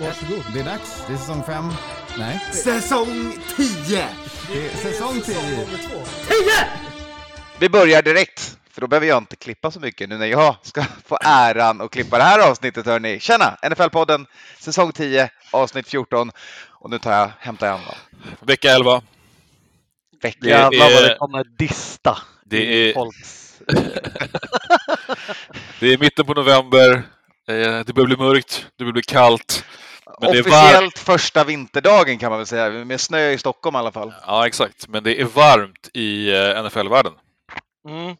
Varsågod. Det är dags. Det är säsong fem. Nej, Säsong 10! det är säsong tio. Vi börjar direkt, för då behöver jag inte klippa så mycket nu när jag ska få äran att klippa det här avsnittet. Hörni. Tjena! NFL-podden, säsong 10, avsnitt 14. Och nu tar jag, hämtar jag andan. Vecka 11. Vecka. Det Jävlar vad är- det kommer dista det är- folks... Det är mitten på november. Eh, Det börjar bli mörkt. Det börjar bli kallt. Men det är var... Officiellt första vinterdagen kan man väl säga, med snö i Stockholm i alla fall. Ja, exakt. Men det är varmt i eh, NFL-världen. Mm.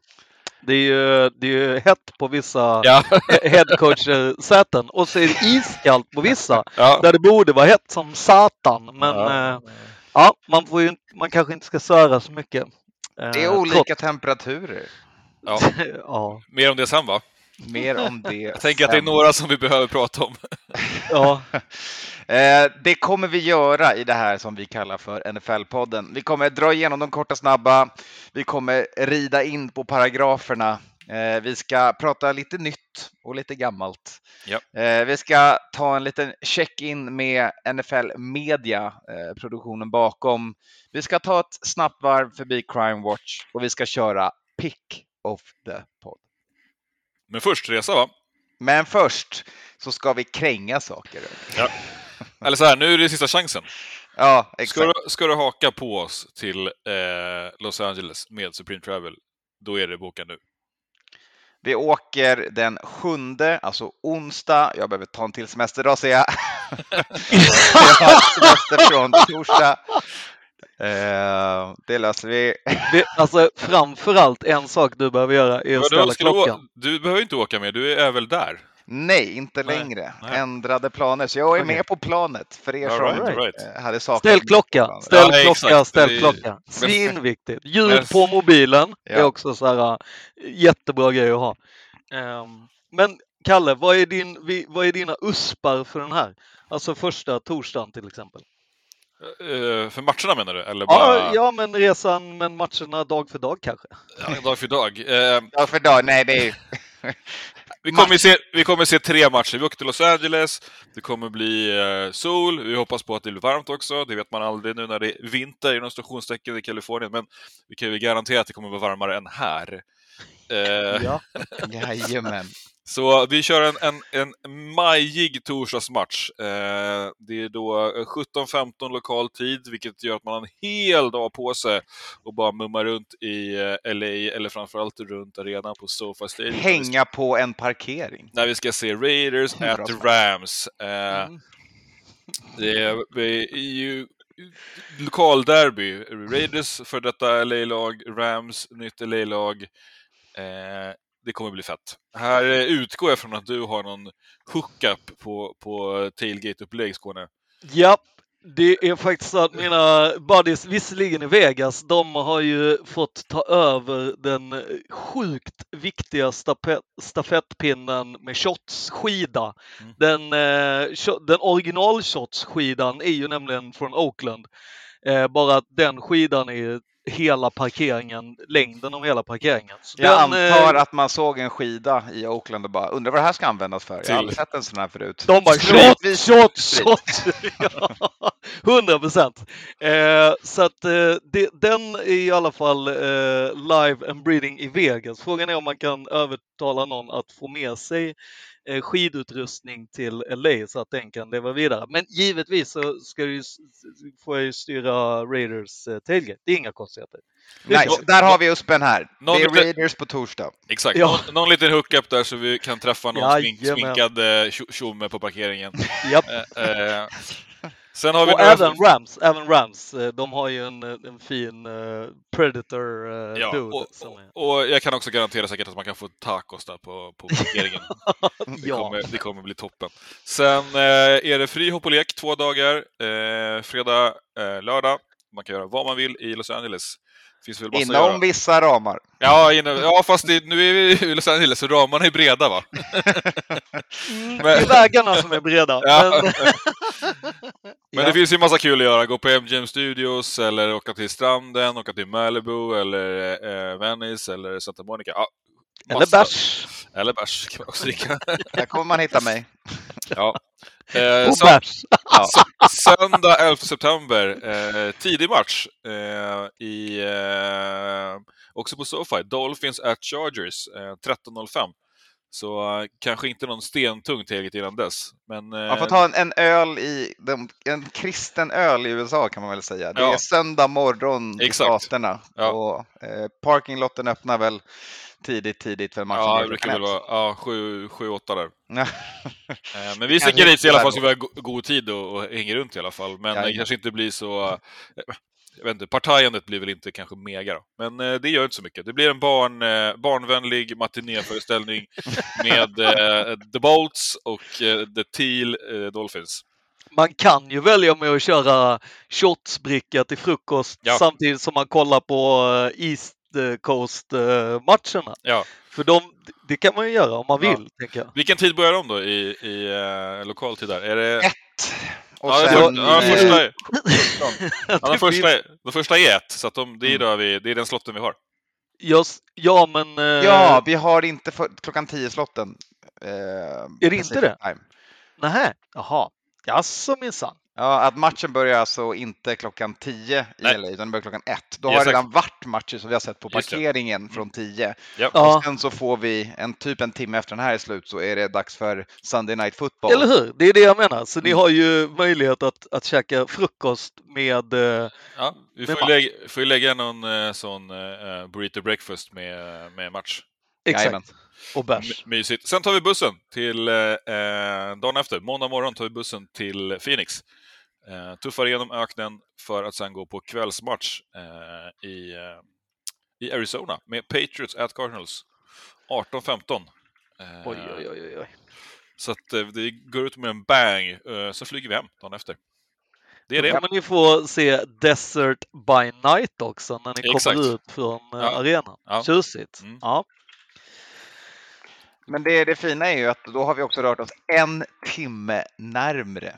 Det är ju det är ju hett på vissa Ja, headcoach-säten och så är det iskallt på vissa ja. där det borde vara hett som satan. Men Ja. ja, ja man, får ju, inte- man kanske inte ska söra så mycket. Eh, Det är olika temperaturer. ja. ja, Mer om det sen, va? Mer om det Jag tänker att det är några som vi behöver prata om. ja. Eh, det kommer vi göra i det här som vi kallar för NFL-podden. Vi kommer dra igenom de korta snabba. Vi kommer rida in på paragraferna. Eh, vi ska prata lite nytt och lite gammalt. Ja. Eh, vi ska ta en liten check-in med NFL Media, produktionen bakom. Vi ska ta ett snabbt varv förbi Crime Watch och vi ska köra Pick of the Pod. Men först resa, va? Men först så ska vi kränga saker. Eller så här, nu är det sista chansen. Ja, Ska exakt. du, ska du haka på oss till eh, Los Angeles med Supreme Travel, då är det boka nu. Vi åker den sjunde, alltså onsdag. Jag behöver ta en till semesterdag ser jag. jag har semester från torsdag. Eh, det löser vi. Det, alltså framförallt en sak du behöver göra är att ställa ska du, klockan. du behöver inte åka med, du är väl där? Nej, inte Nej, längre. nej. Ändrade planer. Så jag är Okej. med på planet för er som right, right. eh, hade saknat Ställ klocka, ställ Ja, klocka, ställ är- klocka. Svinviktigt. Ljud Men- på mobilen är Ja. också så här, äh, jättebra grej att ha. Ehm, men Kalle, vad är, din, vad är dina uspar för den här? Alltså första torsdagen till exempel. Eh, för matcherna menar du? Eller bara Ja, ja men resan, men matcherna dag för dag kanske. Ja, dag för dag? Eh, Ja, för dag. Nej, det är vi, kommer se, vi kommer se tre matcher. Vi åker till Los Angeles, det kommer bli eh, sol, vi hoppas på att det blir varmt också. Det vet man aldrig nu när det är vinter inom stationstecken i Kalifornien, men vi kan ju garantera att det kommer vara varmare än här. Eh, Ja. jajamän. Så vi kör en, en, en majig torsdagsmatch. Eh, det är då 17-15 lokal tid, vilket gör att man har en hel dag på sig och bara mumma runt i eh, LA, eller framförallt runt arenan på SoFi Stadium. Hänga på en parkering. När vi ska se Raiders at. Rams. Eh, Mm. det är, är ju lokalderby. Raiders för detta LA-lag, Rams nytt LA-lag. Eh, det kommer bli fett. Här utgår jag från att du har någon hookup på, på tailgate-upplägg, Skåne. Ja, det är faktiskt så att mina buddies, visserligen i Vegas, de har ju fått ta över den sjukt viktiga stafett, stafettpinnen med shotsskida. Mm. Den, eh, den original shotsskidan är ju nämligen från Oakland. Eh, bara att den skidan är hela parkeringen, längden av hela parkeringen. Så Jag den, eh, antar att man såg en skida i Oakland och bara undrar vad det här ska användas för. Jag har Till- aldrig sett en sån här förut. De bara shot, shot, shot! 100 procent. Eh, så att eh, det, den är i alla fall eh, live and breeding i Vegas. Frågan är om man kan övertala någon att få med sig eh, skidutrustning till LA så att den kan leva vidare. Men givetvis så ska du, får jag ju styra Raiders eh, tailgate. Det är inga konstigheter. Nice. Där har vi Uspen här. Någon Det är lite- Raiders på torsdag. Exakt, Ja. någon, någon liten hookup där så vi kan träffa någon smink, Jajamän. sminkad eh, tjo- tjomme på parkeringen. Japp. Eh, eh, Sen har vi Och några- även Rams, även Rams, eh, de har ju en, eh, en fin eh, Predator eh, Ja, dude. och, som är... och, och jag kan också garantera säkert att man kan få tacos där på, på parkeringen. Det, ja. kommer, det kommer bli toppen. Sen eh, är det fri hopp och lek två dagar. Eh, fredag, eh, lördag. Man kan göra vad man vill i Los Angeles. Finns väl. Inom vissa ramar. Ja, inne, ja, fast det, nu är vi i Los Angeles så ramarna är breda va? Det är vägarna som är breda. Ja. Men, Men det finns ju massa kul att göra. Gå på MGM Studios eller åka till stranden, åka till Malibu eller eh, Venice eller Santa Monica. Ja, eller bärs. Eller bärs kan man också dricka. Där kommer man hitta mig. Ja. Eh, Och så, bärs. Ja. söndag 11 september, eh, tidig match eh, i, eh, också på SoFi. Dolphins at Chargers, eh, 13.05. Så eh, kanske inte någon stentung eget innan dess. Men, eh, Man får ta en, en öl i, de, en kristen öl i USA kan man väl säga. Det Ja. är söndag morgon i staterna. Ja. Och, eh, parkinglotten öppnar väl tidigt, tidigt för matchen. Ja, det brukar väl vara ja, 7-8 där. Eh, Men vi sticker dit i alla fall så vi har go- god tid och, och hänger runt i alla fall. Men Ja, det kanske inte blir så... eh, Jag vet inte, partajandet blir väl inte kanske mega då. Men eh, det gör inte så mycket. Det blir en barn, eh, barnvänlig matinéföreställning med eh, The Bolts och eh, The Teal eh, Dolphins. Man kan ju välja med att köra shotsbricka till frukost Ja. samtidigt som man kollar på East Coast-matcherna. Ja. För de, det kan man ju göra om man Ja. vill, tänker jag. Vilken tid börjar de då i, i uh, lokal tid där? Är det... Ett. Och Ja, sen, ja, eh, första, är- ja, de, Det första, är- de första är ett, så att de, det, är Mm. då vi, det är den slotten vi har. Just, ja, men... eh, Ja, vi har inte för, klockan 10-slotten. Eh, Är det inte det? Nej. Nähä, jaha. Jaså minsann. Ja, att matchen börjar alltså inte klockan 10 i Nej. LA, utan den börjar klockan 1. Då har det redan varit matcher som vi har sett på parkeringen från 10. Ja. Ja, Och sen så får vi en typ en timme efter den här är slut så är det dags för Sunday Night Football. eller hur? Det är det jag menar. Så ni Mm. har ju möjlighet att, att käka frukost med... eh, Ja, vi Med får ju, lägga, får ju lägga någon eh, sån eh, burrito breakfast med, med match. Jajamän. exakt. Och bärs. Mysigt. Sen tar vi bussen till eh, dagen efter. Måndag morgon tar vi bussen till Phoenix. Eh, tuffar igenom öknen för att sen gå på kvällsmatch eh, i, eh, i Arizona med Patriots at Cardinals. 18-15. Eh, Oj, oj, oj, oj. Så att eh, det går ut med en bang, eh, så flyger vi hem dagen efter. Det är Då det. kommer ni få se Desert by Night också när ni Exakt. kommer ut från eh, Ja. arenan. Ja. Tjusigt. Mm. Ja. Men det, det fina är ju att då har vi också rört oss en timme närmre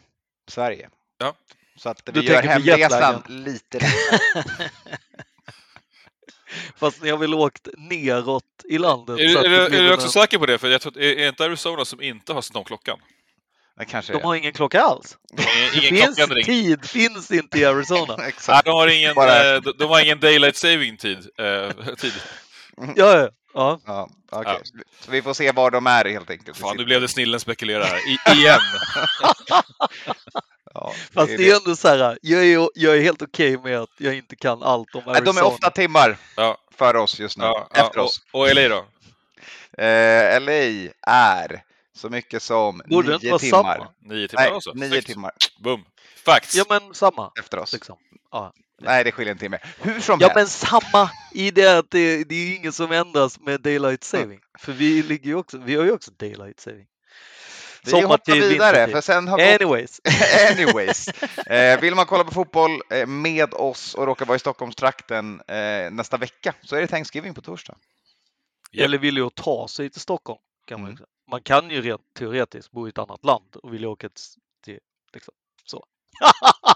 Sverige. Ja. Så att vi Du gör hemresan lite lättare. Fast ni har väl åkt neråt i landet? Är, så du- att är, blir är du också en- säker på det? För jag tror att, är är inte Arizona som inte har kanske De är. har ingen klocka alls. Ingen Finns, tid finns inte i Arizona. Nej, de har ingen, Bara- eh, de, de har ingen daylight saving tid. Eh, tid. Ja, ja. ja. Ja, okej. Ja. Så vi- Så vi får se var de är helt enkelt. Fan, nu blev det snillen spekulerar här. I, igen! Ja, Fast är det är ändå så här, jag är, jag är helt okej med att jag inte kan allt om Arizona. De är åtta timmar Ja, före oss just nu. ja, ja, Efter oss. och, och LA då? Eh, LA är så mycket som Borde det nio timmar. samma? Nio timmar Nej, alltså? nio Snyggt. timmar Boom! Facts! Ja, men samma. efter oss. Liksom. Ja. Nej, det skiljer en timme. Hur som Ja, helst. men samma i det att det, det är ju ingen som ändras med daylight saving. För vi ligger ju också, vi har ju också daylight saving. Vi hoppar vidare, för sen har vi Anyways. Anyways, eh, vill man kolla på fotboll eh, med oss och råkar vara i Stockholmstrakten eh, nästa vecka så är det Thanksgiving på torsdag. Eller vill ju ta sig till Stockholm. Kan man, Mm. man kan ju rent teoretiskt bo i ett annat land och vilja åka till, liksom, så.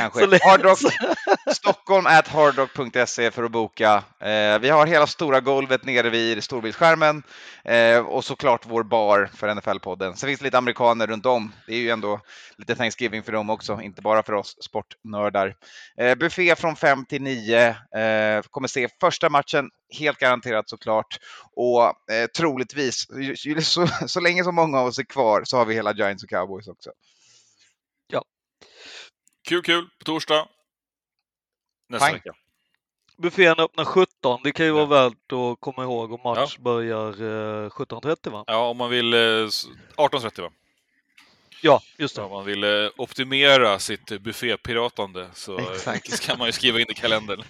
Kanske. Hardrock, Stockholm at hardrock.se för att boka. Eh, vi har hela stora golvet nere vid storbildsskärmen eh, och såklart vår bar för NFL-podden. Sen finns det lite amerikaner runt om. Det är ju ändå lite Thanksgiving för dem också, inte bara för oss sportnördar. Eh, buffé från 5 till 9. Eh, kommer se första matchen, helt garanterat såklart. Och eh, troligtvis, så, så länge som många av oss är kvar så har vi hela Giants och Cowboys också. Kul, kul på torsdag. Nästa Fine. vecka. Buffén öppnar 17. Det kan ju Ja. vara värt att komma ihåg och match börjar eh, 17.30 va? Ja, om man vill... Eh, s- 18.30 va? Ja, just det. om man vill eh, optimera sitt eh, buffépiratande så eh, Exakt. kan man ju skriva in i kalendern.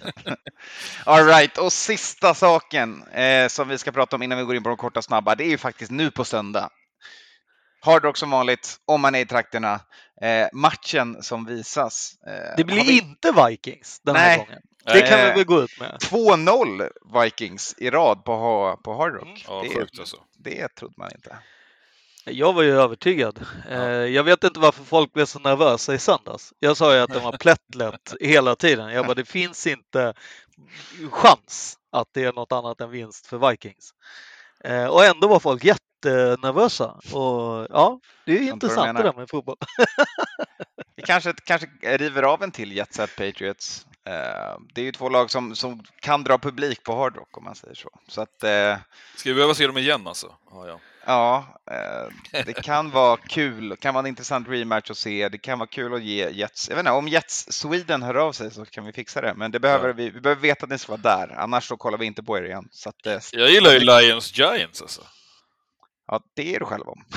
All right, och sista saken eh, som vi ska prata om innan vi går in på de korta snabba, det är ju faktiskt nu på söndag. Hard Rock som vanligt, om man är i trakterna. Eh, matchen som visas. Eh, Det blir vi inte Vikings den här Nej. gången. Det kan vi Eh, väl gå ut med. 2-0 Vikings i rad på, på Hard Rock. Mm. Ja, det, sjukt alltså. det trodde man inte. Jag var ju övertygad. Eh, Jag vet inte varför folk blev så nervösa i söndags. Jag sa ju att den var plättlätt hela tiden. Jag bara, det finns inte chans att det är något annat än vinst för Vikings. Eh, Och ändå var folk jättenervösa. Och ja, det är intressant det där med fotboll. Vi kanske, kanske river av en till Jet Set Patriots. Eh, det är ju två lag som, som kan dra publik på Hard Rock om man säger så. Så att eh, Ska vi behöva se dem igen alltså? Ja, ja. ja, eh, det kan vara kul. Det kan vara en intressant rematch att se. Det kan vara kul att ge Jets. Jag vet inte, om Jets Sweden hör av sig så kan vi fixa det. Men det behöver Ja. vi, vi behöver veta att ni ska vara där. Annars så kollar vi inte på er igen. Så att, Jag gillar ju Lions Giants alltså. Ja, det är du själv om.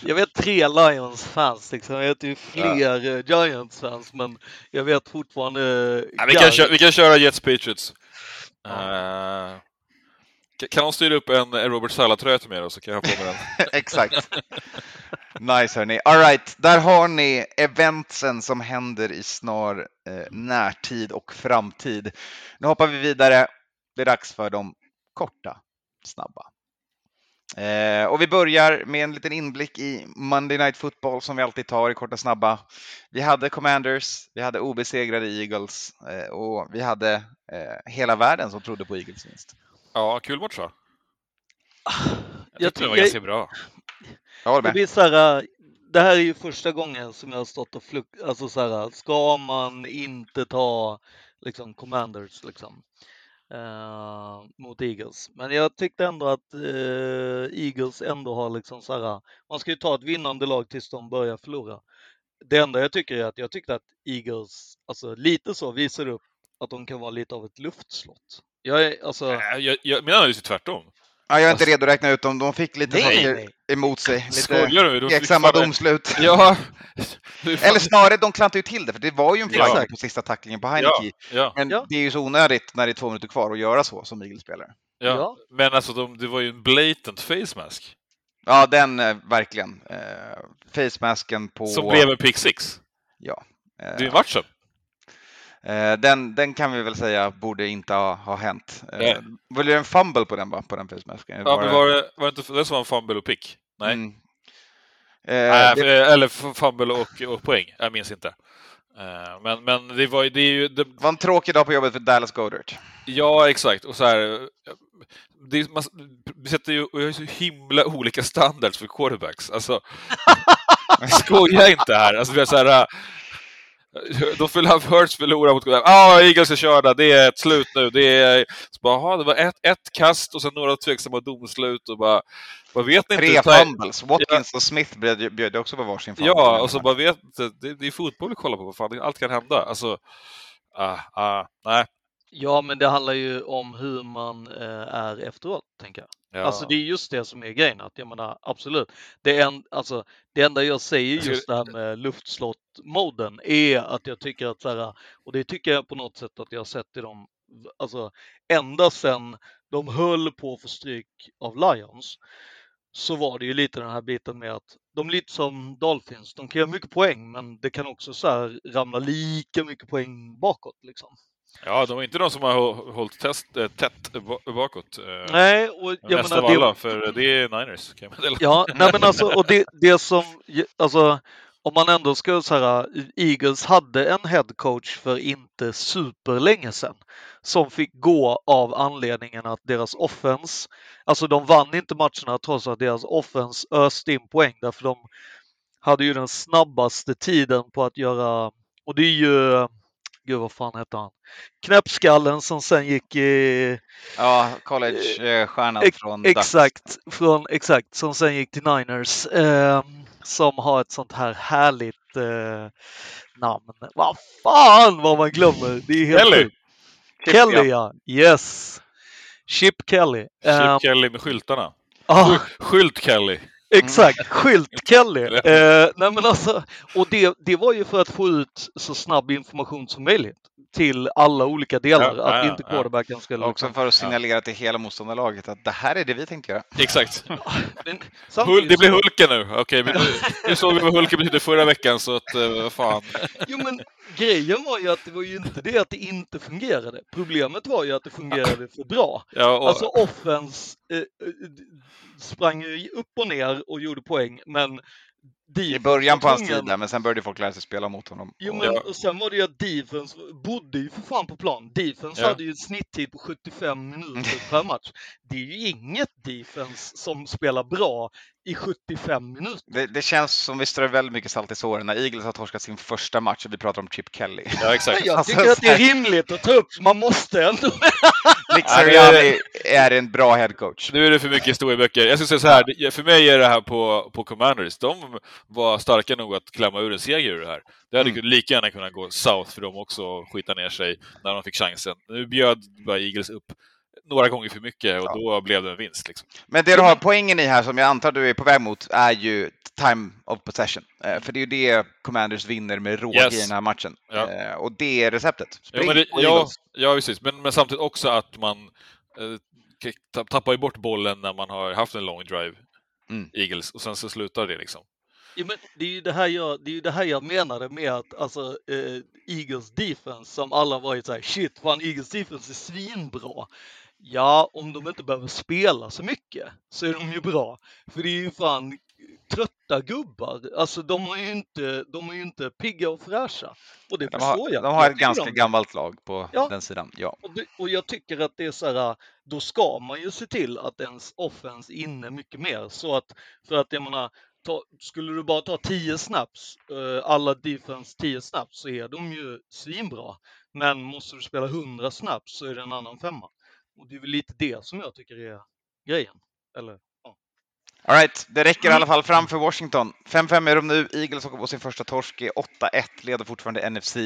Jag vet tre Lions-fans, liksom. jag vet ju fler eh, Giants-fans, men jag vet fortfarande... Ja, vi, kan köra, vi kan köra Jets Patriots. Ja. Ka- kan de styra upp en Robert Sala-tröja till mig då så kan jag ha på mig den. Exakt. Nice hörni. All right, där har ni eventsen som händer i snar eh, närtid och framtid. Nu hoppar vi vidare. Det är dags för de korta, snabba. Eh, och vi börjar med en liten inblick i Monday Night Football som vi alltid tar i korta snabba. Vi hade Commanders, vi hade obesegrade Eagles eh, och vi hade eh, hela världen som trodde på Eagles vinst. Ja, kul match va? Jag Jag tyckte den var tycker- ganska bra. Jag håller Det med. så här, det här är ju första gången som jag har stått och fluk... Alltså så här, ska man inte ta liksom Commanders liksom eh, mot Eagles? Men jag tyckte ändå att eh, Eagles ändå har liksom så här, man ska ju ta ett vinnande lag tills de börjar förlora. Det enda jag tycker är att jag tyckte att Eagles, alltså lite så visar upp att de kan vara lite av ett luftslott. Jag är alltså... Äh, Jag, jag, min analys är tvärtom. Ja, jag är inte redo att räkna ut dem. De fick lite Nej, saker nej. emot sig. Lite Skojar du? De fick tveksamma domslut. Ja. Eller snarare, de klantade ju till det, för det var ju en Ja. flagga på sista tacklingen på Heineke. ja, Men Ja. det är ju så onödigt när det är två minuter kvar att göra så som Eagles-spelare. ja. Ja. Men alltså, de, det var ju en blatant face mask. Ja, den eh, verkligen. Eh, facemasken på... Som blev en pick six. Ja. Det är ju Eh, matchen. eh, den, den kan vi väl säga borde inte ha, ha hänt. Eh, Nej. var det en fumble på den, va? På den? Eller Ja, men var det, var det inte det som var en fumble och pick? Nej. Mm. Eh, Nej, det, Eller fumble och, och poäng. Jag minns inte. Eh, Men, men det var ju, det är ju, det, var en tråkig dag på jobbet för Dallas Goddard. ja exakt. Och så här, det, är- man, vi sätter ju vi har så himla olika standards för quarterbacks. Alltså, skoja inte här. Alltså, vi har så här, äh, de förlorar, Hurts förlorar mot Ja, ah, Eagles är körda, det är ett slut nu. Det, är, så bara, aha, det var ett, ett kast och sen några tveksamma domslut och bara, vad vet ni Tre inte? Ta- fumbles. Watkins och Smith bjöd, bjöd också på varsin fumble. Ja, och så bara vet inte, det, det är fotboll vi kollar på, vad fan, allt kan hända. Alltså, ah, ah, nej. Ja, men det handlar ju om hur man eh, är efteråt, tänker jag. Ja. Alltså det är just det som är grejen. Att jag menar, absolut. Det, en, alltså, det enda jag säger ska- just det här med luftslott-moden är att jag tycker att så här, och det tycker jag på något sätt att jag har sett i dem, alltså ända sedan de höll på att få stryk av Lions så var det ju lite den här biten med att de är lite som Dolphins, de kan göra mycket poäng men det kan också så ramla lika mycket poäng bakåt liksom. Ja, de är inte de som har hå- hållit test, äh, tätt ba- bakåt. eh, Nej, och jag mest menar av det, alla, för det är Niners, kan jag meddela. Ja, nej men alltså, och det, det som, alltså, om man ändå ska säga, Eagles hade en head coach för inte superlänge sedan som fick gå av anledningen att deras offense, alltså de vann inte matcherna trots att deras offense öste in poäng därför de hade ju den snabbaste tiden på att göra, och det är ju, gud vad fan hette han, knäppskallen som sen gick i Ja, college-stjärnan Ex- från Ducks. Exakt, från, exakt, som sen gick till Niners. Eh, som har ett sånt här härligt eh, namn. Vad fan vad man glömmer! Det är helt Kelly. sjukt. Kelly ja, yes! Chip Kelly. Chip Eh, Kelly med skyltarna. Ah, Skylt Kelly. Exakt, skylt Kelly. Eh, nej men alltså, och det, det var ju för att få ut så snabb information som möjligt till alla olika delar. Ja, att ja, inte ja. quarterbacken skulle... Och också liksom- för att signalera till hela motståndarlaget att det här är det vi tänkte göra. Exakt. Hul, det blir Hulken nu. Okej, men nu, såg vi vad Hulken betydde förra veckan, så att eh, vad fan. Jo men grejen var ju att det var ju inte det att det inte fungerade. Problemet var ju att det fungerade för bra. Ja, och, Alltså offense eh, eh, sprang ju upp och ner och gjorde poäng, men I början på hans tid där, men sen började folk lära sig spela mot honom. Jo, men och sen var det ju att defense bodde ju för fan på plan. Defense Ja. hade ju en snitttid på 75 minuter per match. Det är ju inget defense som spelar bra i 75 minuter. Det, det känns som vi strör väldigt mycket salt i såren när Eagles har torskat sin första match och vi pratar om Chip Kelly. ja, exakt. jag Alltså, tycker att det är rimligt att ta upp, man måste ändå. Nick Sirianni är en bra headcoach. Nu är det för mycket historieböcker. Jag skulle säga så här, för mig är det här på, på Commanders, de var starka nog att klämma ur en seger ur det här. Det hade mm. lika gärna kunnat gå South för dem också och skita ner sig när de fick chansen. Nu bjöd bara Eagles upp några gånger för mycket och Ja. då blev det en vinst. Liksom. Men det du har poängen i här, som jag antar du är på väg mot, är ju time of possession. Eh, För det är ju det Commanders vinner med råge Yes. i den här matchen. Ja. Eh, Och det är receptet. Ja, Spring men det, ja, ja, precis. Men, men samtidigt också att man eh, tapp- tappar ju bort bollen när man har haft en long drive, Mm. Eagles, och sen så slutar det liksom. Ja, men det, är ju det, här jag, det är ju det här jag menade med att alltså, eh, Eagles defense som alla varit så här, shit, fan Eagles defense är svinbra. Ja, om de inte behöver spela så mycket så är de ju bra. För det är ju fan trötta gubbar. Alltså de har ju inte, de är inte pigga och fräscha. Och det De förstår har, jag. de har Jag ett ganska de- gammalt lag på Ja. den sidan. Ja. och, det, och jag tycker att det är så här, då ska man ju se till att ens offense är inne mycket mer. Så att, för att jag menar, ta, skulle du bara ta 10 snaps, eh, alla defense 10 snaps, så är de ju svinbra. Men måste du spela 100 snaps så är det en annan femma. Och det är väl lite det som jag tycker är grejen. Eller, ja. All right, det räcker Mm. i alla fall fram för Washington. 5-5 är de nu. Eagles åker på sin första torsk, är 8-1, leder fortfarande NFC.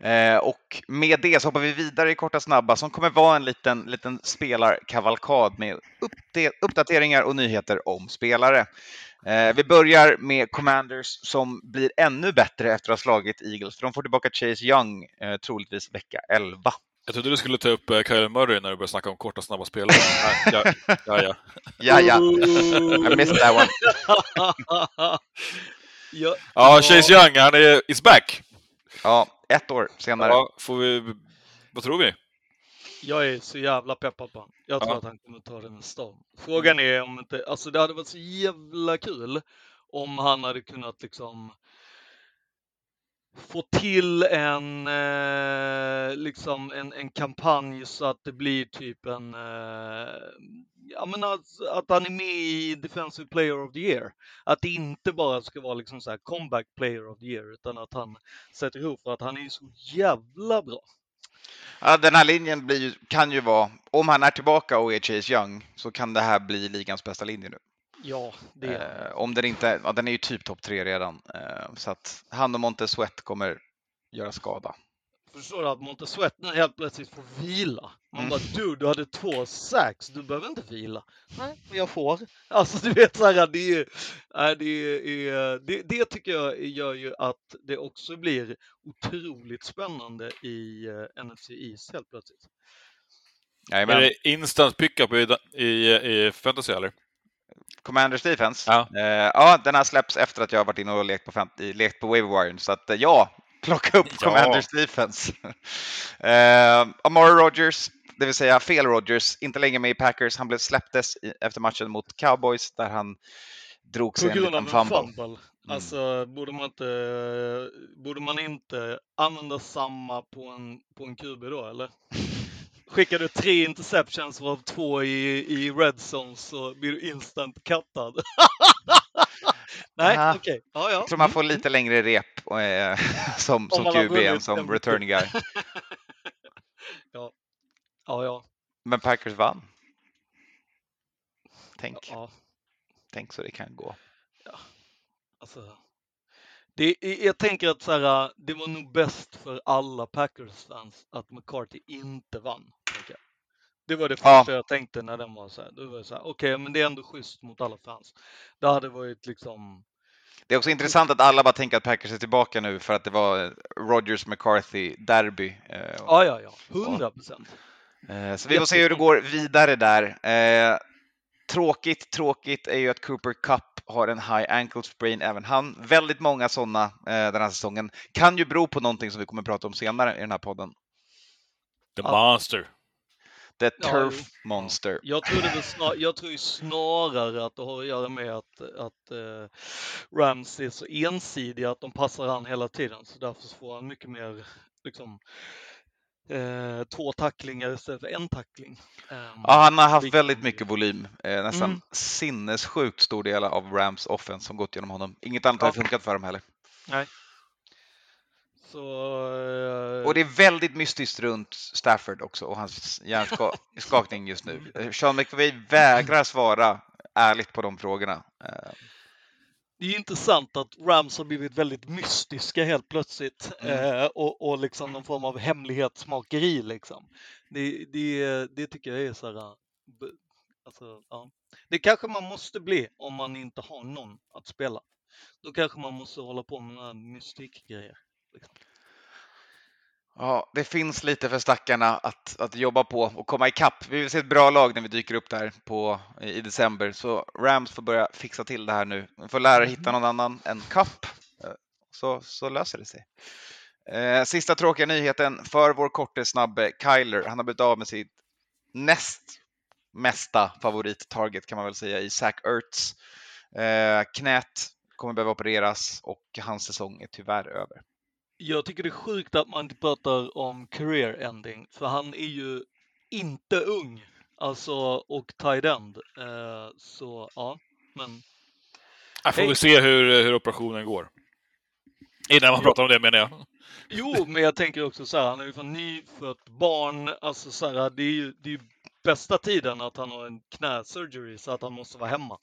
Eh, och med det så hoppar vi vidare i korta snabba som kommer vara en liten, liten spelarkavalkad med uppdateringar och nyheter om spelare. Eh, vi börjar med Commanders som blir ännu bättre efter att ha slagit Eagles. För de får tillbaka Chase Young, eh, troligtvis vecka 11. Jag trodde du skulle ta upp eh, Kyle Murray när du började snacka om korta, snabba spelare. Ja, ja, ja. Ja, ja, I missed that one. ja, ja, Chase Young, han är is back. Ja, ett år senare. Ja, får vi... Vad tror vi? Jag är så jävla peppad på honom. Jag tror Ja. att han kommer ta det med storm. Frågan är om inte, alltså det hade varit så jävla kul om han hade kunnat liksom få till en, eh, liksom en, en kampanj så att det blir typ en, eh, ja men att, att han är med i Defensive Player of the Year. Att det inte bara ska vara liksom så här comeback player of the year utan att han sätter ihop för att han är ju så jävla bra. Ja, den här linjen blir kan ju vara, om han är tillbaka och är Chase Young, så kan det här bli ligans bästa linje nu. Ja, det är Eh, om den inte, ja, den är ju typ topp tre redan, eh, så att han och Montez Sweat kommer göra skada. Förstår du att Montessuet nu helt plötsligt får vila? Man Mm. bara du, du hade två sax, du behöver inte vila. Nej, men jag får. Alltså du vet så här, det, är, ju- det, är, det, det tycker jag gör ju att det också blir otroligt spännande i uh, NFC East helt plötsligt. Är Jajamän. det instant pickup i, i, i fantasy eller? Commanders Defense. Ja. Eh, ja, den här släpps efter att jag har varit inne och lekt på, fant- i- lekt på waiver så att eh, ja, plocka upp Ja. Commanders Defense. eh, Amari Rogers, det vill säga fel Rogers, inte längre med i Packers. Han blev släpptes i, efter matchen mot Cowboys där han drog På sig en grund av liten en fumble. fumble. Alltså borde man inte, borde man inte använda samma på en, på en QB då eller? Skickar du tre interceptions varav två i, i red zone så blir du instant cuttad. Nej, Ja. okej. Ja, ja. Jag tror man får lite längre rep eh, som, som QB än som MVP. returning guy. Ja, ja. Men Packers vann. Tänk, ja. tänk så det kan gå. Alltså, det, är- jag tänker att så här, det var nog bäst för alla Packers-fans att McCarthy inte vann. Det var det Ja. första jag tänkte när den var så här. Var så här, okej, men det är ändå schysst mot alla fans. Det hade varit liksom, Det är också intressant att alla bara tänker att Packers är tillbaka nu för att det var Rogers McCarthy derby. Eh, ja, ja, ja, hundra procent. Eh, Så vi får se hur det går vidare där. Eh, tråkigt, tråkigt är ju att Cooper Cup har en high ankle sprain, även han. Väldigt många sådana eh, den här säsongen. Kan ju bero på någonting som vi kommer att prata om senare i den här podden. The Ja. Monster. The Ja, Turf. Monster. Jag tror, det snar, jag tror snarare att det har att göra med att, att eh, Rams är så ensidiga att de passar han hela tiden. Så därför får han mycket mer liksom, eh, två tacklingar istället för en tackling. Ehm, Ja, han har haft väldigt mycket volym. Eh, nästan Mm. sinnessjukt stor del av Rams offense som gått genom honom. Inget annat har Ja. funkat för dem heller. Så, eh, Och det är väldigt mystiskt runt Stafford också och hans hjärnskakning just nu. Eh, Sean McVay vägrar svara ärligt på de frågorna. Eh, Det är intressant att Rams har blivit väldigt mystiska helt plötsligt Mm. eh, och, och liksom någon form av hemlighetsmakeri liksom. Det, det, det tycker jag är så här, alltså, ja. Det kanske man måste bli om man inte har någon att spela. Då kanske man måste hålla på med några mystikgrejer. Liksom. Ja, det finns lite för stackarna att, att jobba på och komma ikapp. Vi vill se ett bra lag när vi dyker upp där på, i december, så Rams får börja fixa till det här nu. De får lära hitta någon annan än Cup, eh, så, så löser det sig. Eh, sista tråkiga nyheten för vår korte snabbe Kyler. Han har blivit av med sitt näst mesta favorit-target kan man väl säga i Zach Ertz. Eh, knät kommer behöva opereras och hans säsong är tyvärr över. Jag tycker det är sjukt att man inte pratar om career ending, för han är ju inte ung. Alltså, och tight end. Eh, så ja, men Jag får Hej. väl se hur, hur operationen går. Innan man pratar om det menar jag. Jo, men jag tänker också så här, han är ju från nyfött barn, alltså så här, det är ju det är ju bästa tiden att han har en knäsurgery så att han måste vara hemma.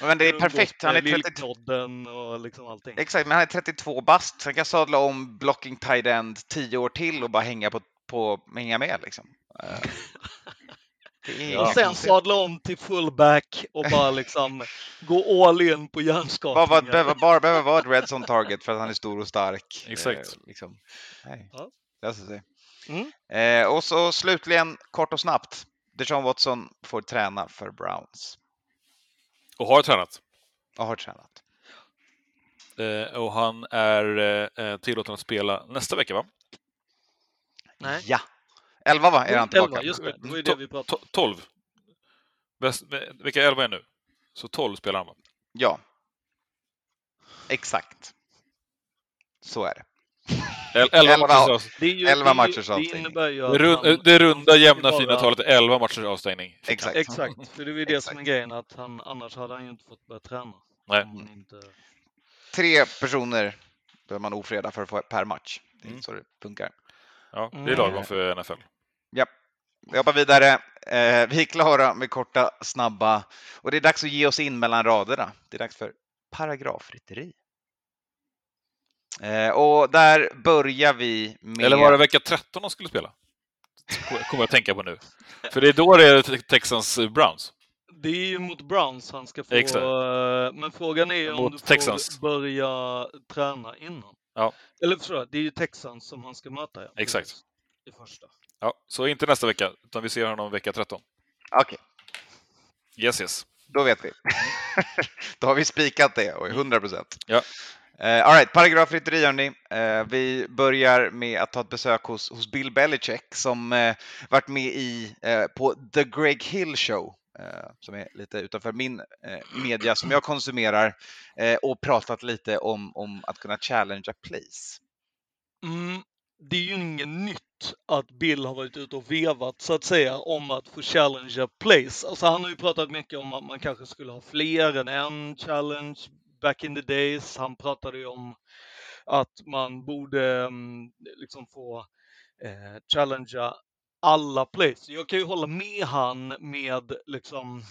Men det är perfekt. Han är med 32 lillpodden och liksom allting. Exakt, men han är 32 bast, så han kan sadla om blocking tight end 10 år till och bara hänga, på, på, hänga med. Liksom. Eh, Det är Ja. Och sen sadla om till fullback och bara liksom gå all in på bara, hjärnskakningar. bara, behöver, bara behöver vara ett red zone target för att han är stor och stark. Exakt. Eh, liksom. Nej, Ja. löser sig. Mm. Eh, och så slutligen, kort och snabbt. Deshaun Watson får träna för Browns Och har tränat. och har tränat. Eh, och han är eh, tillåten att spela nästa vecka, va? Nej. Ja! 11 va? Är han tillbaka? Elva, just det. Det var ju det vi pratade om. To- 12. Väst, vecka 11 är nu. Så 12 spelar han, va? Ja. Exakt. Så är det. El- 11 Elva. matchers Elva matchers avstängning. ju det, runda, jämna, bara- fina talet är 11 matchers avstängning. Exakt. Exakt, för det är ju det som är grejen, att han, annars hade han ju inte fått börja träna. Nej. Inte... Tre personer behöver man ofreda för att få per match. Det är Mm. så det funkar. Ja, det är Mm. lagom för NFL. Ja. Vi hoppar vidare. Eh, vi är klara med korta, snabba och det är dags att ge oss in mellan raderna. Det är dags för paragrafrytteri. Eh, och där börjar vi med... Eller var det vecka 13 de skulle spela? Kommer jag att tänka på nu. För det är då det är Texans eh, Browns. Det är ju mot Browns han ska få, Exakt. eh, men frågan är om Mot du får Texans. börja träna innan. Ja. Eller förstår det är ju Texans som han ska möta. Ja. Exakt. I första. Ja, så inte nästa vecka, utan vi ser honom vecka 13. Okej, Yes, yes. då vet vi. då har vi spikat det och är 100 procent. Ja. Uh, all right, paragrafrytteri hörni. Uh, vi börjar med att ta ett besök hos, hos Bill Belichick som uh, varit med i uh, på The Greg Hill Show som är lite utanför min media som jag konsumerar och pratat lite om, om att kunna challengea plays. Mm, det är ju inget nytt att Bill har varit ute och vevat så att säga om att få challengea place. Alltså han har ju pratat mycket om att man kanske skulle ha fler än en challenge back in the days. Han pratade ju om att man borde mm, liksom få eh, challengea alla plays. Jag kan ju hålla med han med liksom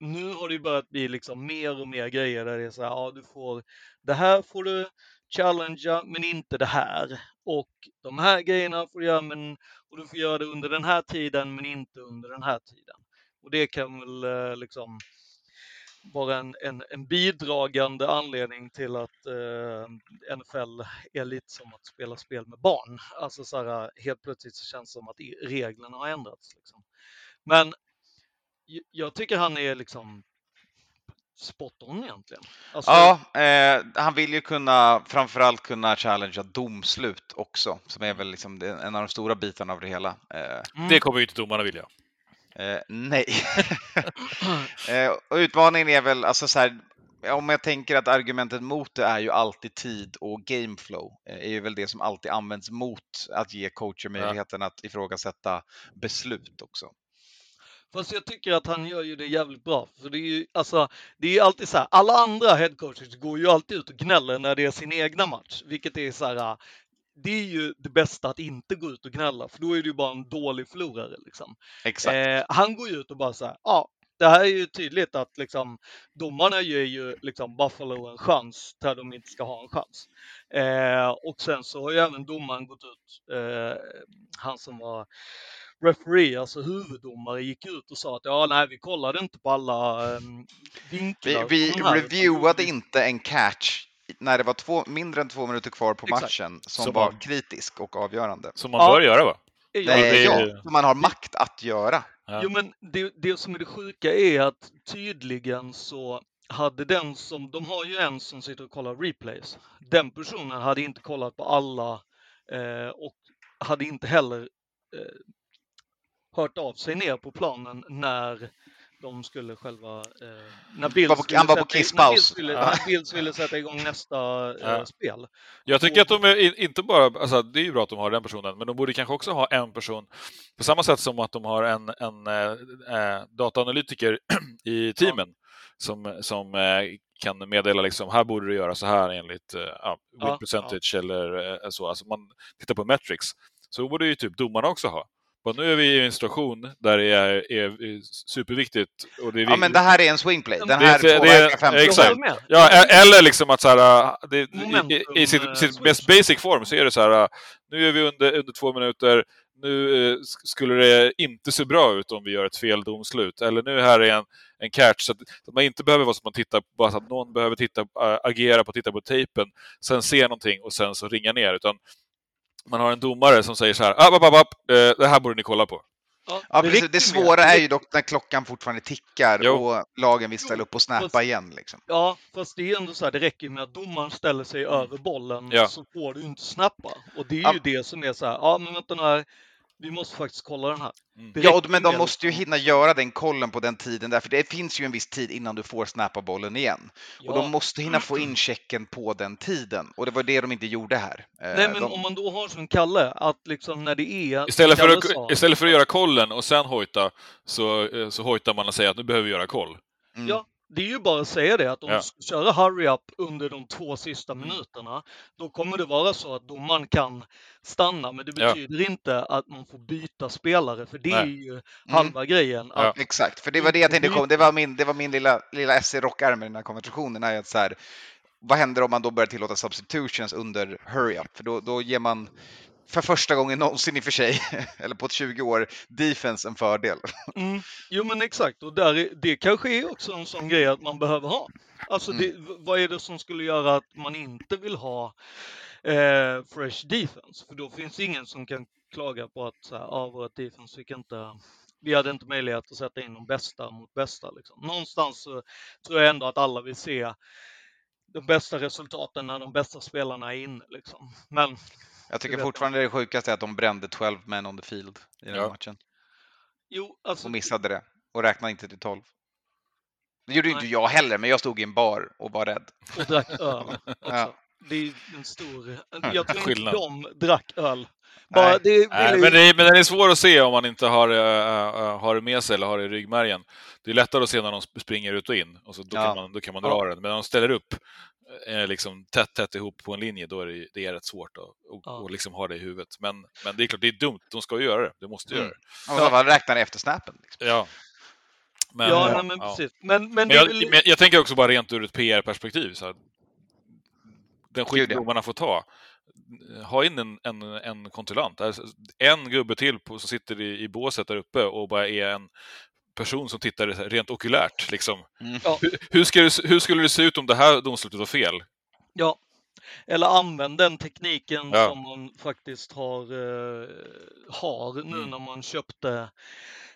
nu har det ju börjat bli liksom mer och mer grejer där det är så här, ja du får, det här får du challengea men inte det här. Och de här grejerna får du göra men, och du får göra det under den här tiden men inte under den här tiden. Och det kan väl eh, liksom vara en, en, en bidragande anledning till att eh, NFL är lite som att spela spel med barn. Alltså så här, helt plötsligt så känns det som att reglerna har ändrats. Liksom. Men jag tycker han är liksom spot on egentligen. Alltså, Ja, eh, han vill ju kunna framförallt kunna challengea domslut också, som är väl liksom en av de stora bitarna av det hela. Eh, mm, Det kommer ju inte domarna vilja. Eh, nej. eh, och utmaningen är väl, alltså så här, om jag tänker att argumentet mot det är ju alltid tid och gameflow, eh, är ju väl det som alltid används mot att ge coacher möjligheten att ifrågasätta beslut också. Fast jag tycker att han gör ju det jävligt bra. För det är ju alltså, det är ju alltid så här, alla andra headcoaches går ju alltid ut och gnäller när det är sin egna match, vilket är så här, det är ju det bästa att inte gå ut och gnälla, för då är du bara en dålig förlorare liksom. Eh, han går ju ut och bara så här, ja, det här är ju tydligt att liksom domarna ger ju liksom Buffalo en chans där de inte ska ha en chans. Eh, och sen så har ju även domaren gått ut, eh, han som var referee, alltså huvuddomare, gick ut och sa att ja, nej, vi kollade inte på alla eh, Vi, vinklar. vi utan reviewade vi- inte en catch när det var två, mindre än två minuter kvar på Exakt. matchen som Som var man- kritisk och avgörande. Som man Ja. bör göra va? Ja, det Nej, är ja, man har makt att göra. Ja. Jo, men det, det som är det sjuka är att tydligen så hade den som, de har ju en som sitter och kollar replays. Den personen hade inte kollat på alla eh, och hade inte heller eh, hört av sig ner på planen när de skulle själva, eh, när Bills på- han var på sätta- kisspaus. När Bills ville, Ja. när Bills ville sätta igång nästa eh, Ja. spel. Jag tycker att de är in- inte bara, alltså det är ju bra att de har den personen, men de borde kanske också ha en person på samma sätt som att de har en, en eh, eh, dataanalytiker i teamen som, som eh, kan meddela liksom, här borde du göra så här enligt eh, ja, win Ja, percentage eller eh, så. Alltså man tittar på metrics. Så borde ju typ domarna också ha. Och nu är vi i en situation där det är, är superviktigt. Och det är Ja, men det här är en swingplay. Den Det- här det- det- påverkar 50 Jag Exakt. Ja, e- eller liksom att så här, äh, det, i, Momentum, i, i sitt, eh, sitt mest basic form så är det så här, äh, nu är vi under, under två minuter, nu eh, sk- skulle det inte se bra ut om vi gör ett fel domslut. Eller nu här är en, en catch, så att, så att man inte behöver vara som man tittar, bara så att någon behöver titta, äh, agera på, titta på tejpen, sen se någonting och sen så ringa ner. Utan man har en domare som säger så här, app, app, eh, det här borde ni kolla på. Ja, det Det svåra är ju dock när klockan fortfarande tickar Jo. och lagen vill ställa upp och snappa fast- igen. Liksom. Ja, fast det är ändå så här, det räcker med att domaren ställer sig över bollen Ja. så får du inte snappa. Och det är Ja. ju det som är så här, ja men vänta nu här, vi måste faktiskt kolla den här. Mm. Ja, men de måste ju hinna göra den kollen på den tiden där, för det finns ju en viss tid innan du får snappa bollen igen. Och Ja. de måste hinna få in checken på den tiden. Och det var det de inte gjorde här. Eh, Nej men de... om man då har som Kalle, att liksom när det är... Istället för, Kalle sa- att, istället för att göra kollen och sen hojta, så, eh, så hojtar man och säger att nu behöver vi göra koll. Mm. Ja, det är ju bara att säga det, att om Ja. du ska köra hurry up under de två sista minuterna, då kommer det vara så att domaren kan stanna, men det Ja. betyder inte att man får byta spelare, för det är Nej. ju halva grejen. Ja. Att, Exakt, för det var det jag tänkte komma. Det var min, det var min lilla, lilla ess i rockärmen i den här konversationen. Är att så här, vad händer om man då börjar tillåta substitutions under hurry up? För då, då ger man för första gången någonsin i och för sig, eller på 20 år, defense en fördel. Mm, jo men exakt, och där är, det kanske är också en sån grej att man behöver ha. Alltså det, v- vad är det som skulle göra att man inte vill ha eh, fresh defense? För då finns det ingen som kan klaga på att så här, ah, vårt defense fick inte, vi hade inte möjlighet att sätta in de bästa mot bästa. Liksom. Någonstans så tror jag ändå att alla vill se de bästa resultaten när de bästa spelarna är inne. Liksom. Men Jag tycker fortfarande det sjukaste är att de brände 12 men on the field i den Ja. matchen. jo, alltså, Och missade det. Och räknade inte till 12. Det gjorde ju inte Nej. jag heller, men jag stod i en bar och var rädd. och drack öl också. Ja. Det är en stor... Jag tror inte de drack öl. Bara, det vill Nej, men, det, är- men den är svår att se om man inte har, äh, äh, har det med sig eller har det i ryggmärgen. Det är lättare att se när de sp- springer ut och in, och så, då, Ja. kan man, då kan man dra Ja. den. Men när de ställer upp eh, liksom tätt, tätt ihop på en linje, då är det, det är rätt svårt att och, Ja. och liksom ha det i huvudet. Men, men det är klart, det är dumt. De ska ju göra det. De måste Mm. göra det. Bara räknade efter snappen. Liksom. Ja. Men, ja, nej, men precis. Men, men, jag, men jag tänker också bara rent ur ett PR-perspektiv. Den skit domarna får ta. Ha in en, en, en kontrollant. Alltså, En gubbe till på, som sitter i, i båset där uppe och bara är en person som tittar rent okulärt. Liksom. Mm. Ja. Hur, hur, se- hur skulle det se ut om det här domslutet var fel? Ja, eller använd den tekniken Ja. som man faktiskt har, eh, har nu Mm. när man köpte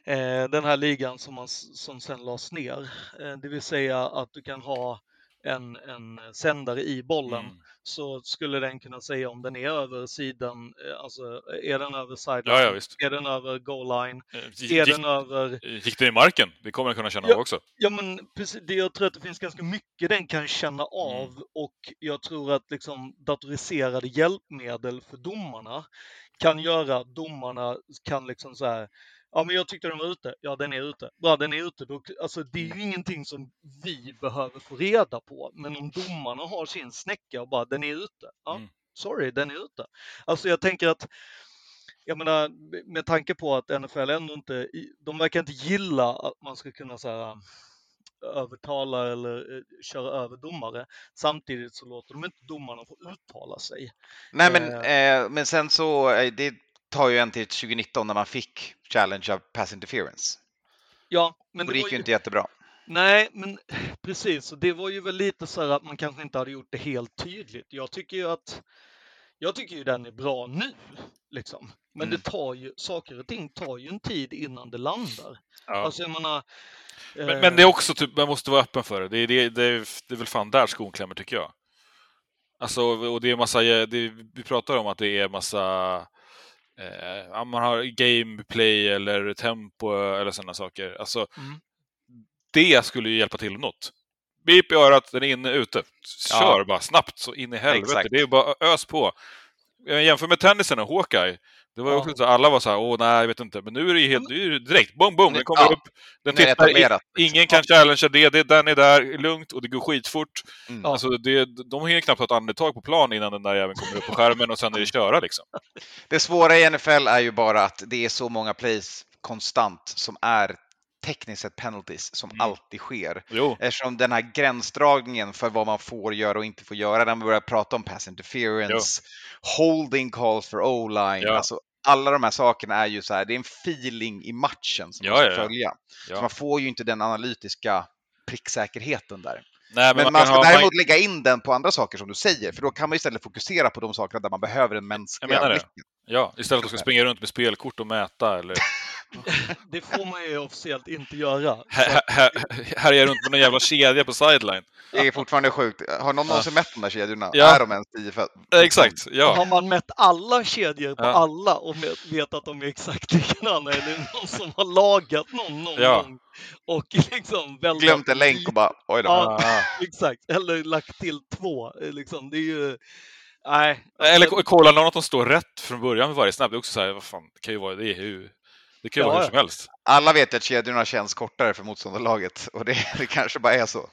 eh, den här ligan som, man, som sen lades ner. Eh, det vill säga att du kan ha en, en sändare i bollen Mm. så skulle den kunna säga om den är över sidan, eh, alltså är den över sideline, Ja, ja, är den över goal line, Eh, är Gick, den över gick den i marken? Det kommer den kunna känna Ja. av också. Ja, men precis, det, jag tror att det finns ganska mycket den kan känna av Mm. och jag tror att liksom datoriserade hjälpmedel för domarna kan göra att domarna kan liksom så här, ja men jag tyckte den var ute, ja den är ute, bra den är ute. Då, alltså det är ju ingenting som vi behöver få reda på, men om domarna har sin snäcka och bara den är ute, ja Mm. sorry den är ute. Alltså jag tänker att jag menar, med tanke på att NFL ändå inte, de verkar inte gilla att man ska kunna så här, övertala eller eh, köra över domare. Samtidigt så låter de inte domarna få uttala sig. Nej, men, eh, men sen så, eh, det tar ju en till 2019 när man fick challenge of pass interference. Ja, men och det gick ju ju, inte jättebra. nej, men precis, och det var ju väl lite så här att man kanske inte hade gjort det helt tydligt. Jag tycker ju att, jag tycker ju den är bra nu, liksom. Men Mm. det tar ju, saker och ting tar ju en tid innan det landar. Ja. Alltså jag menar, Men, eh, men det är också typ, man måste vara öppen för det. Det är, det, det, är, det är väl fan där skon klämmer tycker jag. Alltså, och det är massa, det, vi pratar om att det är massa, eh, man har gameplay eller tempo eller sådana saker. Alltså, Mm. det skulle ju hjälpa till något. Beep i örat, den är inne, ute. Kör Ja. bara snabbt så in i helvete. Exakt. Det är bara ös på. Jag jämför med tennisen och Hawkeye. Det var ju Ja. också så alla var så här, åh nej, jag vet inte. Men nu är det ju helt, det är direkt, bom, bom, Nu- den kommer ja. upp. Den Nu tittar, liksom. ingen kan challengea det, det, den är där, lugnt och det går skitfort. Mm. Alltså det, de hinner knappt ta ett andetag på plan innan den där jäveln kommer upp på skärmen och sen är det köra liksom. Det svåra i NFL är ju bara att det är så många plays konstant som är tekniskt sett penalties som Mm. alltid sker. Jo, Eftersom den här gränsdragningen för vad man får göra och inte får göra, när man börjar prata om pass interference, holding calls for o-line, Ja. alltså alla de här sakerna är ju så här, det är en feeling i matchen som Ja, man ska ja, ja. följa. Ja. Så man får ju inte den analytiska pricksäkerheten där. nej, Men, men, man kan ska ha, däremot lägga in den på andra saker som du säger, för då kan man istället fokusera på de sakerna där man behöver den mänskliga blicken. ja, istället för att ska springa runt med spelkort och mäta eller det får man ju officiellt inte göra. här- här- här- härja runt med någon jävla kedja på sideline. Det är fortfarande sjukt. Har någon någonsin mätt de där kedjorna? Ja. Är de ens 10 för... Exakt, ja. Har man mätt alla kedjor på Ja. alla och vet att de är exakt likadana eller någon som har lagat någon någon Ja. gång och liksom Glömt en länk och bara, oj då. Ja. Exakt, eller lagt till två. Liksom. Det är ju... Nej. Eller ko- kolla någon att de står rätt från början med varje snabb. Det är också så här, vad fan, det kan ju vara, det är ju, det kan ju Ja, vara hur ja. som helst. Alla vet att kedjorna känns kortare för motståndarlaget och det, det kanske bara är så.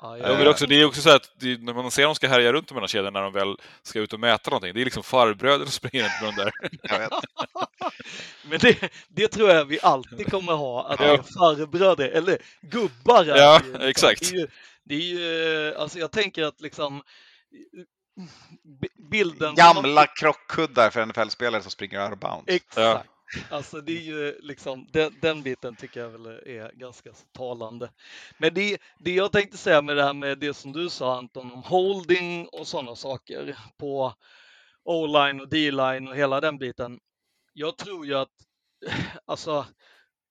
ja, Ja, men det är också, det är också så att det, när man ser dem ska härja runt med de här kedjorna när de väl ska ut och mäta någonting. Det är liksom farbröder som springer runt med de där. Men det, det tror jag vi alltid kommer ha, att det Ja. är farbröder, eller gubbar. Ja, det liksom. exakt. Det är ju, det är ju, alltså jag tänker att liksom bilden... man- Gamla krockkuddar för NFL-spelare som springer out of bounds. Exakt. Alltså det är ju liksom, den, den biten tycker jag väl är ganska talande. Men det, det jag tänkte säga med det här med det som du sa Anton om holding och sådana saker på O-line och D-line och hela den biten. Jag tror ju att alltså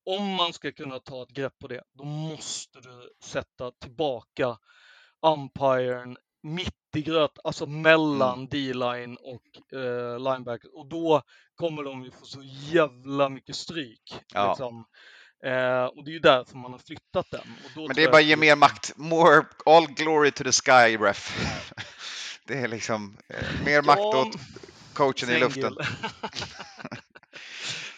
om man ska kunna ta ett grepp på det, då måste du sätta tillbaka umpiren mitt i gröt, alltså mellan D-line och eh, linebacker. Och då kommer de ju få så jävla mycket stryk. Ja. Liksom. Eh, och det är ju därför man har flyttat den. Men det är bara att ge mer makt. More, all glory to the sky, ref. Det är liksom eh, mer makt Ja, åt coachen i luften.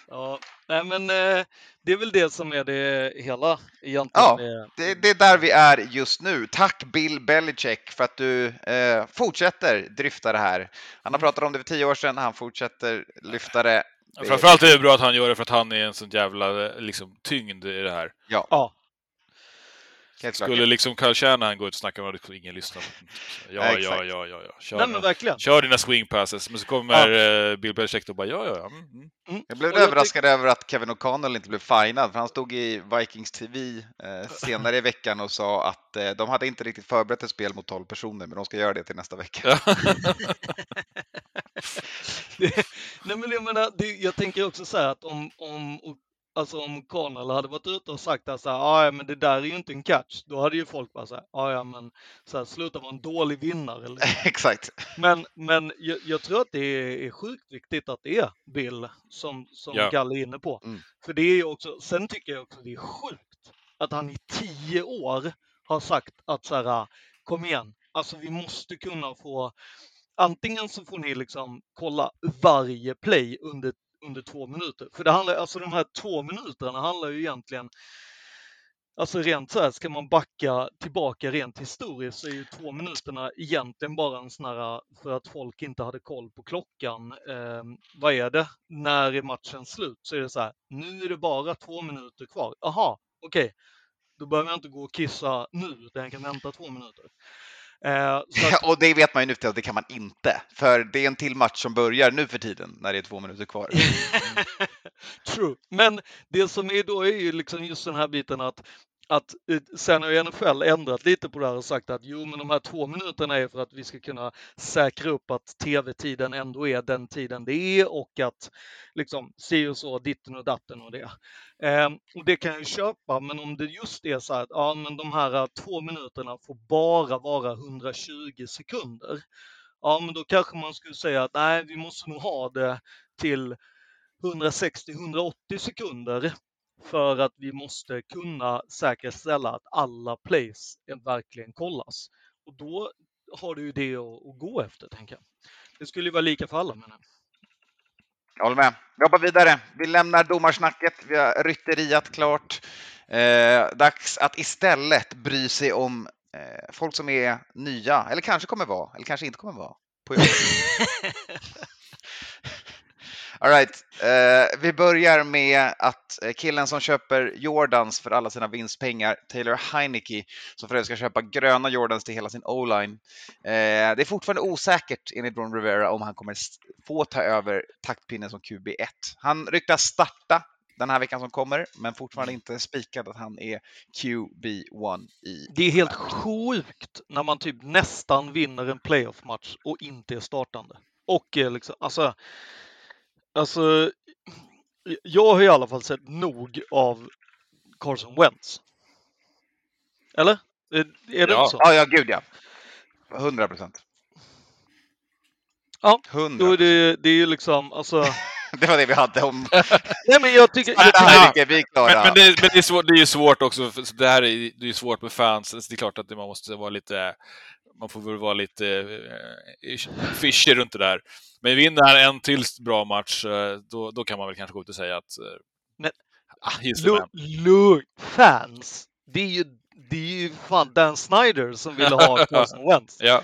Ja, nej men eh, det är väl det som är det hela egentligen. Ja, Det, det är där vi är just nu. Tack Bill Belichick för att du eh, fortsätter dryfta det här. Han har pratat om det för tio år sedan, han fortsätter lyfta det. Framförallt är det bra att han gör det för att han är en sån jävla liksom, tyngd i det här. Ja, Ja, helt klart. Skulle liksom Kyle Shanahan gå ut och snacka med honom, ingen lyssnar. Ja, Ja, ja, ja, ja, ja. Kör, nej men verkligen. Kör dina swing passes. Men så kommer eh, Bill Belichick och bara ja, ja, ja. Mm, mm. Jag blev Och jag överraskad över att Kevin O'Connell inte blev finad, för han stod i Vikings TV eh, senare i veckan och sa att eh, de hade inte riktigt förberett ett spel mot 12 personer, men de ska göra det till nästa vecka. Ja. Det, nej men jag menar, det, jag tänker också så här att om, om, alltså om Connell hade varit ute och sagt att "Ah, ja men det där är ju inte en catch, då hade ju folk bara här, "Ah, ja men så här, sluta vara en dålig vinnare. Eller, Exakt. men men jag, jag tror att det är, sjukt viktigt att det är Bill som, som Ja. Galle är inne på. Mm. För det är ju också, sen tycker jag också det är sjukt att han i tio år har sagt att så här, kom igen, alltså vi måste kunna få antingen så får ni liksom kolla varje play under, under två minuter. För det handlar, alltså de här två minuterna handlar ju egentligen Alltså rent så här, ska man backa tillbaka rent historiskt så är ju två minuterna egentligen bara en sån här, för att folk inte hade koll på klockan. Eh, vad är det? När är matchen slut? Så är det så här, nu är det bara två minuter kvar. Aha, okej. Då behöver jag inte gå och kissa nu, utan jag kan vänta två minuter. Eh, att, Och det vet man ju nu till att det kan man inte, för det är en till match som börjar nu för tiden när det är två minuter kvar. True. Men det som är då är ju liksom just den här biten att att eh, sen har ju NFL ändrat lite på det här och sagt att jo, men de här två minuterna är för att vi ska kunna säkra upp att tv-tiden ändå är den tiden det är och att liksom si och så, ditten och datten och det. Eh, och det kan jag köpa, men om det just är så här att ja, men de här eh, två minuterna får bara vara 120 sekunder. Ja, men då kanske man skulle säga att nej, vi måste nog ha det till 160-180 sekunder för att vi måste kunna säkerställa att alla plays verkligen kollas. Och då har du ju det att, att gå efter, tänker jag. Det skulle ju vara lika för alla, menar jag. Jag håller med. Vi hoppar vidare. Vi lämnar domarsnacket. Vi har rytteriat klart. Eh, dags att istället bry sig om eh, folk som är nya, eller kanske kommer vara, eller kanske inte kommer vara, på jobbet. All right. Eh, vi börjar med att eh, killen som köper Jordans för alla sina vinstpengar, Taylor Heineke, som för övrigt ska köpa gröna Jordans till hela sin O-line. Eh, det är fortfarande osäkert enligt Ron Rivera om han kommer få ta över taktpinnen som QB1. Han ryktas starta den här veckan som kommer, men fortfarande inte spikad att han är QB1 i Det är helt sjukt när man typ nästan vinner en playoff-match och inte är startande. Och liksom, alltså, alltså, jag har i alla fall sett nog av Carson Wentz. Eller? Är, är det Ja. så? Ja, ja, gud ja. 100 procent. Ja, 100 Då är det, det är ju liksom, alltså, Det var det vi hade om nej men jag tycker, jag tycker. Vi är klara. Men, men, det, men det, är svårt, det är ju svårt också, för det här är, det är svårt med fans. Så Det är klart att man måste vara lite, man får väl vara lite eh, fishy runt det där. Men vinner han en till bra match, eh, då, då kan man väl kanske gå ut och säga att eh, Men- ah, lugn, fans, det är ju, det är ju fan Dan Snyder som ville ha Carson Wentz. Ja,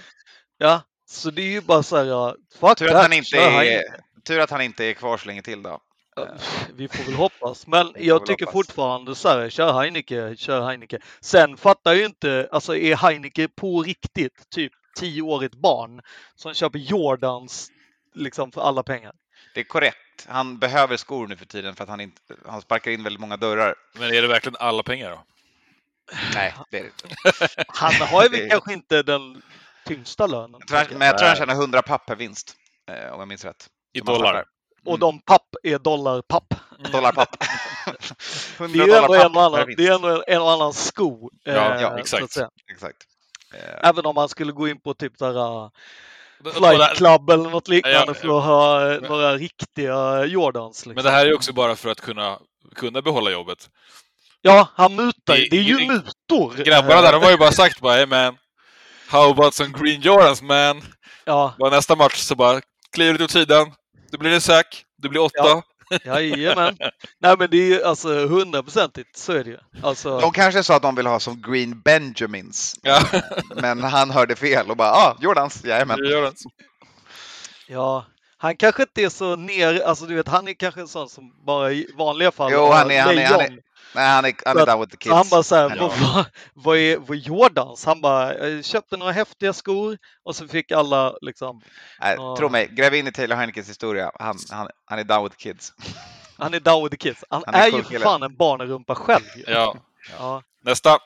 Ja, så det är ju bara så här, ja, fuck Tur att that, han inte kör är, Heineke. tur att han inte är kvar så länge till då. Ja, Vi får väl hoppas, men jag tycker hoppas. fortfarande så här, kör Heineke, kör Heineke. Sen fattar jag ju inte, alltså är Heineke på riktigt typ tioårigt barn som köper Jordans liksom för alla pengar? Det är korrekt. Han behöver skor nu för tiden för att han, inte, han sparkar in väldigt många dörrar. men är det verkligen alla pengar då? Nej, det är det inte. Han har ju väl kanske inte den tyngsta lönen. Jag tror men jag tror han tjänar 100 papp per vinst, eh, om jag minns rätt. I dollar? Och de papp är dollarpapp. Dollarpapp. Det 100 är dollar en och annan, det är ändå en och annan sko. Ja, eh, ja, exakt. Exakt. Eh, Även om man skulle gå in på typ där Och Flight Club eller något liknande Ja, för att ha eh, men- några riktiga Jordans. Liksom. Men det här är också bara för att kunna, kunna behålla jobbet. Ja, han mutar. Det- är ju det- mutor. Grabbarna där, de har ju bara sagt bara hey man, how about some green Jordans man? Ja, Bara nästa match så bara kliver du åt sidan, det blir en sack, det blir åtta. Ja. jajamän. Nej men det är ju alltså hundraprocentigt, så är det ju. Alltså, De kanske sa att de vill ha som Green Benjamins, Ja. men han hörde fel och bara ah, Jordans, jajamän. Jordans. ja, Han kanske inte är så ner, alltså du vet, han är kanske en sån som bara i vanliga fall Jo, han är- han är- han är-. Nej, han är, han är down with the kids. Han bara så här, vad, vad, vad, är, vad är Jordans? Han bara, jag köpte några häftiga skor och så fick alla liksom, Nej, Ja. Tro mig, gräv in i Taylor Heinekens historia. Han, han, han är down with the kids. han är down with the kids. Han, Han är är, cool ju för fan en barnrumpa själv. Ja. Ja. Nästa.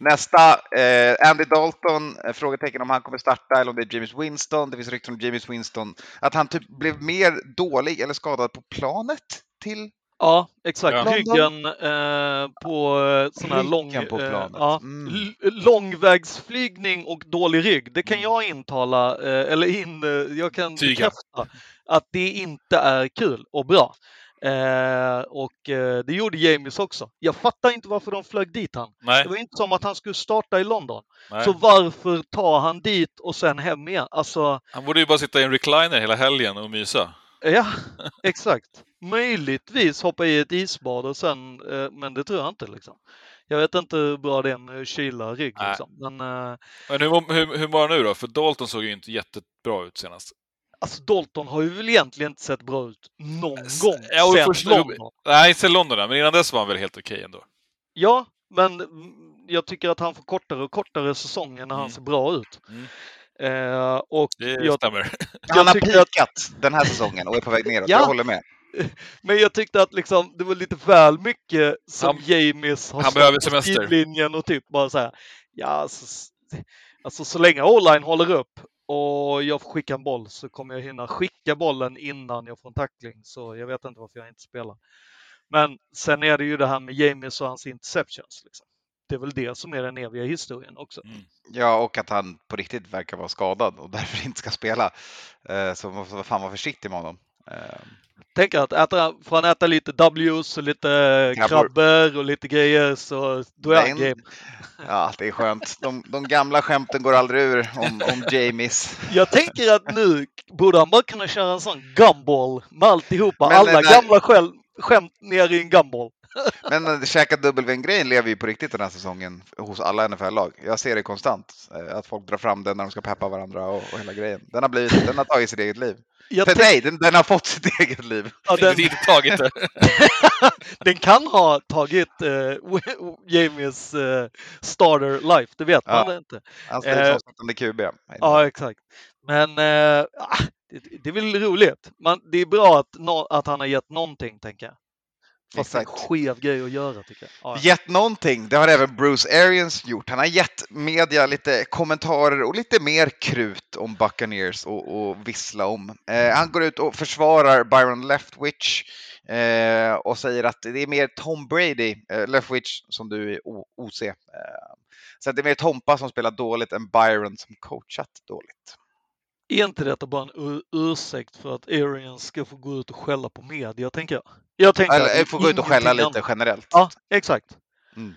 Nästa, eh, Andy Dalton, eh, frågetecken om han kommer starta eller om det är James Winston. Det finns rykten om James Winston. Att han typ blev mer dålig eller skadad på planet till Ja, exakt. Ja. Ryggen eh, på eh, sån här lång, på eh, planet. ja, Mm. långvägsflygning och dålig rygg. Det kan jag intala, eh, eller in, eh, jag kan Tyga. bekräfta att det inte är kul och bra. Eh, och eh, det gjorde James också. Jag fattar inte varför de flög dit han. Nej. Det var inte som att han skulle starta i London. nej. Så varför tar han dit och sen hem igen? Alltså, Han borde ju bara sitta i en recliner hela helgen och mysa. Ja, exakt. Möjligtvis hoppa i ett isbad och sen, eh, men det tror jag inte liksom. Jag vet inte hur bra det är med kyla rygg Nej. liksom. Men eh, Men hur, hur, hur mår han nu då? För Dalton såg ju inte jättebra ut senast. alltså Dalton har ju väl egentligen inte sett bra ut någon S- gång ja, sen först- London. Nej, inte sen London, men innan dess var han väl helt okej ändå. Ja, men mm, jag tycker att han får kortare och kortare säsonger när han Mm. ser bra ut. Mm. Eh, och Det jag, stämmer. Han har tycker att- pikat den här säsongen och är på väg neråt. Ja. Jag håller med. men jag tyckte att liksom, det var lite väl mycket som Han- James har han behöver på semester. sidlinjen och typ bara så här. Ja, alltså, alltså så länge online håller upp och jag får skicka en boll så kommer jag hinna skicka bollen innan jag får en tackling. Så jag vet inte varför jag inte spelar. Men sen är det ju det här med James och hans interceptions. Liksom. Det är väl det som är den eviga historien också. Ja, och att han på riktigt verkar vara skadad och därför inte ska spela. Eh, Så man får fan vara försiktig med honom. Eh, Tänk att äta, får han äta lite W's och lite Krabbor. krabbor och lite grejer så då är han game. Ja, det är skönt. De, de gamla skämten går aldrig ur om, om Jamies. Jag tänker att nu borde han bara kunna köra en sån gumball med alltihopa. Men Alla den där- gamla skäl, skämt ner i en gumball. Men eh, käka W-grejen lever ju på riktigt den här säsongen hos alla NFL-lag. Jag ser det konstant. eh, Att folk drar fram den när de ska peppa varandra och, och hela grejen. Den har, blivit, den har tagit sitt eget liv. Jag Nej, tänk, Nej, den, den har fått sitt eget liv. ja, Den... den, inte tagit det. den kan ha tagit eh, Jamies eh, starter life, det vet Ja. man inte. Han Eh, avslutande QB. Ja, exakt. Men ah, det, det är väl roligt. Man, det är bra att, nå- att han har gett någonting, tänker jag. Fast är en Exakt. skev grej att göra, tycker jag. Ja, ja. Gett någonting, det har även Bruce Arians gjort. Han har gett media lite kommentarer och lite mer krut om Buccaneers och, och vissla om. Eh, han går ut och försvarar Byron Leftwich eh, och säger att det är mer Tom Brady, eh, Leftwich som du är OC. Eh, så det är mer Tompa som spelar dåligt än Byron som coachat dåligt. Är inte detta bara en ur- ursäkt för att Arians ska få gå ut och skälla på media, tänker jag? Jag tänker att Eller är får gå ut och skälla lite annat. generellt. Ja, exakt. Mm.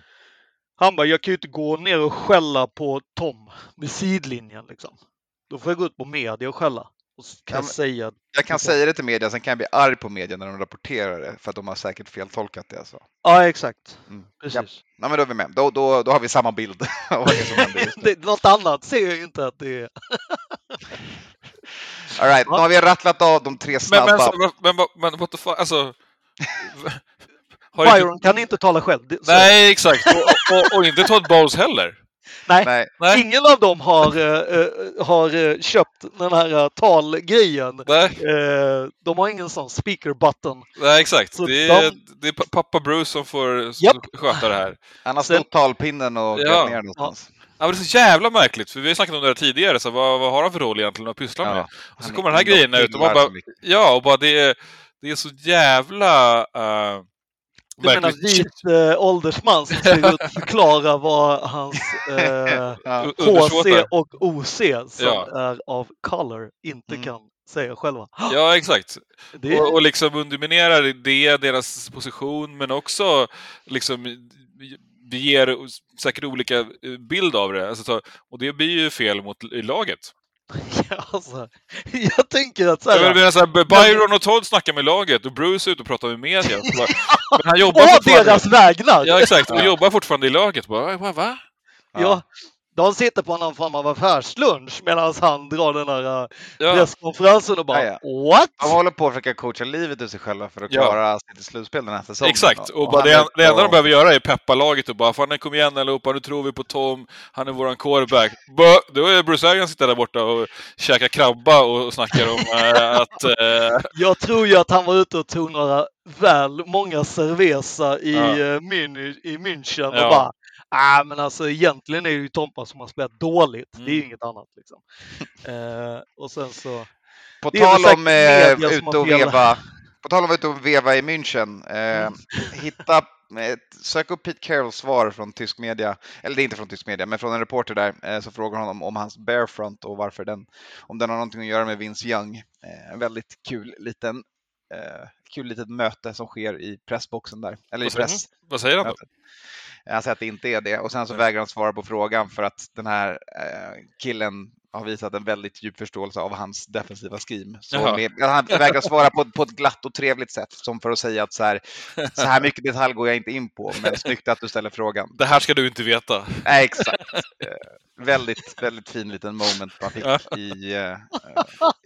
Han bara, jag kan ju inte gå ner och skälla på Tom med sidlinjen liksom. Då får jag gå ut på media och skälla. Och så kan Ja, säga, Jag kan säga det till media, sen kan jag bli arg på media när de rapporterar det för att de har säkert feltolkat det. Alltså. ja exakt. Mm. Precis. Ja, men då är vi med. Då, då, då har vi samma bild det något annat ser jag ju inte att det är. All right, nu har vi rattlat av de tre snabba. men, men, men, men what the fuck, alltså... Har inte- Byron kan inte tala själv. Nej, exakt. Och, och, och inte Todd Bowles heller. nej. Nej, Nej. Ingen av dem har, eh, har eh, köpt den här talgrejen. Nej, Eh, de har ingen sån speaker button. nej exakt. Det är, de- det är pa- pappa Bruce som får Japp. sköta det här. han har snott talpinnen och Ja. grävt ner någonstans. Ja, men det är så jävla märkligt, för vi har snackat om det här tidigare, så vad, vad har han för roll egentligen att pyssla med? Ja, Och så kommer den här är- grejen ut och man bara, ja, och bara det är, det är så jävla... Uh, Du menar vit eh, åldersman som ska ut förklara vad hans eh, Ja. HC och OC som Ja. är av color inte Mm. kan säga själva. Ja, exakt. Det, Och, och liksom underminerar det, deras position, men också liksom det ger säkert olika eh, bild av det. Alltså, så- och det blir ju fel mot laget. alltså, jag tänker att så Jag här, menar, så här, Byron och Todd snackar med laget och Bruce är ute och pratar med media. Bara, men han jobbar å deras vägnar! Ja, exakt. Och Ja. jobbar fortfarande i laget. Bara, va? va? Ja, De sitter på någon form av affärslunch medan han drar den där eh, Ja. presskonferensen och bara Ja, What? De håller på att försöka coacha livet ur sig själva för att Ja. klara sig till slutspel den här säsongen. Exakt, och bara han det, det enda de behöver göra är peppa laget och bara Fan kom igen allihopa, nu tror vi på Tom, han är våran quarterback. Då är Bruce Arians sitter där borta och käkar krabba och snackar om eh, att... Eh, Jag tror ju att han var ute och tog några väl många cerveza i, Ja. Mün- i München och Ja. bara Ah, men alltså egentligen är det ju Tompa som har spelat dåligt. Det är ju Mm. inget annat. Liksom. Eh, och sen så... På tal om eh, som har och veva, på tal om ute och veva i München, eh, Mm. hitta, sök upp Pete Carrolls svar från tysk media, eller det är inte från tysk media, men från en reporter där, eh, så frågar honom om hans barefront och varför den, om den har någonting att göra med Vince Young. Eh, en väldigt kul liten, eh, kul litet möte som sker i pressboxen där, eller i Vad säger press. vad säger han då? Han säger att det inte är det och sen så vägrar han svara på frågan för att den här eh, killen har visat en väldigt djup förståelse av hans defensiva scheme. Så Jaha. med, han vägrar svara på, på ett glatt och trevligt sätt som för att säga att så här, så här mycket detalj går jag inte in på, men snyggt att du ställer frågan. Det här ska du inte veta. Nej, exakt. Eh, väldigt, väldigt fin liten moment man fick i, eh,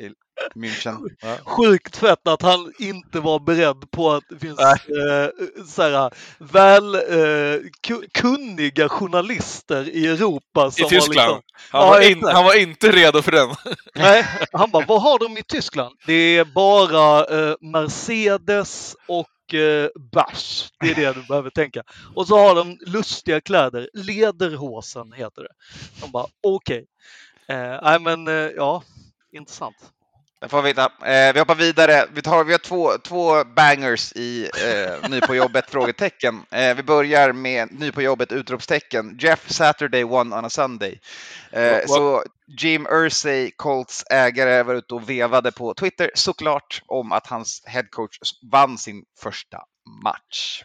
i München. Sjukt fett att han inte var beredd på att det finns eh, så här, väl eh, ku- kunniga journalister i Europa. I Som Tyskland. Liksom, Han, Ja, var in, han var inte redo för den. nej, han bara, vad har de i Tyskland? Det är bara eh, Mercedes och eh, bärs. Det är det du behöver tänka. Och så har de lustiga kläder. Lederhosen heter det. De bara, okej. Eh, nej men, eh, ja, intressant. Jag får veta. Eh, vi hoppar vidare. Vi, tar, vi har två, två bangers i eh, Ny på jobbet? frågetecken. Eh, vi börjar med Ny på jobbet? utropstecken. Jeff Saturday won on a Sunday. Eh, så Jim Irsay, Colts ägare, var ute och vevade på Twitter såklart om att hans headcoach vann sin första match.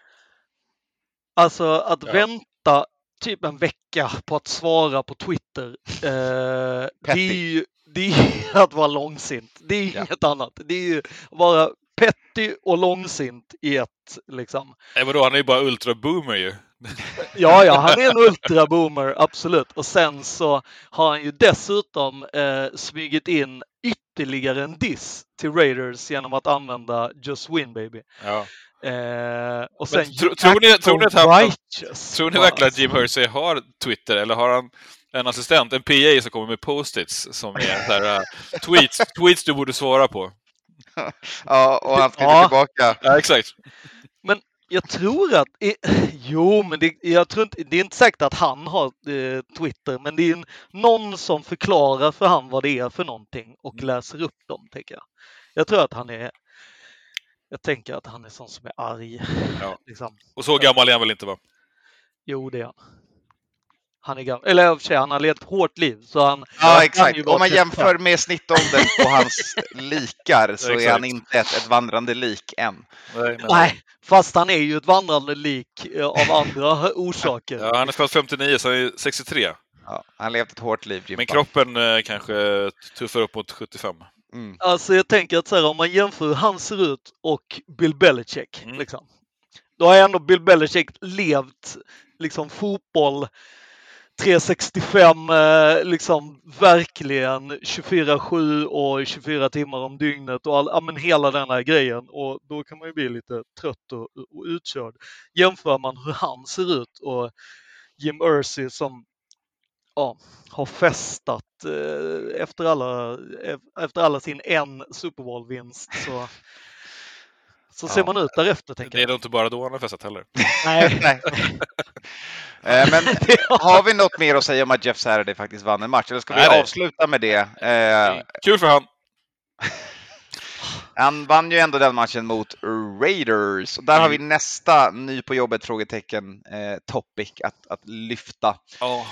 Alltså att Ja. vänta typ en vecka på att svara på Twitter. Eh, det är ju det är att vara långsint. Det är Ja. inget annat. Det är ju att vara petty och långsint i ett liksom. Nej, vadå, han är ju bara ultra-boomer ju. Ja, ja, han är en ultraboomer, absolut. Och sen så har han ju dessutom eh, smugit in ytterligare en diss till Raiders genom att använda Just Win Baby. Ja. Eh, och sen Men tro- tror ni- tror ni att han- righteous. Tror ni verkligen att. Jim Hersey har Twitter eller har han en assistent, en PA som kommer med post-its som är så här, uh, tweets, tweets du borde svara på? Ja, och han skriver Ja. tillbaka. Ja, exakt. Jag tror att, jo men det, jag tror inte, det är inte säkert att han har eh, Twitter men det är en, någon som förklarar för han vad det är för någonting och Mm. läser upp dem tänker jag. Jag tror att han är, jag tänker att han är sån som är arg. Ja. Liksom. Och så gammal är han väl inte va? Jo det är han. Han är gammal, eller för sig han har levt hårt liv så han Ja, exakt. Om man 35. jämför med snittåldern på hans likar så är han inte ett, ett vandrande lik än. Nej, men- Nej, fast han är ju ett vandrande lik eh, av andra orsaker. Ja, han är född 59 så han är 63. Ja, han har levt ett hårt liv, Jimpa. Men kroppen eh, kanske tuffar upp mot 75. Mm. Alltså jag tänker att så här, om man jämför hur han ser ut och Bill Belichick. Mm. Liksom, då har ändå Bill Belichick levt liksom fotboll 365, eh, liksom verkligen 24-7 och 24 timmar om dygnet och all, ja, men hela den här grejen. Och då kan man ju bli lite trött och, och utkörd. Jämför man hur han ser ut och Jim Ursi som ja, har festat eh, efter, alla, eh, efter alla sin en Super Bowl-vinst så, så ser Ja. man ut därefter tänker Det är nog inte bara då han har festat heller. Nej. Nej. Eh, Men har vi något mer att säga om att Jeff Saturday faktiskt vann en match? Eller ska vi Nej, avsluta med det? Eh, Kul för han. han vann ju ändå den matchen mot Raiders. Och där har vi nästa ny på jobbet frågetecken eh, topic att, att lyfta. Ja.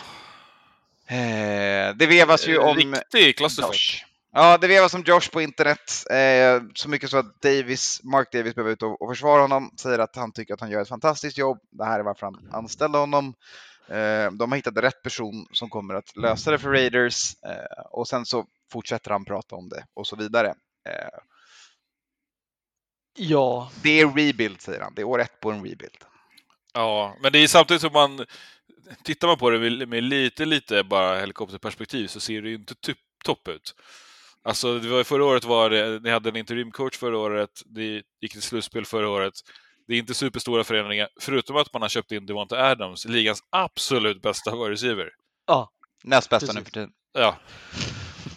Eh, det vevas ju om Riktig clusterfuck. Ja, det vevas om Josh på internet. Eh, så mycket så att Davis, Mark Davis behöver ut och, och försvara honom. Säger att han tycker att han gör ett fantastiskt jobb. Det här är varför han anställde honom. Eh, de har hittat rätt person som kommer att lösa det för Raiders. Eh, och sen så fortsätter han prata om det och så vidare. Eh, Ja, det är rebuild, säger han. Det är år ett på en rebuild. Ja, men det är samtidigt som man... tittar man på det med, med lite, lite bara helikopterperspektiv så ser det ju inte typ, topp ut. Alltså, det var, förra året var det, ni hade en interimcoach förra året, det gick till slutspel förra året. Det är inte superstora förändringar, förutom att man har köpt in Devonta Adams, ligans absolut bästa receiver. Ja, Näst bästa nu för tiden. Ja.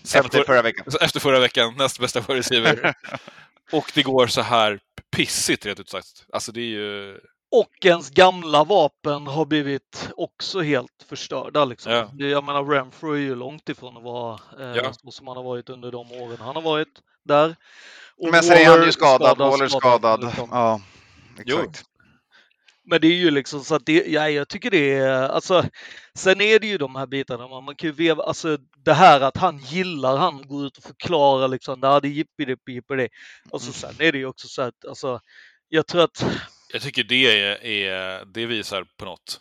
Sen Efter för- förra veckan. Efter förra veckan, näst bästa receiver. Och det går så här pissigt, rent ut sagt. Alltså det är ju... och ens gamla vapen har blivit också helt förstörda. Liksom. Ja. Det, jag menar, Renfrew är ju långt ifrån att vara eh, Ja. så som han har varit under de åren han har varit där. Och Men sen är han ju skadad, Waller skadad. liksom. Ja, Jo. exakt. Men det är ju liksom så att det, ja, jag tycker det är, alltså, sen är det ju de här bitarna, man, man kan ju veva, alltså det här att han gillar, han går ut och förklarar liksom, det hade jippi på det. Och så Mm. sen är det ju också så att, alltså, jag tror att, Jag tycker det, är, är, det visar på något.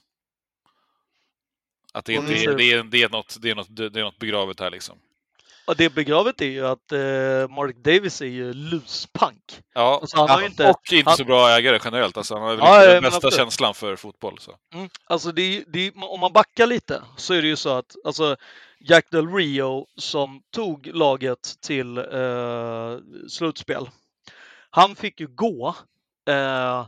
Att det, Vad det, det? det, är, något, det, är något, det är något begravet här liksom. ja, det begravet är ju att eh, Mark Davis är ju luspank. Ja, Alltså, han har inte, och inte han- så bra ägare generellt. Alltså, han har väl Ja, inte den bästa absolut. känslan för fotboll. Så. Mm. Alltså det, det, om man backar lite så är det ju så att alltså, Jack Del Rio som tog laget till eh, slutspel. Han fick ju gå eh,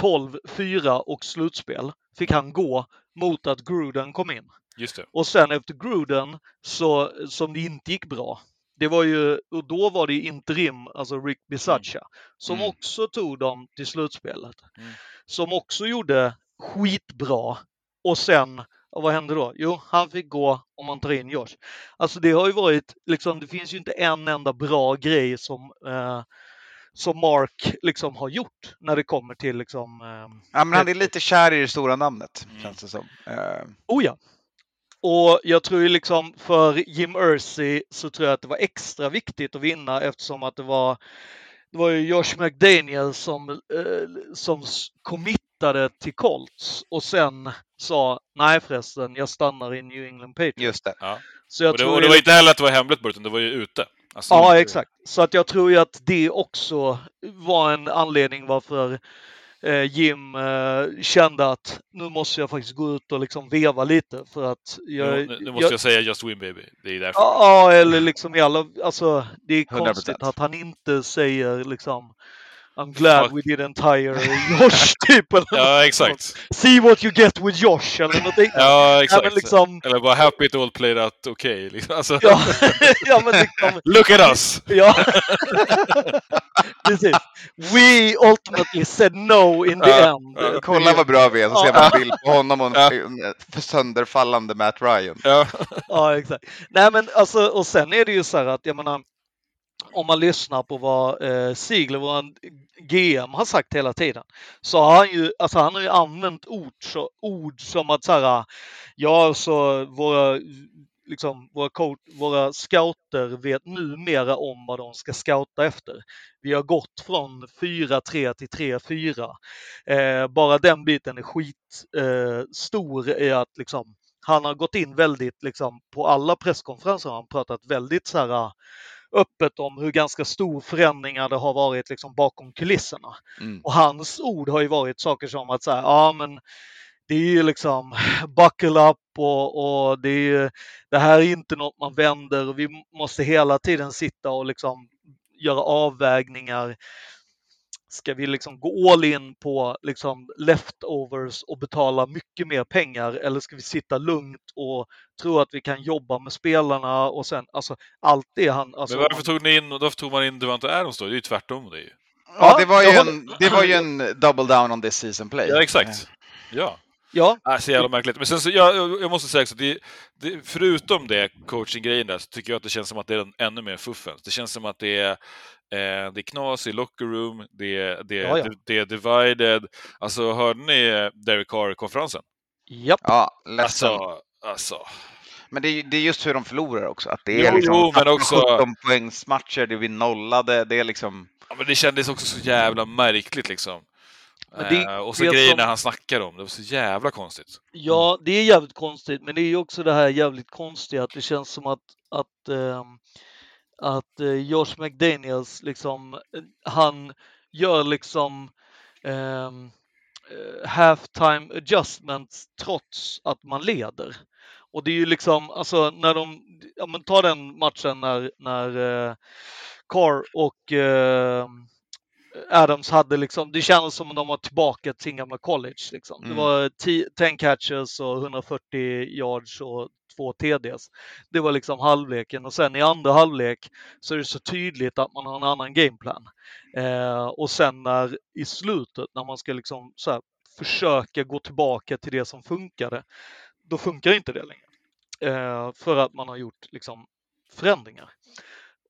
12-4 och slutspel fick han gå mot att Gruden kom in. Just det. Och sen efter Gruden så, som det inte gick bra. Det var ju, och då var det interim, alltså Rick Bisaccia, som Mm. också tog dem till slutspelet. Mm. Som också gjorde skitbra. Och sen, vad hände då? Jo, han fick gå om man tar in Josh. Alltså det har ju varit, liksom, det finns ju inte en enda bra grej som, eh, som Mark liksom har gjort när det kommer till liksom, eh, Ja, men han är lite kär i det stora namnet, Mm. känns det som. Eh, Oh ja. Och jag tror ju liksom för Jim Irsay så tror jag att det var extra viktigt att vinna eftersom att det var det var ju Josh McDaniel som, eh, som committade till Colts och sen sa nej förresten, jag stannar i New England Patriots. just det. Ja. Så jag Och det, tror och det var inte heller att det var hemligt utan det var ju ute. Alltså, Ja, exakt. Så att jag tror ju att det också var en anledning varför eh, Jim eh, kände att nu måste jag faktiskt gå ut och liksom veva lite för att jag, Nu, nu måste jag säga just win baby. Det är därför. Ja, eller liksom i alla, alltså det är 100%. konstigt att han inte säger liksom I'm glad Fuck. we didn't hire Josh typ. Eller Ja, något exakt. See what you get with Josh eller någonting. Ja, exakt. men liksom, Eller bara happy it all played out okay. Liksom. Alltså, ja, ja men liksom, Look at us! ja. Precis. We ultimately said no in the Ja, end. ja. Kolla vad bra vi är, så ser man Ja. en bild på honom och en sönderfallande Matt Ryan. Ja. Ja, exakt. Nej, men alltså, och sen är det ju så här att, jag menar, om man lyssnar på vad eh, Ziegler, vår GM, har sagt hela tiden, så har han ju, alltså han har ju använt ord, så, ord som att så här, ja, så våra, liksom, våra, coach, våra scouter vet numera om vad de ska scouta efter. Vi har gått från 4-3 till 3-4. Eh, bara den biten är skitstor eh, i att liksom, han har gått in väldigt, liksom, på alla presskonferenser har han pratat väldigt så här, öppet om hur ganska stor förändringar det har varit liksom, bakom kulisserna. Mm. Och hans ord har ju varit saker som att säga, ja men det är ju liksom buckle up och, och det, är, det här är inte något man vänder och vi måste hela tiden sitta och liksom göra avvägningar. Ska vi liksom gå all in på liksom leftovers och betala mycket mer pengar eller ska vi sitta lugnt och tro att vi kan jobba med spelarna och sen alltså allt det han... Alltså, Men varför tog, ni in, varför tog man in Devante Adams då? Det är ju tvärtom det. Är ju. Ja, det var ju, en, det var ju en double down on this season play. Ja, exakt. Ja. Ja, Ah, så jävla märkligt. Men sen så, jag, jag jag måste säga också, det, det, förutom det coaching-grejen där, så tycker jag att det känns som att det är en, ännu mer fuffens. Det känns som att det är, eh, det är knas i locker room, det, är- det, är- Ja, ja. det, det är divided. Alltså, hörde ni eh, Derek Carr-konferensen? japp. Ja, ledsen. Alltså, alltså. Men det är, det är just hur de förlorar också. Att det Jo, är liksom jo, men också- 17 poängs matcher, det är vi nollade, det är liksom... Ja, men det kändes också så jävla märkligt liksom. Det- eh, och så grejerna som- han snackar om, det var så jävla konstigt. Ja, det är jävligt konstigt, men det är ju också det här jävligt konstiga att det känns som att, att, ehm, att eh, Josh McDaniels liksom, eh, han gör liksom, ehm, eh, halftime adjustments trots att man leder. Och det är ju liksom, alltså när de, ja men ta den matchen när, när eh, Carr och eh, Adams hade liksom, det kändes som att de var tillbaka till sin gamla college. Liksom. Mm. Det var 10 catches och 140 yards och två TDs. Det var liksom halvleken och sen i andra halvlek så är det så tydligt att man har en annan gameplan. Eh, och sen när i slutet när man ska liksom så här, försöka gå tillbaka till det som funkade, då funkar inte det längre. Eh, för att man har gjort liksom förändringar.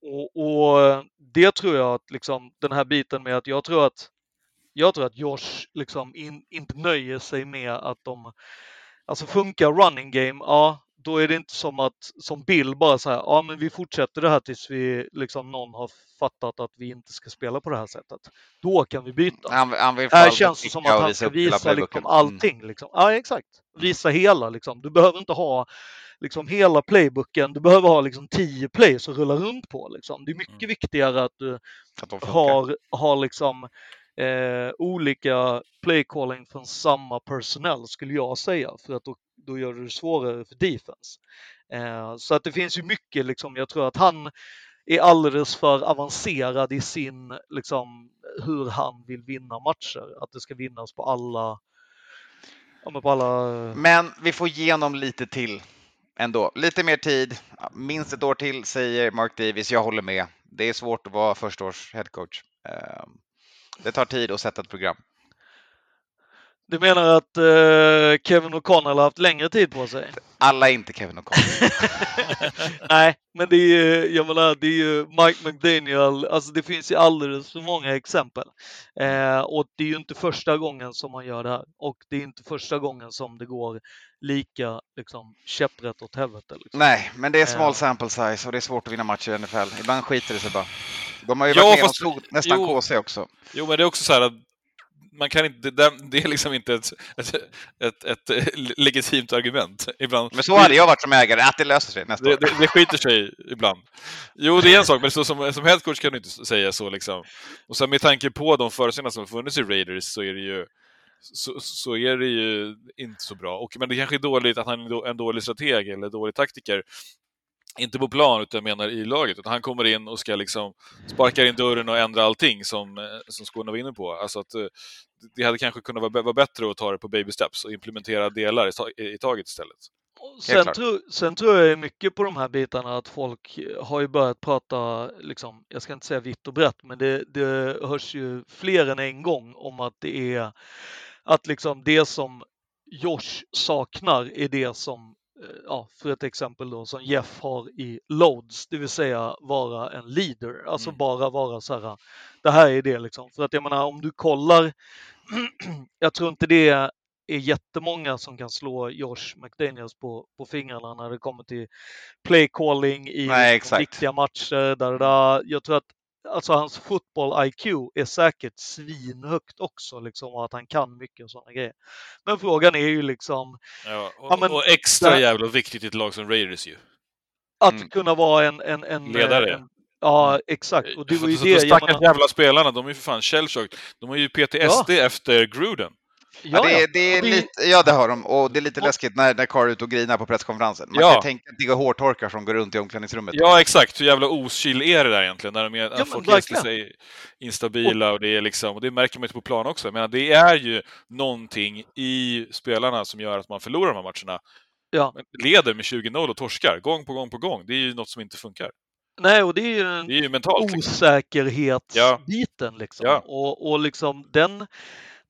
Och, och det tror jag att liksom den här biten med att jag tror att jag tror att Josh liksom in, inte nöjer sig med att de, alltså funkar running game, ja, då är det inte som att som Bill bara så här, ja men vi fortsätter det här tills vi liksom någon har fattat att vi inte ska spela på det här sättet. Då kan vi byta. Han, han vill Här känns det som att han ska visa liksom allting. Liksom. Ja, exakt. Visa hela. Liksom. Du behöver inte ha liksom, hela playbooken. Du behöver ha liksom, tio plays att rulla runt på. Liksom. Det är mycket Mm. viktigare att du Att har, har liksom, eh, olika playcalling från samma personell skulle jag säga. För att då, då gör du det svårare för defense. Eh, så att det finns ju mycket, liksom, jag tror att han är alldeles för avancerad i sin, liksom, hur han vill vinna matcher. Att det ska vinnas på alla, ja, men på alla eh, Men vi får igenom lite till ändå. Lite mer tid, minst ett år till säger Mark Davis. Jag håller med. Det är svårt att vara första års headcoach. Eh, det tar tid att sätta ett program. Du menar att eh, Kevin O'Connell har haft längre tid på sig? Alla är inte Kevin O'Connell. Nej, men det är ju, jag menar, det är ju Mike McDaniel, alltså det finns ju alldeles för många exempel. Eh, och det är ju inte första gången som man gör det här. Och det är inte första gången som det går lika liksom, käpprätt åt helvete. Liksom. Nej, men det är small Ja. sample size och det är svårt att vinna matcher i NFL. Ibland skiter det sig bara. De har ju Ja, varit med fast- nästan jo. KC också. Jo, men det är också så här att man kan inte, det, det är liksom inte ett, ett, ett, ett, legitimt argument. Ibland, Men så hade jag varit som ägare, att det löser sig nästa det, år. det, det skiter sig ibland. Jo, det är en sak, men så, som, som headcoach kan du inte säga så. Liksom. Och sen med tanke på de förutsättningar som funnits i Raiders så är det ju så, så är det ju inte så bra. Och, men det kanske är dåligt att han är en dålig strateg eller dålig taktiker. Inte på plan, utan jag menar i laget. Utan han kommer in och ska liksom sparka in dörren och ändra allting som, eh, som Skåne var inne på. Alltså att, eh, det hade kanske kunnat vara, vara bättre att ta det på baby steps och implementera delar i, i taget istället. Sen, tro, sen tror jag mycket på de här bitarna att folk har ju börjat prata, liksom, jag ska inte säga vitt och brett, men det, det hörs ju fler än en gång om att det är att liksom det som Josh saknar är det som, eh, ja, för ett exempel då, som Jeff har i loads, det vill säga vara en leader, alltså Mm. bara vara så här, det här är det liksom. För att jag menar om du kollar, jag tror inte det är jättemånga som kan slå Josh McDaniels på, på fingrarna när det kommer till play calling i Nej, liksom viktiga matcher. Där, där. Jag tror att alltså, hans fotboll IQ är säkert svinhögt också liksom, och att han kan mycket sådana grejer. Men frågan är ju liksom Ja, och, Ja, men och extra där- jävla viktigt i ett lag som Raiders ju. att Mm. kunna vara en... en, en Ledare. En, ja, exakt. Och det var ju Så- det jag stackars menar, jävla spelarna, de är ju för fan shellshocked. De har ju PTSD efter Gruden. Ja, det, är, det är det- lite, ja, det har de. Och det är lite Och- läskigt när, när Carr är ute och grinar på presskonferensen. Man Ja. kan tänka att det är hårtorkar som går runt i omklädningsrummet. Ja, exakt. Hur jävla okyl är det där egentligen? När, de är, men folk är sig instabila och det är liksom, och det märker man ju på plan också. Men det är ju någonting i spelarna som gör att man förlorar de här matcherna. Ja. Leder med 20-0 och torskar gång på gång på gång. Det är ju något som inte funkar. Nej, och det är ju Det är ju mentalt. Liksom. osäkerhetsbiten liksom. Ja. Och, och liksom den,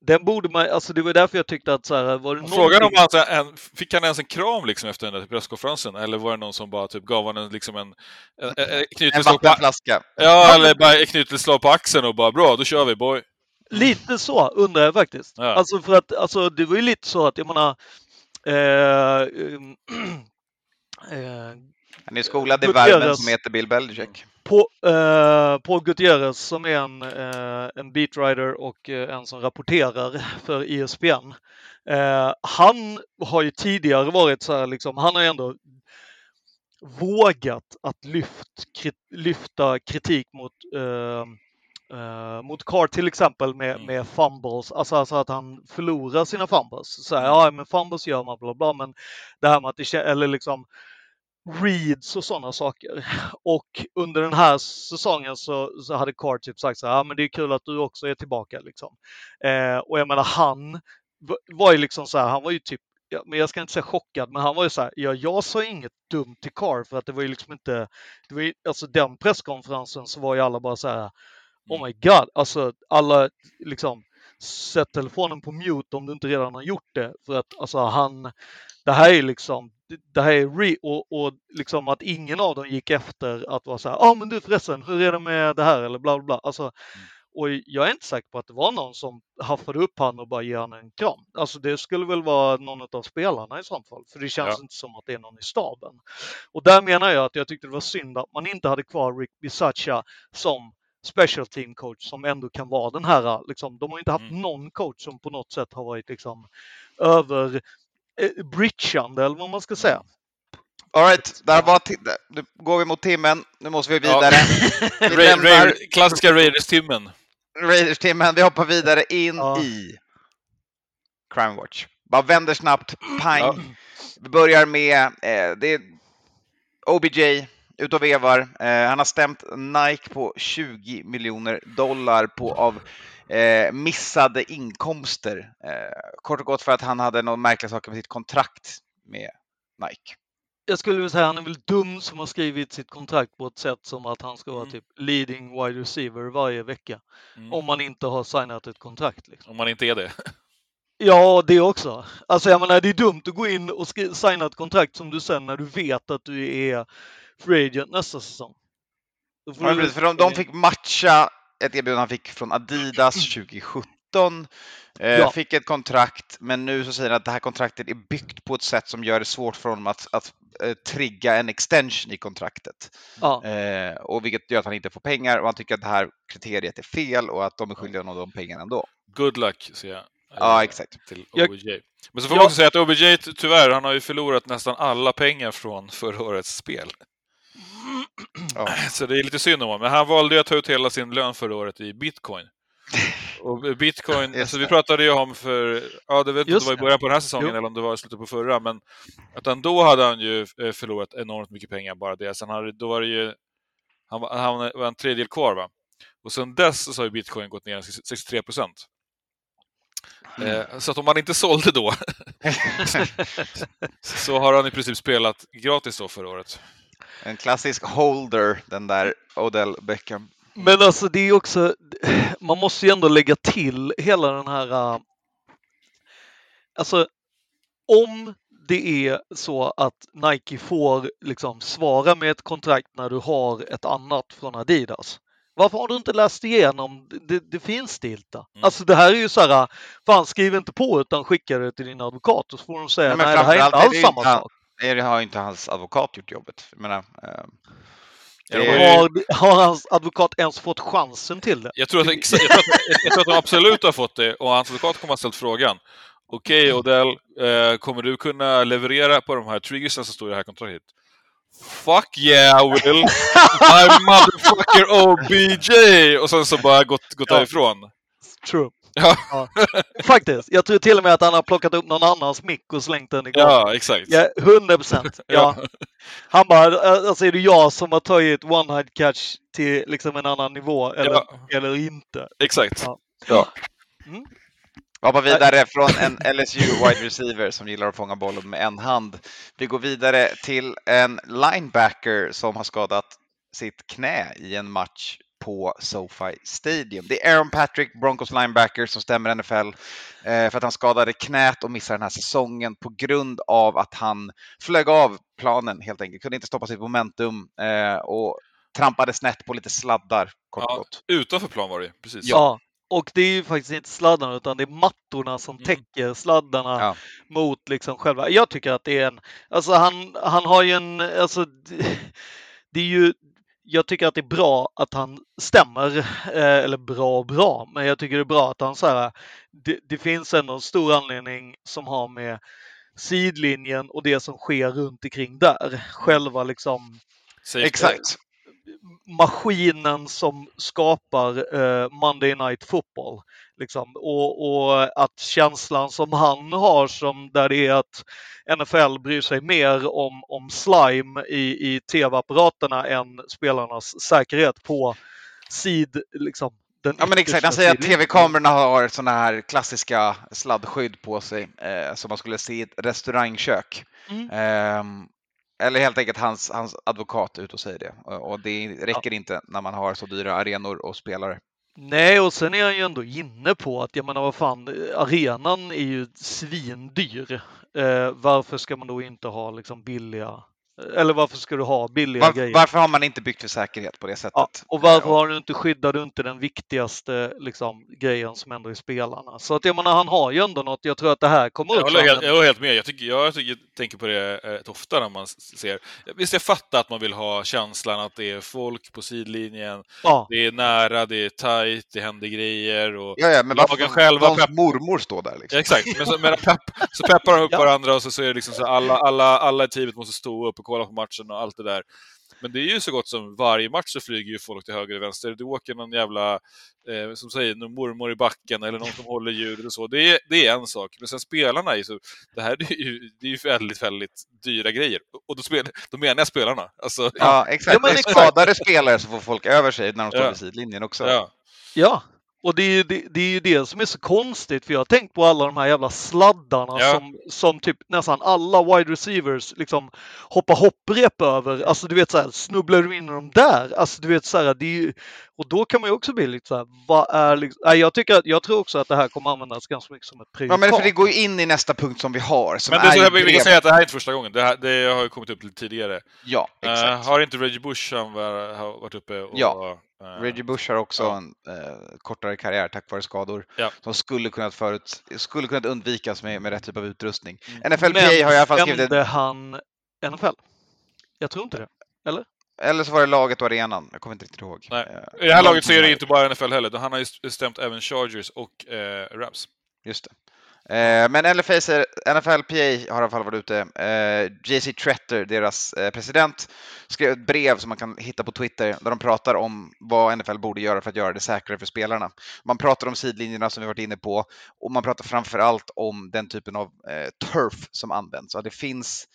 den borde man, alltså det var därför jag tyckte att så här, var det Och Frågan om någonting- han, så här, en, fick han ens en kram liksom efter den där presskonferensen? Eller var det någon som bara typ gav honom en, liksom en, en, en, en En knytelslag på, vattenflaska. ja, eller bara knytelslag på axeln och bara bra, då kör vi boy. Lite så undrar jag faktiskt. Ja. Alltså för att alltså, det var ju lite så att jag menar eh, eh, Han är skolad i värmen som heter Bill Belichick. På, eh, Paul Gutierrez som är en, eh, en beatwriter och eh, en som rapporterar för ESPN. Eh, han har ju tidigare varit så här, liksom, han har ändå vågat att lyft, kri- lyfta kritik mot eh, Eh, mot Carr till exempel med, Mm. med fumbles, alltså, alltså att han förlorar sina fumbles. Så här, ja, men fumbles gör man bla bla, men det här med att det eller liksom reads och sådana saker. Och under den här säsongen så, så hade Carr typ sagt så här, ja men det är kul att du också är tillbaka liksom. Eh, och jag menar han var ju liksom så här, han var ju typ Ja, men jag ska inte säga chockad, men han var ju så här, ja, jag sa inget dumt till Carr för att det var ju liksom inte, det var ju, alltså den presskonferensen så var ju alla bara så här, oh my god, alltså alla liksom sätt telefonen på mute om du inte redan har gjort det för att alltså han, det här är liksom, det här är re, och, och liksom att ingen av dem gick efter att vara så här, ja ah, men du förresten, hur är det med det här eller bla bla bla. Alltså, och jag är inte säker på att det var någon som haffade upp han och bara ger han en kram. Alltså det skulle väl vara någon av spelarna i sånt fall, för det känns Ja. inte som att det är någon i staben. Och där menar jag att jag tyckte det var synd att man inte hade kvar Rick Bisaccia som special team coach som ändå kan vara den här, liksom, de har inte haft Mm. någon coach som på något sätt har varit liksom över eh, bridgeande eller vad man ska säga. All right, där var nu går vi mot timmen. Nu måste vi Ja. vidare. Vi Ra- lämnar Ra- klassiska Raiders-timmen. Raiders-timmen. Vi hoppar vidare in Ja. i Crime Watch. Bara vänder snabbt, pang. Ja. Vi börjar med, eh, det är OBJ, ut och vevar. Eh, han har stämt Nike på 20 miljoner dollar på av eh, missade inkomster. Eh, kort och gott för att han hade några märkliga saker med sitt kontrakt med Nike. Jag skulle vilja säga han är väl dum som har skrivit sitt kontrakt på ett sätt som att han ska vara Mm. typ leading wide receiver varje vecka. Mm. Om man inte har signat ett kontrakt. Liksom. Om man inte är det. Ja, det också. Alltså jag menar, det är dumt att gå in och signa ett kontrakt som du sen när du vet att du är free agent nästa säsong. Då får Ja, du- precis, för de, de fick matcha ett erbjudande han fick från Adidas 2017. Eh, Ja. Fick ett kontrakt, men nu så säger han att det här kontraktet är byggt på ett sätt som gör det svårt för honom att, att eh, trigga en extension i kontraktet. Ja. Eh, och vilket gör att han inte får pengar och han tycker att det här kriteriet är fel och att de är skyldiga honom de pengarna ändå. Good luck, säger jag. Ja, Eh, exakt. Till Jag- OBJ. Men så får man Jag- också säga att OBJ, ty- tyvärr, han har ju förlorat nästan alla pengar från förra årets spel. Ja. Så det är lite synd om honom. Men han valde ju att ta ut hela sin lön förra året i bitcoin. Och bitcoin, alltså vi pratade ju om för, ja det vet inte om det var i början på den här säsongen Jo. eller om det var i slutet på förra, men att han då hade han ju eh, förlorat enormt mycket pengar bara det. Sen hade, då var det ju, han var, han var en tredjedel kvar va? Och sen dess så har ju bitcoin gått ner 63 procent. Eh, så att om man inte sålde då så har han i princip spelat gratis då förra året. En klassisk holder, den där Odell Beckham. Men alltså det är också, man måste ju ändå lägga till hela den här, äh, alltså om det är så att Nike får liksom svara med ett kontrakt när du har ett annat från Adidas. Varför har du inte läst igenom det, det finstilta? Mm. Alltså det här är ju så här, fan skriv inte på utan skicka det till din advokat och så får de säga Nej, nej, det här är inte alls det samma inte sak. Det har inte hans advokat gjort jobbet. Jag menar, eh, har Har, hans advokat ens fått chansen till det? Jag tror, att, exa- jag, tror att, jag tror att de absolut har fått det och hans advokat kommer att ha ställt frågan. Okej Odell, eh, kommer du kunna leverera på de här triggersen som står i det här kontraktet? Fuck yeah Will! I'm motherfucker OBJ! Och sen så bara gått, gått Ja. därifrån. True. Ja. Faktiskt. Jag tror till och med att han har plockat upp någon annans mick och slängt den i golvet. Ja, exakt. Ja, 100 procent. Ja. Han bara, alltså är det jag som har tagit one-hide catch till liksom en annan nivå eller, Ja. eller inte? Exakt. Ja. Vi hoppar vidare från en LSU wide receiver som gillar att fånga bollen med en hand. Vi går vidare till en linebacker som har skadat sitt knä i en match på SoFi Stadium. Det är Aaron Patrick, Broncos linebacker, som stämmer NFL eh, för att han skadade knät och missar den här säsongen på grund av att han flög av planen helt enkelt. Kunde inte stoppa sitt momentum eh, och trampade snett på lite sladdar kort och Ja, gott. utanför plan var det precis. Ja. Och det är ju faktiskt inte sladdarna utan det är mattorna som Mm. täcker sladdarna Ja. mot liksom själva. Jag tycker att det är en, alltså han, han har ju en, alltså det är ju, jag tycker att det är bra att han stämmer, eh, eller bra och bra, men jag tycker det är bra att han så här, det, det finns ändå en stor anledning som har med sidlinjen och det som sker runt omkring där. Själva liksom Safety. Exakt. maskinen som skapar eh, Monday Night Football. Liksom. Och, och, att känslan som han har, som där det är att NFL bryr sig mer om, om slime i, i tv-apparaterna än spelarnas säkerhet på sid, liksom, Ja men exakt, han säger att tv-kamerorna har sådana här klassiska sladdskydd på sig eh, som man skulle se i ett restaurangkök. Mm. Ehm, eller helt enkelt hans, hans advokat ute och säger det. Och, och det räcker inte när man har så dyra arenor och spelare. Nej, och sen är han ju ändå inne på att, jag menar vad fan, arenan är ju svindyr. Eh, varför ska man då inte ha liksom billiga, eller varför ska du ha billiga Var, grejer? varför har man inte byggt för säkerhet på det sättet? Ja, och varför Eh, har du inte, skyddar du inte den viktigaste liksom, grejen som ändå är spelarna? Så att jag menar, han har ju ändå något. Jag tror att det här kommer Jag håller helt, jag håller helt med. Jag, tycker, jag tycker, tänker på det eh, rätt ofta när man ser... Visst, jag fattar att man vill ha känslan att det är folk på sidlinjen, Ja, det är nära, det är tajt, det händer grejer och... Ja, ja, men varför själva någons pepp- mormor står där liksom? Ja, exakt, men så, men pepp, så peppar de upp Ja. varandra och så, så är det liksom så alla, alla, alla i teamet måste stå upp och kolla på matchen och allt det där. Men det är ju så gott som varje match så flyger ju folk till höger och vänster. Du åker någon jävla, eh, som säger, någon mormor i backen eller någon som håller ljudet och så. Det är, det är en sak. Men sen spelarna är ju så, det här är ju, det är ju väldigt, väldigt dyra grejer. Och då, spel, då menar jag spelarna. Alltså, Ja, exakt. Ja, men det är skadade spelare så får folk över sig när de står Ja. vid sidlinjen också. ja. ja. Och det är, ju, det, det är ju det som är så konstigt, för jag har tänkt på alla de här jävla sladdarna Ja. som, som typ nästan alla wide receivers liksom hoppar hopprep över. Alltså du vet så här, snubblar du in i dem där? Alltså du vet så här, det är ju, och då kan man ju också bli lite så här, vad är liksom, nej, jag tycker att, jag tror också att det här kommer användas ganska mycket som ett Ja, prejudikat. men för det går ju in i nästa punkt som vi har. Som Men det är så, jag, vi kan säga att det här är inte första gången. Det, här, det har ju kommit upp lite tidigare. Ja, Eh, exakt. har inte Reggie Bush han var, varit uppe och... Ja. Eh, Reggie Bush har också ja. en eh, kortare karriär tack vare skador Ja. som skulle kunnat, förut, skulle kunnat undvikas med, med rätt typ av utrustning. Mm. NFLPA har i alla fall skrivit, stämde han NFL? Jag tror inte det. eller så var det laget och arenan, jag kommer inte riktigt ihåg. Nej. Eh, I det här laget så är det inte bara NFL heller. Han har ju stämt även Chargers och eh, Rams. Just det. Eh, men LFA säger, NFLPA har i alla fall varit ute. Eh, JC Tretter, deras eh, president, skrev ett brev som man kan hitta på Twitter där de pratar om vad NFL borde göra för att göra det säkrare för spelarna. Man pratar om sidlinjerna som vi varit inne på och man pratar framför allt om den typen av turf som används. Så det finns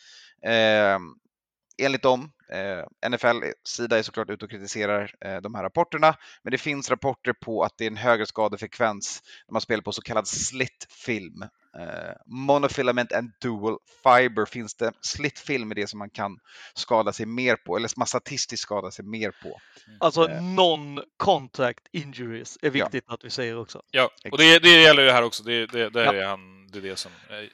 enligt dem, eh, NFL-sida är såklart ute och kritiserar eh, de här rapporterna, men det finns rapporter på att det är en högre skadefrekvens när man spelar på så kallad slitfilm. Eh, monofilament and dual fiber finns det. Slitfilm är det som man kan skada sig mer på, eller man statistiskt skada sig mer på. Alltså Eh. non-contact injuries är viktigt att vi säger också. Ja, och det, det gäller ju här också. Det, det, det, Ja. är, han, det är det som eh,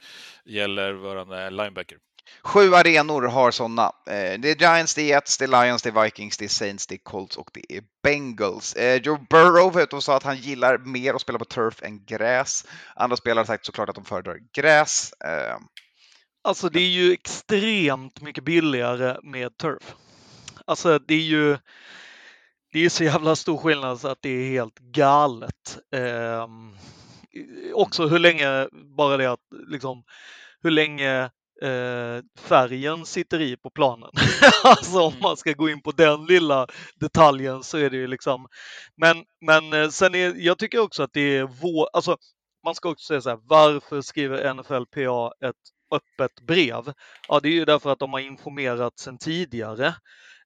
gäller våran linebacker. Sju arenor har sådana. Det är Giants, det är Jets, det är Lions, det är Vikings, det är Saints, det är Colts och det är Bengals. Joe Burrow var ute och sa att han gillar mer att spela på turf än gräs. Andra spelare har sagt såklart att de föredrar gräs. Alltså det är ju extremt mycket billigare med turf. Alltså det är ju det är så jävla stor skillnad så att det är helt galet. Eh, också hur länge, bara det att liksom, hur länge eh, färgen sitter i på planen. alltså om Mm. man ska gå in på den lilla detaljen så är det ju liksom. Men, men eh, sen är, jag tycker också att det är vår, alltså man ska också säga så här, varför skriver NFLPA ett öppet brev? Ja, det är ju därför att de har informerat sedan tidigare,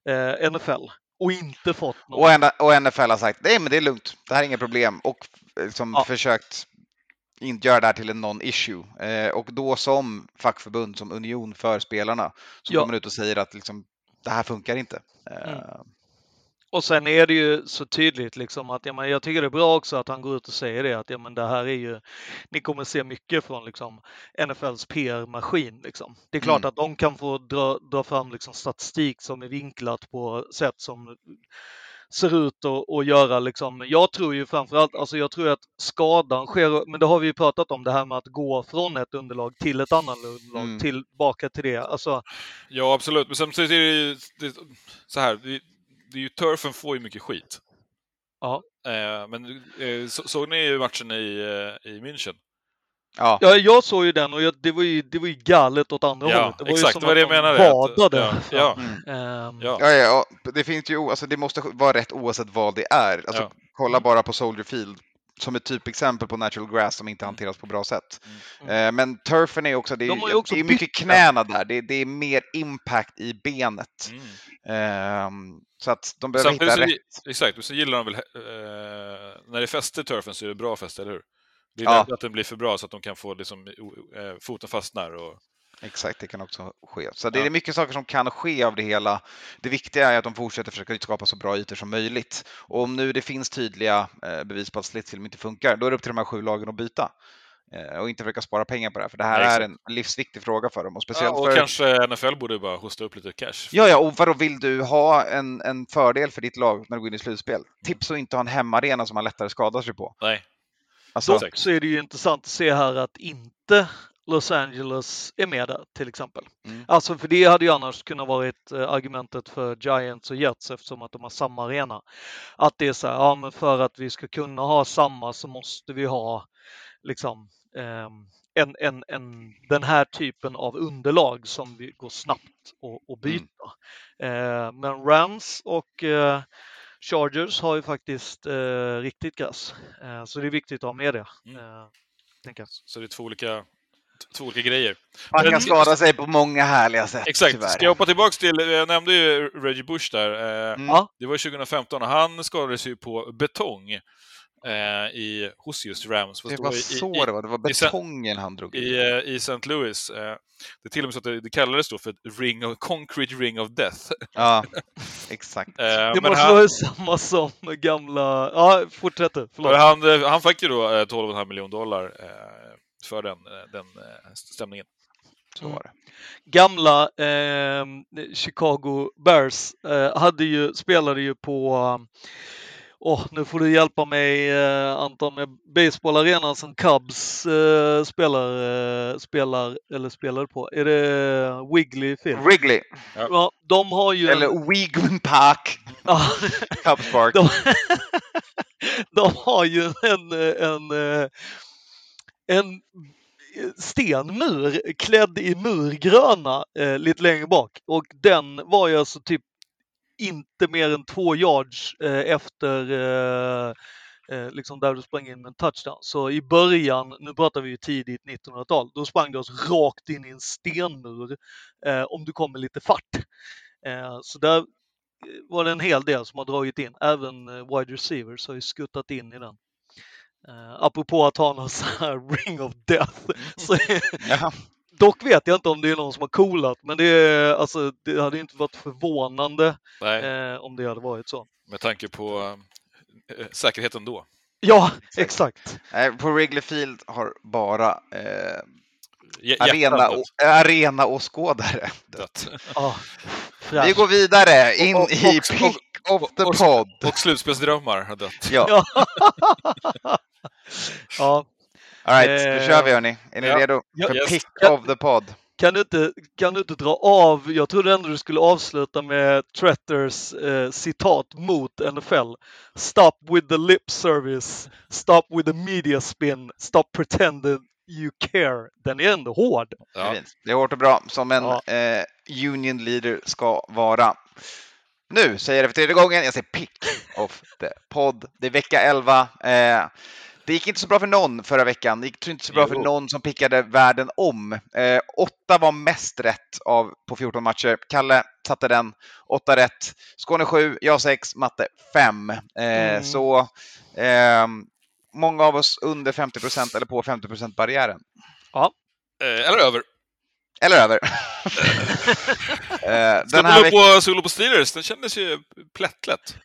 eh, NFL, och inte fått någon. och, NFL har sagt nej men det är lugnt, det här är inga problem och liksom Ja. försökt inte göra det här till en non-issue. Eh, och då som fackförbund, som union för spelarna, så Ja. man ut och säger att liksom, det här funkar inte. Eh, Mm. Och sen är det ju så tydligt liksom att ja, men jag tycker det är bra också att han går ut och säger det att ja, men det här är ju, ni kommer se mycket från liksom NFLs PR-maskin. Liksom. Det är klart Mm. att de kan få dra, dra fram liksom statistik som är vinklat på sätt som ser ut att och göra liksom. Jag tror ju framförallt, alltså jag tror att skadan sker, men det har vi ju pratat om det här med att gå från ett underlag till ett annat underlag, Mm. tillbaka till det. Alltså, Ja, absolut. Men samtidigt är det ju det, så här. Det, det är ju turfen får ju mycket skit. Ja. Eh, men eh, så, såg ni ju matchen i, eh, i München? Ja, Ja, jag såg ju den och jag, det, var ju, det var ju galet åt andra Ja, hållet. Det var ju exakt, som det var det att jag menade, Badade. ja, ja. Ja. ja, ja, ja. det finns ju, alltså det måste vara rätt oavsett vad det är. Alltså, Ja. Kolla bara på Soldier Field som ett typexempel på natural grass som inte hanteras på bra sätt. Mm. Eh, Men turfen är också, det är, De ju också det är mycket knäna där, det är, det är mer impact i benet. Mm. Ehm, så att de behöver Samtidigt hitta så, rätt. exakt, och så gillar de väl, eh, när det är fäste i turfen så är det bra fäste, eller hur? Det är Ja. att den blir för bra så att de kan få liksom, eh, foten fastnar och Exakt, det kan också ske. Så det Ja. är mycket saker som kan ske av det hela. Det viktiga är att de fortsätter försöka skapa så bra ytor som möjligt. Och om nu det finns tydliga eh, bevis på att slitfilm inte funkar, då är det upp till de här sju lagen att byta. Eh, och inte försöka spara pengar på det här, för det här Nej, är exakt. en livsviktig fråga för dem. Och Ja, speciellt och för... kanske NFL borde bara hosta upp lite cash. Ja, ja, och vadå, vill du ha en, en fördel för ditt lag när du går in i slutspel? Tips att inte ha en hemmaarena som man lättare skadar sig på. Nej, Alltså, Dock så är det ju intressant att se här att inte Los Angeles är med där till exempel. Mm. Alltså för det hade ju annars kunnat varit eh, argumentet för Giants och Jets eftersom att de har samma arena. Att det är så här, ja men för att vi ska kunna ha samma så måste vi ha liksom ehm, en, en, en, den här typen av underlag som vi går snabbt att- att byta. Eh, men Rams och eh, Chargers har ju faktiskt eh, riktigt gräs. Eh, så det är viktigt att ha med det. Mm. Eh, så det är två olika, två olika grejer. man Men- kan skada sig på många härliga sätt, Exakt, tyvärr. ska jag hoppa tillbaks till, jag nämnde ju Reggie Bush där. eh, Mm. Ja. Det var 2015 och han skadades ju på betong eh, i, hos just Rams. Fast Det var i- så i, det var, det var i betongen han drog i. i, eh, i St. Louis. Eh, det är till och med så att det, det kallades då för ring of, concrete ring of death. Ja, exakt. Eh, Det måste han, vara samma som för Ja, fortsätter. Förlåt. han, eh, han fick ju då eh, 12,5 miljoner dollar eh, för den, eh, den eh, stämningen. Så var det. Gamla eh, Chicago Bears eh, hade ju, spelade ju på Åh, nu får du hjälpa mig eh, Anton med baseballarenan som Cubs eh, spelar, eh, spelar eller spelade på. Är det Wiggly Field? Wrigley, Ja, de har ju en- eller Weeghman Park, Ja, Cubs Park. de, de har ju en, en, eh, en stenmur klädd i murgröna eh, lite längre bak och den var ju alltså typ inte mer än två yards eh, efter eh, eh, liksom där du sprang in med en touchdown. Så i början, nu pratar vi ju tidigt 1900-tal, då sprang du oss rakt in i en stenmur eh, om du kom med lite fart. Eh, så där eh, var det en hel del som har dragit in. Även eh, wide receivers har ju skuttat in i den. Uh, apropå att ha någon sån här ring of death. Så, dock vet jag inte om det är någon som har coolat, men det, är, alltså, det hade inte varit förvånande eh, om det hade varit så. med tanke på eh, säkerheten då. Ja, exakt. Nej, På Wrigley Field har bara eh, J- arena, och, arena åskådare. dött. Ja, Vi går vidare in Och- och- i och- Pick of the och- Pod. Och slutspelsdrömmar har dött. Ja, ja. all right, nu Eh, kör vi hörni. Är ni ja. redo Ja. för Yes. Pick of the Pod? Kan, du inte, kan du inte dra av, jag trodde ändå du skulle avsluta med Tretters eh, citat mot NFL. Stop with the lip service, stop with the media spin, stop pretending you care. Den är ändå hård. Ja. Det är hårt och bra, som en Ja. eh, union leader ska vara. Nu säger jag det för tredje gången, jag säger Pick of the Pod. Det är vecka 11. Eh, det gick inte så bra för någon förra veckan. Det gick inte så bra för Jo. någon som pickade världen om. Eh, åtta var mest rätt av, på 14 matcher. Kalle satte den. Åtta rätt. Skåne 7, jag 6, matte 5. Eh, Mm. Så ehm, många av oss under 50% eller på 50% barriären. Eh, eller över. Eller över. Eh, den här veckan... på, solo på Steelers, den kändes ju plättlätt.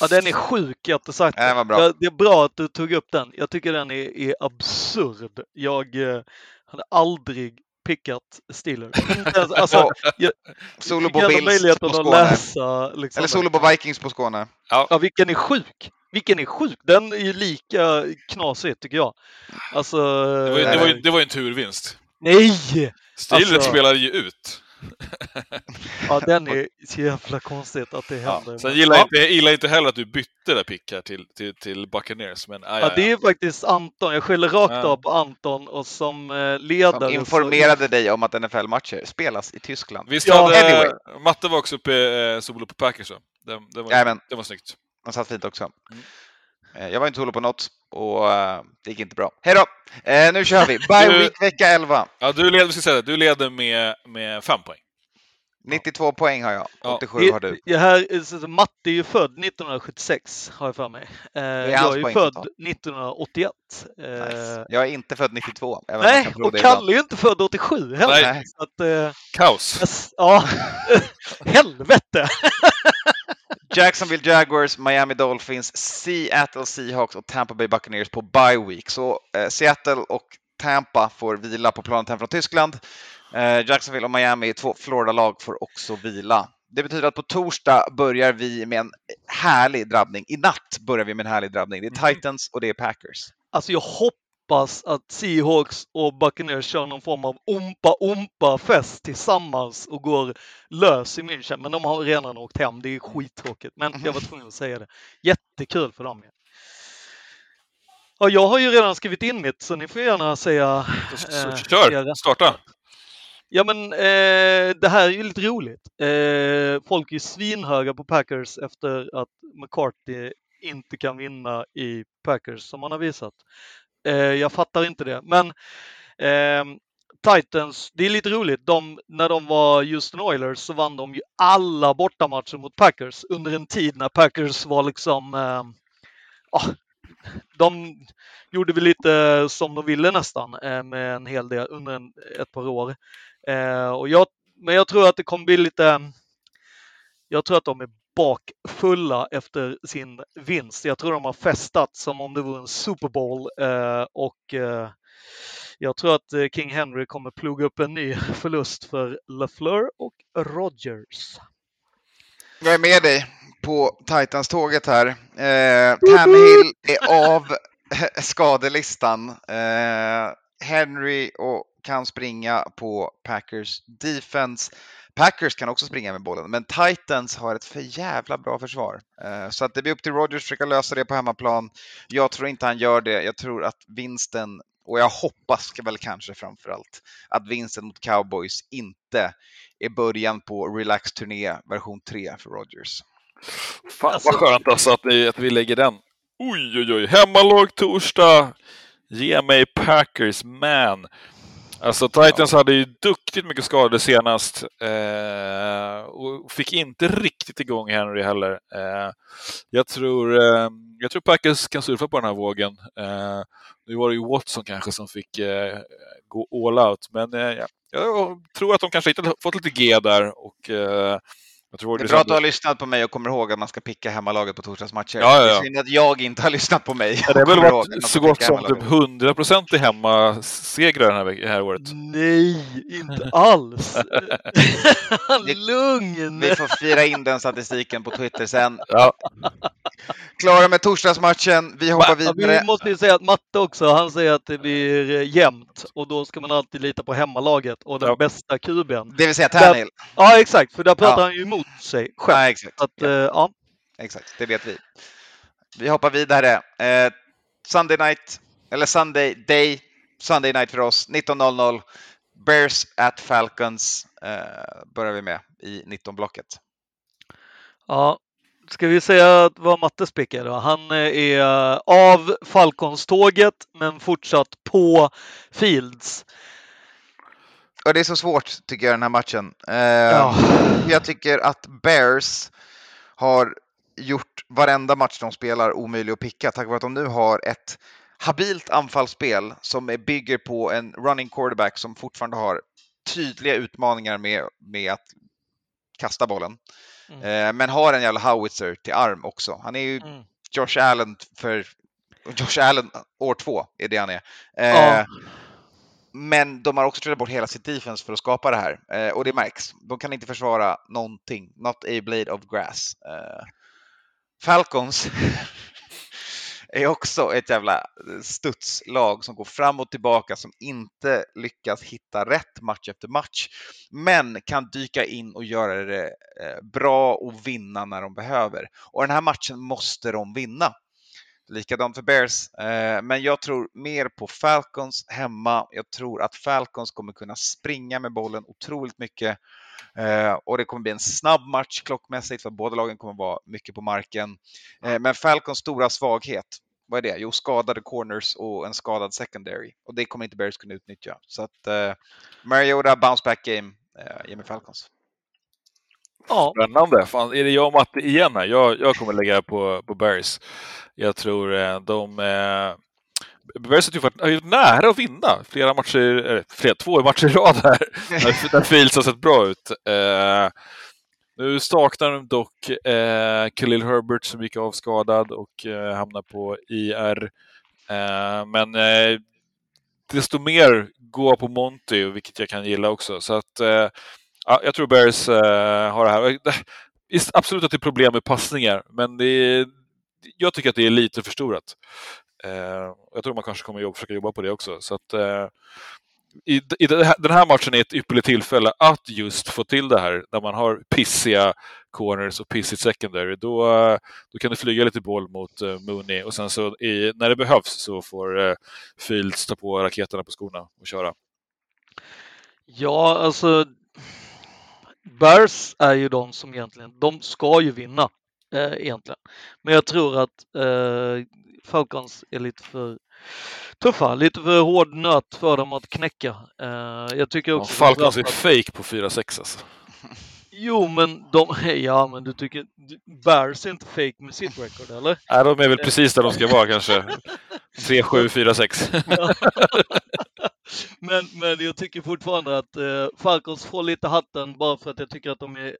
Ja, den är sjuk, jättesagt. sagt. Nej, vad bra. Det- är bra att du tog upp den. Jag tycker den är, är absurd. Jag eh, hade aldrig pickat Steelers. Alltså, Och jag solo på Bills på Skåne. läsa. Liksom, Eller solo på Vikings på Skåne. Ja, vilken är sjuk! Vilken är sjuk! Den är ju lika knasig tycker jag. Alltså... Det var ju, det var ju, det var ju en turvinst. Nej! Steelers Alltså- spelade ju ut. Ja, den är så jävla konstigt att det händer. Sen Men- gillar ja. jag inte, jag gillar inte heller att du bytte där pick här till, till, till Buccaneers. Men, ah, Ja, det är faktiskt Anton. Jag skyller rakt Ja. av på Anton och som eh, ledare. Som så- informerade dig om att NFL-matcher spelas i Tyskland. Visst Ja, hade anyway. Matte var också uppe, eh, solo på Packers? Det, det, var, det var snyggt. De satt fint också. Mm. Eh, Jag var inte solo på något och eh, det gick inte bra. Hej då! Eh, nu kör vi! Bye Du- week vecka 11. Ja, du leder, ska säga det, du leder med, med fem poäng. 92 poäng har jag, Ja. 87 har du. Det här, Matte är ju född 1976, har jag för mig. Eh, jag är ju född totalt. 1981. Eh, Nice. Jag är inte född 92. även om jag Nej, och. Kalle är ju inte född 87 heller. Nej. Att, eh, Kaos. ja, helvete! Jacksonville Jaguars, Miami Dolphins, Seattle Seahawks och Tampa Bay Buccaneers på bye week. Så eh, Seattle och Tampa får vila på planet hem från Tyskland. Eh, Jacksonville och Miami, två Florida-lag, får också vila. Det betyder att på torsdag börjar vi med en härlig drabbning. I natt börjar vi med en härlig drabbning. Det är Mhm. Titans och det är Packers. Alltså jag hoppas att Seahawks och Buccaneers kör någon form av ompa-ompa-fest tillsammans och går lös i München. Men de har redan åkt hem. Det är skittråkigt. Men jag var tvungen att säga det. Jättekul för dem. Ja, jag har ju redan skrivit in mitt, så ni får gärna säga Eh, kör, starta. Ja men eh, det här är ju lite roligt. Eh, folk är ju svinhöga på Packers efter att McCarthy inte kan vinna i Packers som han har visat. Eh, jag fattar inte det. Men ehm, Titans, det är lite roligt. De, när de var Houston Oilers så vann de ju alla bortamatcher mot Packers under en tid när Packers var liksom eh, ah, de gjorde väl lite som de ville nästan eh, med en hel del under en, ett par år. Eh, och jag, men jag tror att det kommer bli lite... Jag tror att de är bakfulla efter sin vinst. Jag tror de har festat som om det vore en Super Bowl eh, och eh, jag tror att eh, King Henry kommer plugga upp en ny förlust för LaFleur och Rogers. Jag är med dig på Titans-tåget här. Eh, Tannehill är av skadelistan. Eh, Henry och kan springa på Packers defense. Packers kan också springa med bollen, men Titans har ett för jävla bra försvar. Eh, så att det blir upp till Rodgers att försöka lösa det på hemmaplan. Jag tror inte han gör det. Jag tror att vinsten, och jag hoppas väl kanske framför allt, att vinsten mot Cowboys inte är början på Relax Turné version 3 för Rodgers. Fan Alltså- vad skönt alltså att, ni, att vi lägger den. Oj, oj, oj. Hemmalag torsdag. Ge mig Packers, man. Alltså Titans hade ju duktigt mycket skador senast eh, och fick inte riktigt igång Henry heller. Eh, jag, tror, eh, jag tror Packers kan surfa på den här vågen. Eh, nu var det ju Watson kanske som fick eh, gå all out, men eh, ja, jag tror att de kanske inte fått lite G där och Det är bra att du har lyssnat på mig och kommer ihåg att man ska picka hemmalaget på torsdagsmatcher. Ja, ja, Det ja. är synd att jag inte har lyssnat på mig. Ja, det har väl varit så gott som typ 100 procent i hemmasegrar det här, det här året. Nej, inte alls! Lugn! Vi får fira in den statistiken på Twitter sen. Ja, Klara med torsdagsmatchen. Vi hoppar vidare. vi måste ju säga att Matte också, han säger att det blir eh, jämnt och då ska man alltid lita på hemmalaget och den Ja. bästa kuben. Det vill säga Tannehill. Ja, exakt, för där pratar Ja. han ju emot sig själv. Nej, exakt. Att, Ja, eh, ja. exakt, det vet vi. Vi hoppar vidare. Eh, Sunday night, eller Sunday day, Sunday night för oss, 19.00. Bears at Falcons eh, börjar vi med i 19-blocket. ja. Ska vi säga vad Matte spickar då? Han eh, är av Falcons-tåget men fortsatt på Fields. Och det är så svårt tycker jag den här matchen. Eh, Ja. Jag tycker att Bears har gjort varenda match de spelar omöjlig att picka tack vare att de nu har ett habilt anfallsspel som är, bygger på en running quarterback som fortfarande har tydliga utmaningar med, med att kasta bollen. Mm. Eh, men har en jävla howitzer till arm också. Han är ju Mm. Josh Allen för Josh Allen år två är det han är. Eh, Ja. Men de har också trillat bort hela sitt defense för att skapa det här eh, och det märks. De kan inte försvara någonting. Not a blade of grass. Eh, Falcons är också ett jävla studslag som går fram och tillbaka som inte lyckas hitta rätt match efter match, men kan dyka in och göra det eh, bra och vinna när de behöver. Och den här matchen måste de vinna. Likadant för Bears, eh, men jag tror mer på Falcons hemma. Jag tror att Falcons kommer kunna springa med bollen otroligt mycket eh, och det kommer bli en snabb match klockmässigt för båda lagen kommer vara mycket på marken. Eh, men Falcons stora svaghet, vad är det? Jo, skadade corners och en skadad secondary och det kommer inte Bears kunna utnyttja. Så att eh, Mariota bounce back game, eh, ge mig Falcons. Ja, Spännande. Fan, är det jag och Matte igen här? Jag, jag kommer lägga på, på Bears. Jag tror eh, de... Eh, Bears har ju varit, nära att vinna flera matcher, eller flera, två matcher i rad här, när, när Fields har sett bra ut. Eh, nu saknar de dock eh, Khalil Herbert som gick avskadad och eh, hamnar på IR. Eh, men eh, desto mer gå på Monty, vilket jag kan gilla också. Så att eh, Ja, jag tror Bears eh, har det här. Eh, absolut att det är problem med passningar, men det är, jag tycker att det är lite förstorat. Eh, jag tror man kanske kommer att försöka jobba på det också. Så att, eh, i, i det här, den här matchen är ett ypperligt tillfälle att just få till det här, när man har pissiga corners och pissigt secondary. Då, eh, då kan det flyga lite boll mot uh, Mooney och sen så i, när det behövs så får uh, Fields ta på raketerna på skorna och köra. ja alltså Bears är ju de som egentligen, de ska ju vinna eh, egentligen. Men jag tror att eh, Falcons är lite för tuffa, lite för hård nöt för dem att knäcka. Eh, jag tycker Ja, också Falcons är att- fake på 4-6 alltså. Jo, men de, ja, men du tycker Bears är inte fake med sitt record, eller? Nej, de är väl precis där de ska vara kanske. 3, 7, 4, 6. Men, men jag tycker fortfarande att eh, Falcons får lite hatten bara för att jag tycker att de är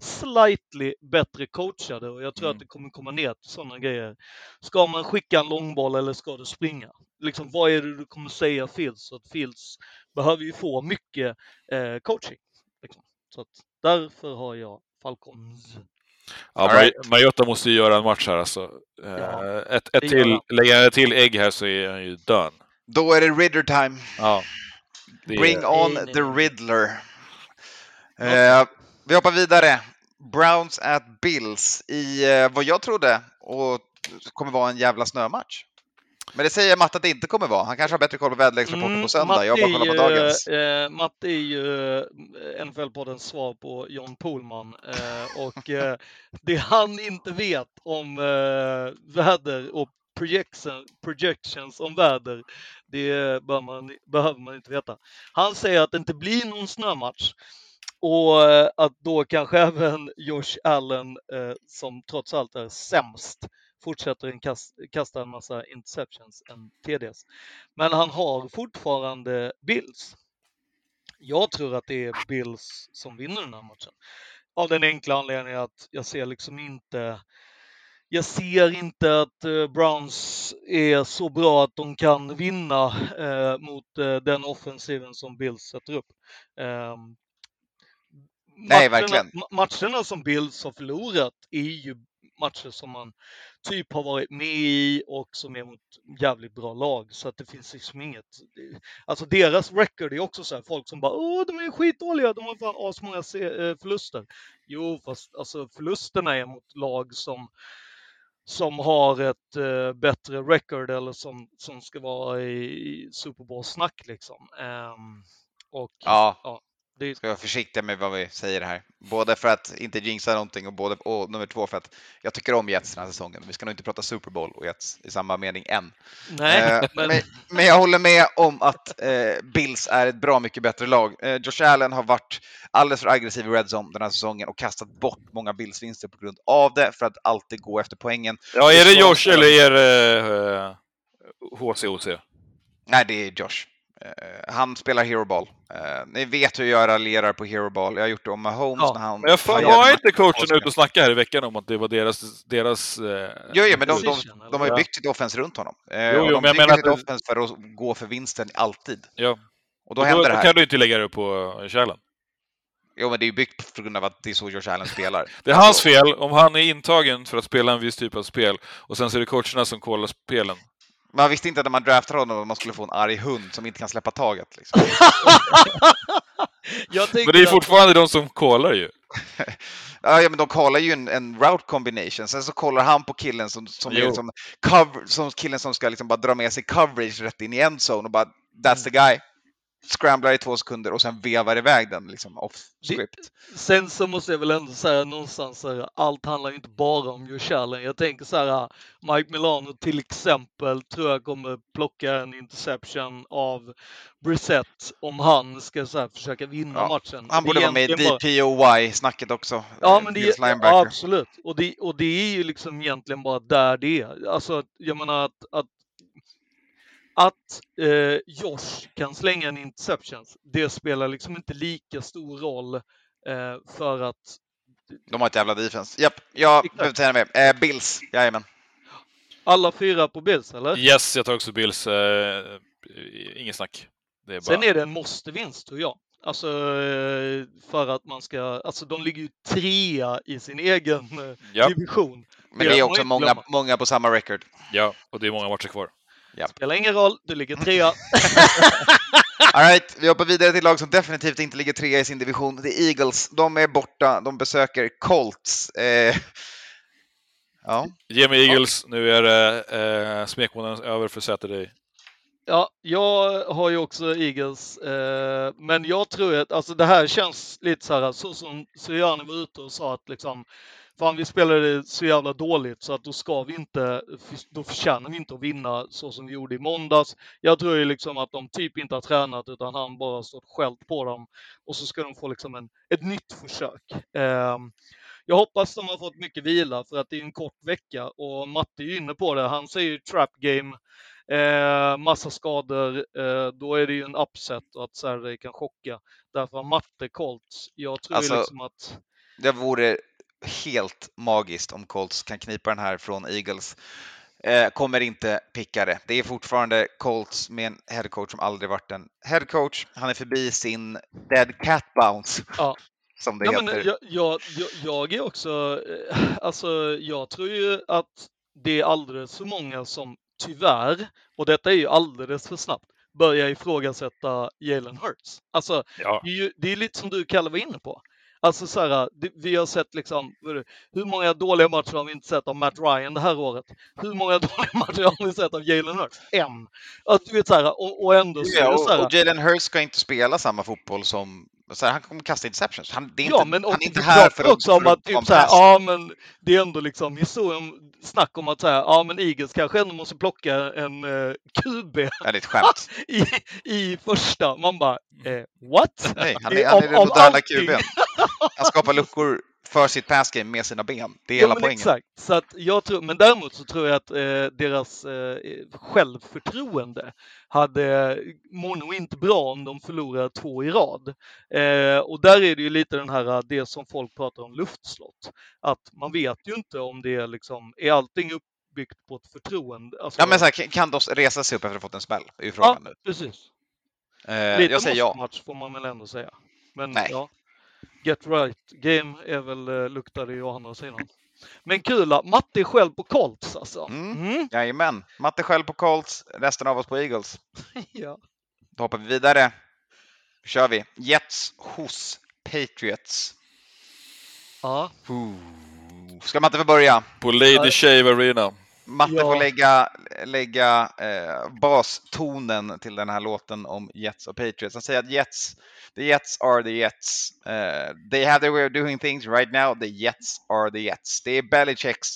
slightly bättre coachade och jag tror Mm. att det kommer komma ner till sådana grejer. Ska man skicka en långboll eller ska du springa? Liksom, vad är det du kommer säga Fields? Så att Fields behöver ju få mycket eh, coaching. Liksom. Så att därför har jag Falcons. Ja, right. Mar- Mariota måste ju göra en match här alltså. Eh, Ja, ett, ett gör till, lägger han ett till ägg här så är han ju done. Då är det Ridder time. Ja. Det är- Bring on Nej, nej, the. Riddler. Eh, vi hoppar vidare. Browns at Bills i eh, vad jag trodde och kommer vara en jävla snömatch. Men det säger Matt att det inte kommer vara. Han kanske har bättre koll på väderleksrapporten Mm, på söndag. Jag bara kollar på dagens. Eh, Matt är ju eh, NFL-poddens svar på John Pohlman eh, och eh, det han inte vet om eh, väder och projection, projections om väder, det bör man, behöver man inte veta. Han säger att det inte blir någon snömatch och eh, att då kanske även Josh Allen, eh, som trots allt är sämst, fortsätter en kast, kasta en massa interceptions än TDs. Men han har fortfarande Bills. Jag tror att det är Bills som vinner den här matchen. Av den enkla anledningen att jag ser liksom inte jag ser inte att eh, Browns är så bra att de kan vinna eh, mot eh, den offensiven som Bills sätter upp. Ehm, Nej, matcherna- verkligen. ma- Matcherna som Bills har förlorat är ju matcher som man typ har varit med i och som är mot jävligt bra lag så att det finns liksom inget. Alltså deras record är också så här folk som bara åh de är skitdåliga, de har fan asmånga eh, förluster. Jo fast alltså förlusterna är mot lag som som har ett eh, bättre record eller som, som ska vara i, i Super Bowl-snack liksom. Ehm, och Ja, det, ska vara försiktiga med vad vi säger här. Både för att inte jinxa någonting och, både, och nummer två för att jag tycker om Jets den här säsongen. Vi ska nog inte prata Super Bowl och Jets i samma mening än. nej, Eh, men, men, men jag håller med om att eh, Bills är ett bra mycket bättre lag. Eh, Josh Allen har varit alldeles för aggressiv i Red Zone den här säsongen och kastat bort många Bills-vinster på grund av det för att alltid gå efter poängen. Ja, är det Josh eller är det eh, HCOC? Nej, det är Josh. Eh, han spelar Hero Ball. Eh, ni vet hur jag raljerar på Hero Ball. Jag har gjort det om Mahomes Ja, när han... Men jag han var inte coachen ute och snackade här i veckan om att det var deras... deras eh, Jo, jo, men de, de, de har ju byggt sitt offense runt honom. Eh, Jo, och jo, de men jag menar sitt att- offense för att gå för vinsten alltid. Ja. Och då då, händer då det här. kan du inte lägga det på Kärlen. Jo, men det är ju byggt på grund av att det är så Josh Allen spelar. Det är hans fel om han är intagen för att spela en viss typ av spel och sen så är det coacherna som kollar spelen. Man visste inte när man draftade honom att man skulle få en arg hund som inte kan släppa taget. Liksom. Jag Men det är att- fortfarande de som kollar ju. Ja, men de kollar ju en, en route combination, sen så kollar han på killen som, som, liksom cover, som killen som ska liksom bara dra med sig coverage rätt in i endzone och bara that's the guy. Scramblar i två sekunder och sen vevar iväg den liksom off script. Sen så måste jag väl ändå säga någonstans så allt handlar inte bara om Josh Allen. Jag tänker så här, Mike Milano till exempel tror jag kommer plocka en interception av Brissett om han ska så försöka vinna Ja, matchen. Han borde vara med i DPOY-snacket också. Ja, eh, men det, ja, absolut. Och det, och det är ju liksom egentligen bara där det är. Alltså, jag menar att, att, att eh, Josh kan slänga en interception, det spelar liksom inte lika stor roll eh, för att De har ett jävla defense. Japp, jag Exakt. behöver inte säga mer. Eh, Bills, jajamän. alla fyra på Bills, eller? Yes, jag tar också Bills. Eh, ingen snack. Det är bara... Sen är det en måste-vinst, tror jag. Alltså eh, för att man ska, alltså de ligger ju trea i sin egen eh, Ja, division. Men Det är också många, många på samma record. ja, och det är många matcher kvar. Spelar ingen roll, du ligger trea. All right, vi hoppar vidare till lag som definitivt inte ligger trea i sin division. Det är Eagles. De är borta. De besöker Colts. Eh, ja, Ge mig Eagles, nu är det eh, smekmånaden över för Saturday. Ja, jag har ju också Eagles, eh, men jag tror att alltså det här känns lite så här, så som Sirianni var ute och sa att liksom, fan vi spelade så jävla dåligt så att då ska vi inte, då förtjänar vi inte att vinna så som vi gjorde i måndags. Jag tror ju liksom att de typ inte har tränat utan han bara stått skällt på dem och så ska de få liksom en, ett nytt försök. Eh, jag hoppas de har fått mycket vila för att det är en kort vecka och Matte är ju inne på det. Han säger ju trap game Eh, massa skador, eh, då är det ju en upset och att Saturday kan chocka. Därför har matte Colts. Jag tror Alltså- liksom att... det vore helt magiskt om Colts kan knipa den här från Eagles. Eh, kommer inte picka det. Det är fortfarande Colts med en headcoach som aldrig varit en headcoach. Han är förbi sin dead cat bounce, Ja. som det Ja, heter. men jag, jag, jag, jag är också... eh, Alltså, jag tror ju att det är alldeles för många som tyvärr, och detta är ju alldeles för snabbt, börjar ifrågasätta Jalen Hurts. Alltså, Ja, Det är, ju, det är lite som du Kalle var inne på. Alltså så här, vi har sett liksom, hur många dåliga matcher har vi inte sett av Matt Ryan det här året? Hur många dåliga matcher har vi sett av Jalen Hurts? En. Att du vet så här, och, och ändå så Ja, det så och, här, och Jalen Hurts ska inte spela samma fotboll som... Så här, han kommer kasta interceptions. Han, det är ja, inte, men han är inte här för att... också om att att ha typ så här, ja men det är ändå liksom historien, snack om att så här, ja men Eagles kanske ändå måste plocka en uh, QB Ja, det är ett skämt. i, i första. Man bara, eh, what? Nej, han är, han är av- den moderna allting. QB'n. Han skapar luckor för sitt pass game med sina ben. Det är Ja, hela men poängen. exakt. Så att jag tror, men däremot så tror jag att eh, deras eh, självförtroende hade mår nog inte bra om de förlorar två i rad. Eh, och där är det ju lite den här, det som folk pratar om luftslott. Att man vet ju inte om det är liksom, är allting uppbyggt på ett förtroende? Alltså, Ja, men så här, kan- de resa sig upp efter att ha fått en smäll? är frågan nu. precis. Eh, Lite jag säger ja. match får man väl ändå säga. Men Nej. ja, get right game är väl, eh, luktar det ju å andra sidan. Men kul att Matte är själv på Colts alltså. Mm. Mm. Jajamän. Matte själv på Colts, resten av oss på Eagles. ja. Då hoppar vi vidare. Då kör vi. Jets hos Patriots. ja. Ska Matte få börja? på Lady. Shave Arena. Matte Ja. får lägga, lägga eh, bastonen till den här låten om Jets och Patriots. Han säger att Jets, the Jets are the Jets. Eh, they have their way of doing things right now. The Jets are the Jets. Det är Belichicks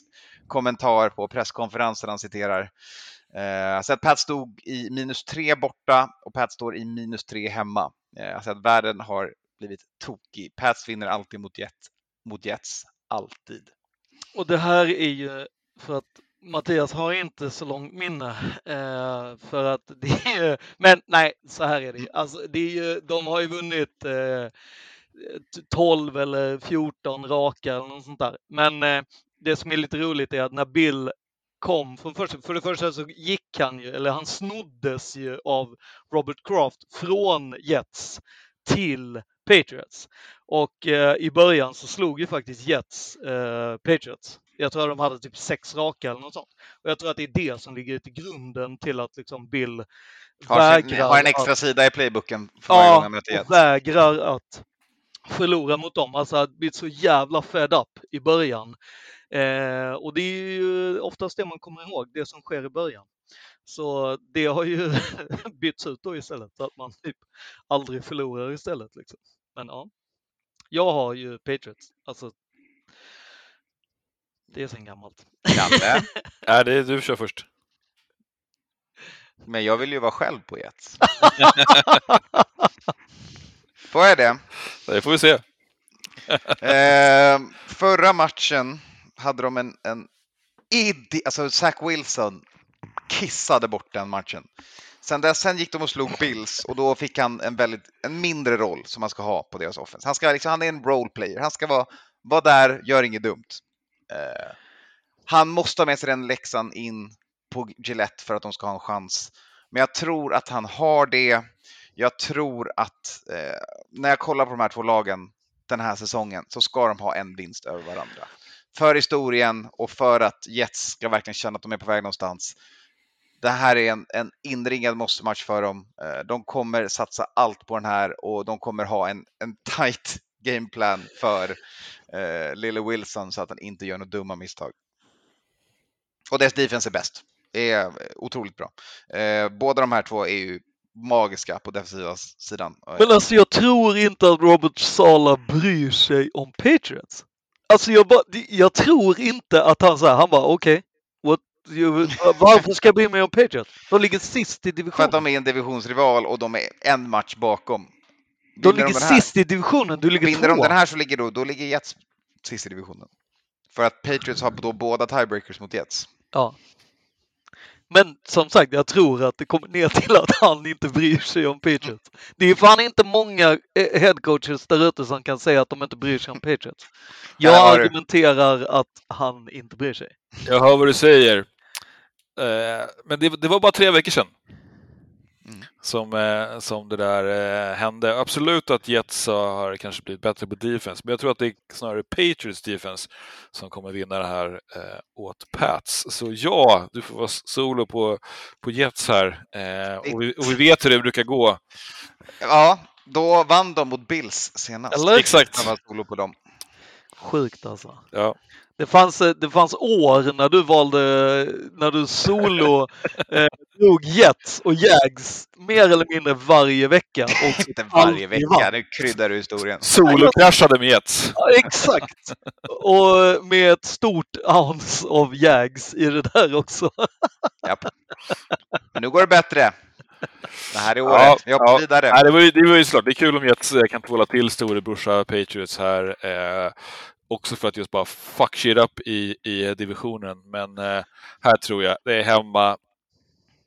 kommentar på presskonferensen han citerar. Eh, så att Pat stod i minus tre borta och Pat står i minus tre hemma. Eh, alltså att världen har blivit tokig. Pats vinner alltid mot Jets. Mot Jets. Alltid. Och det här är ju för att Mattias har inte så långt minne. Eh, för att det är, ju, men nej, så här är det. Alltså, det är ju, de har ju vunnit eh, 12 eller 14 raka eller något sånt där. Men eh, det som är lite roligt är att när Bill kom för, första, för det första så gick han ju, eller han snoddes ju av Robert Kraft från Jets till Patriots. Och eh, i början så slog ju faktiskt Jets eh, Patriots. Jag tror att de hade typ sex raka eller något sånt. Och jag tror att det är det som ligger till grunden till att liksom Bill Har, vägrar har en extra att, sida i playbooken för varje gång han möter Jets. vägrar att förlora mot dem. Alltså att bli så jävla fed up i början. Eh, och det är ju oftast det man kommer ihåg, det som sker i början. Så det har ju bytts ut då istället, så att man typ aldrig förlorar istället. Liksom. Men ja, jag har ju Patriots. Alltså, det är sen gammalt. Kalle, Nej, det är du kör först. men jag vill ju vara själv på Jets. Får jag det? Det får vi se. Eh, förra matchen hade de en, en idi, alltså Zach Wilson kissade bort den matchen. Sen, dess, sen gick de och slog Bills och då fick han en, väldigt, en mindre roll som han ska ha på deras offense. Han, ska, liksom, han är en role player. Han ska vara, vara där, gör inget dumt. Eh, han måste ha med sig den läxan in på Gillette för att de ska ha en chans. Men jag tror att han har det. Jag tror att eh, när jag kollar på de här två lagen den här säsongen så ska de ha en vinst över varandra. För historien och för att Jets ska verkligen känna att de är på väg någonstans. Det här är en, en inringad måste-match för dem. Eh, De kommer satsa allt på den här och de kommer ha en, en tight gameplan för eh, Lille Wilson så att han inte gör några dumma misstag. Och deras defense är bäst. Det är eh, otroligt bra. Eh, båda de här två är ju magiska på defensiva sidan. Men alltså jag tror inte att Robert Sala bryr sig om Patriots. Alltså jag, bara, jag tror inte att han säger, han bara okej, what, you- varför ska jag bry mig om Patriots? De ligger sist i För att divisionen. de är en divisionsrival och de är en match bakom. De Vinner ligger här- sist i divisionen, du ligger Vinner de tvåa. den här så ligger då, då ligger Jets sist i divisionen. För att Patriots har då båda tiebreakers mot Jets. Ja. Men som sagt, jag tror att det kommer ner till att han inte bryr sig om Patriots. Det är fan inte många eh, headcoaches där ute som kan säga att de inte bryr sig om Patriots. Jag har du. argumenterar att han inte bryr sig. Jag hör vad du säger. Eh, men det, det var bara tre veckor sedan Mm. som, eh, som det där eh, hände. Absolut att Jets har kanske blivit bättre på defense, men jag tror att det är snarare Patriots defense som kommer vinna det här eh, åt Pats. Så ja, du får vara solo på, på Jets här. Och, vi, och vi vet hur det brukar gå. Ja, då vann de mot Bills senast. Eller? Exakt. Jag var solo på dem. Sjukt alltså. Ja. Det fanns, eh, det fanns år när du valde, när du solo eh, drog Jets och Jags mer eller mindre varje vecka. Och Inte varje vecka, vann. nu kryddar du historien. Solo-kraschade med Jets. Ja, exakt! Och med ett stort ounce av Jags i det där också. Japp. Men nu går det bättre. Det här är året. Ja, Vi hoppar ja. vidare. Nej, det, var ju, det var ju såklart, det är kul om Jets eh, kan tvåla till storebrorsa Patriots här. Eh, också för att just bara fuck shit up i, i divisionen. Men eh, här tror jag, det är hemma.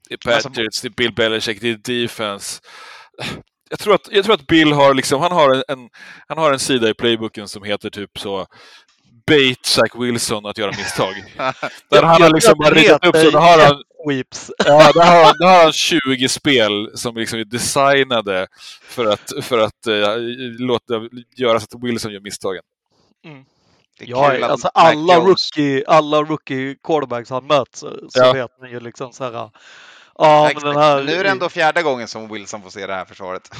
Det är Alltså- Patriots, det är Bill Belichick, det är defense. Jag tror att, jag tror att Bill har, liksom, han har, en, han har en sida i playbooken som heter typ så Bait Zach Wilson att göra misstag. Där han har liksom ritat upp så, då har han, Weeps. Ja, där har, han- där har han 20 spel som liksom är designade för att, för att eh, låta göra så att Wilson gör misstagen. Är Ja, alltså alla rookie, alla rookie quarterbacks han mött så, så Ja. vet man ju liksom så här. Ja, men den här. Nu är det ändå fjärde gången som Wilson får se det här försvaret.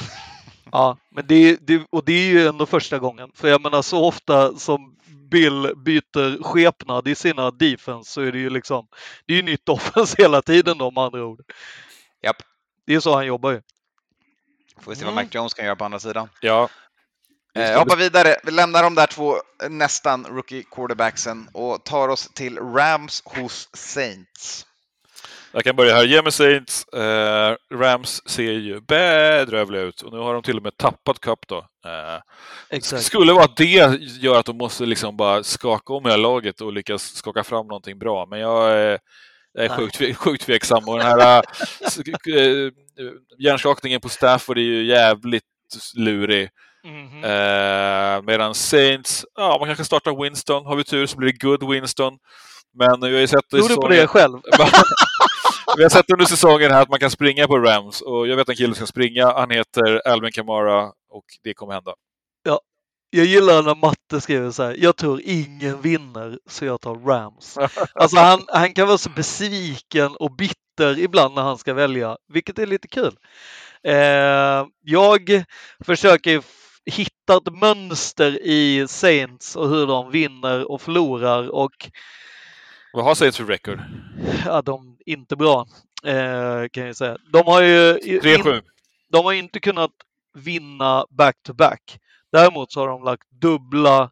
Ja, men det, det, och det är ju ändå första gången. För jag menar så ofta som Bill byter skepnad i sina defense så är det ju liksom, det är ju nytt offense hela tiden då med andra ord. Japp. Det är så han jobbar ju. Får vi se vad Mm. Mac Jones kan göra på andra sidan. Ja, Eh, jag hoppar vidare. Vi lämnar de där två eh, nästan rookie quarterbacksen och tar oss till Rams hos Saints. jag kan börja här. Ge mig Saints. Eh, Rams ser ju bedrövliga ut och nu har de till och med tappat Cup då. Eh, Exakt. skulle vara att det gör att de måste liksom bara skaka om hela laget och lyckas skaka fram någonting bra. Men jag är, jag är sjukt, sjukt tveksam. Och den här äh, hjärnskakningen på Stafford är ju jävligt lurig. Mhm. Eh, medan Saints, ja man kanske startar Winston. Har vi tur så blir det good Winston. Men vi har ju sett i Tror du på det själv? vi har sett under säsongen här att man kan springa på Rams och jag vet en kille som ska springa. Han heter Alvin Kamara och det kommer hända. jag gillar när Matte skriver så här, jag tror ingen vinner så jag tar Rams. Alltså han, han kan vara så besviken och bitter ibland när han ska välja, vilket är lite kul. Eh, jag försöker f- hitta ett mönster i Saints och hur de vinner och förlorar och Vad har Saints för record? ja, de är inte bra eh, kan jag säga. De har ju i- 3-7. de har inte kunnat vinna back-to-back. Däremot så har de lagt dubbla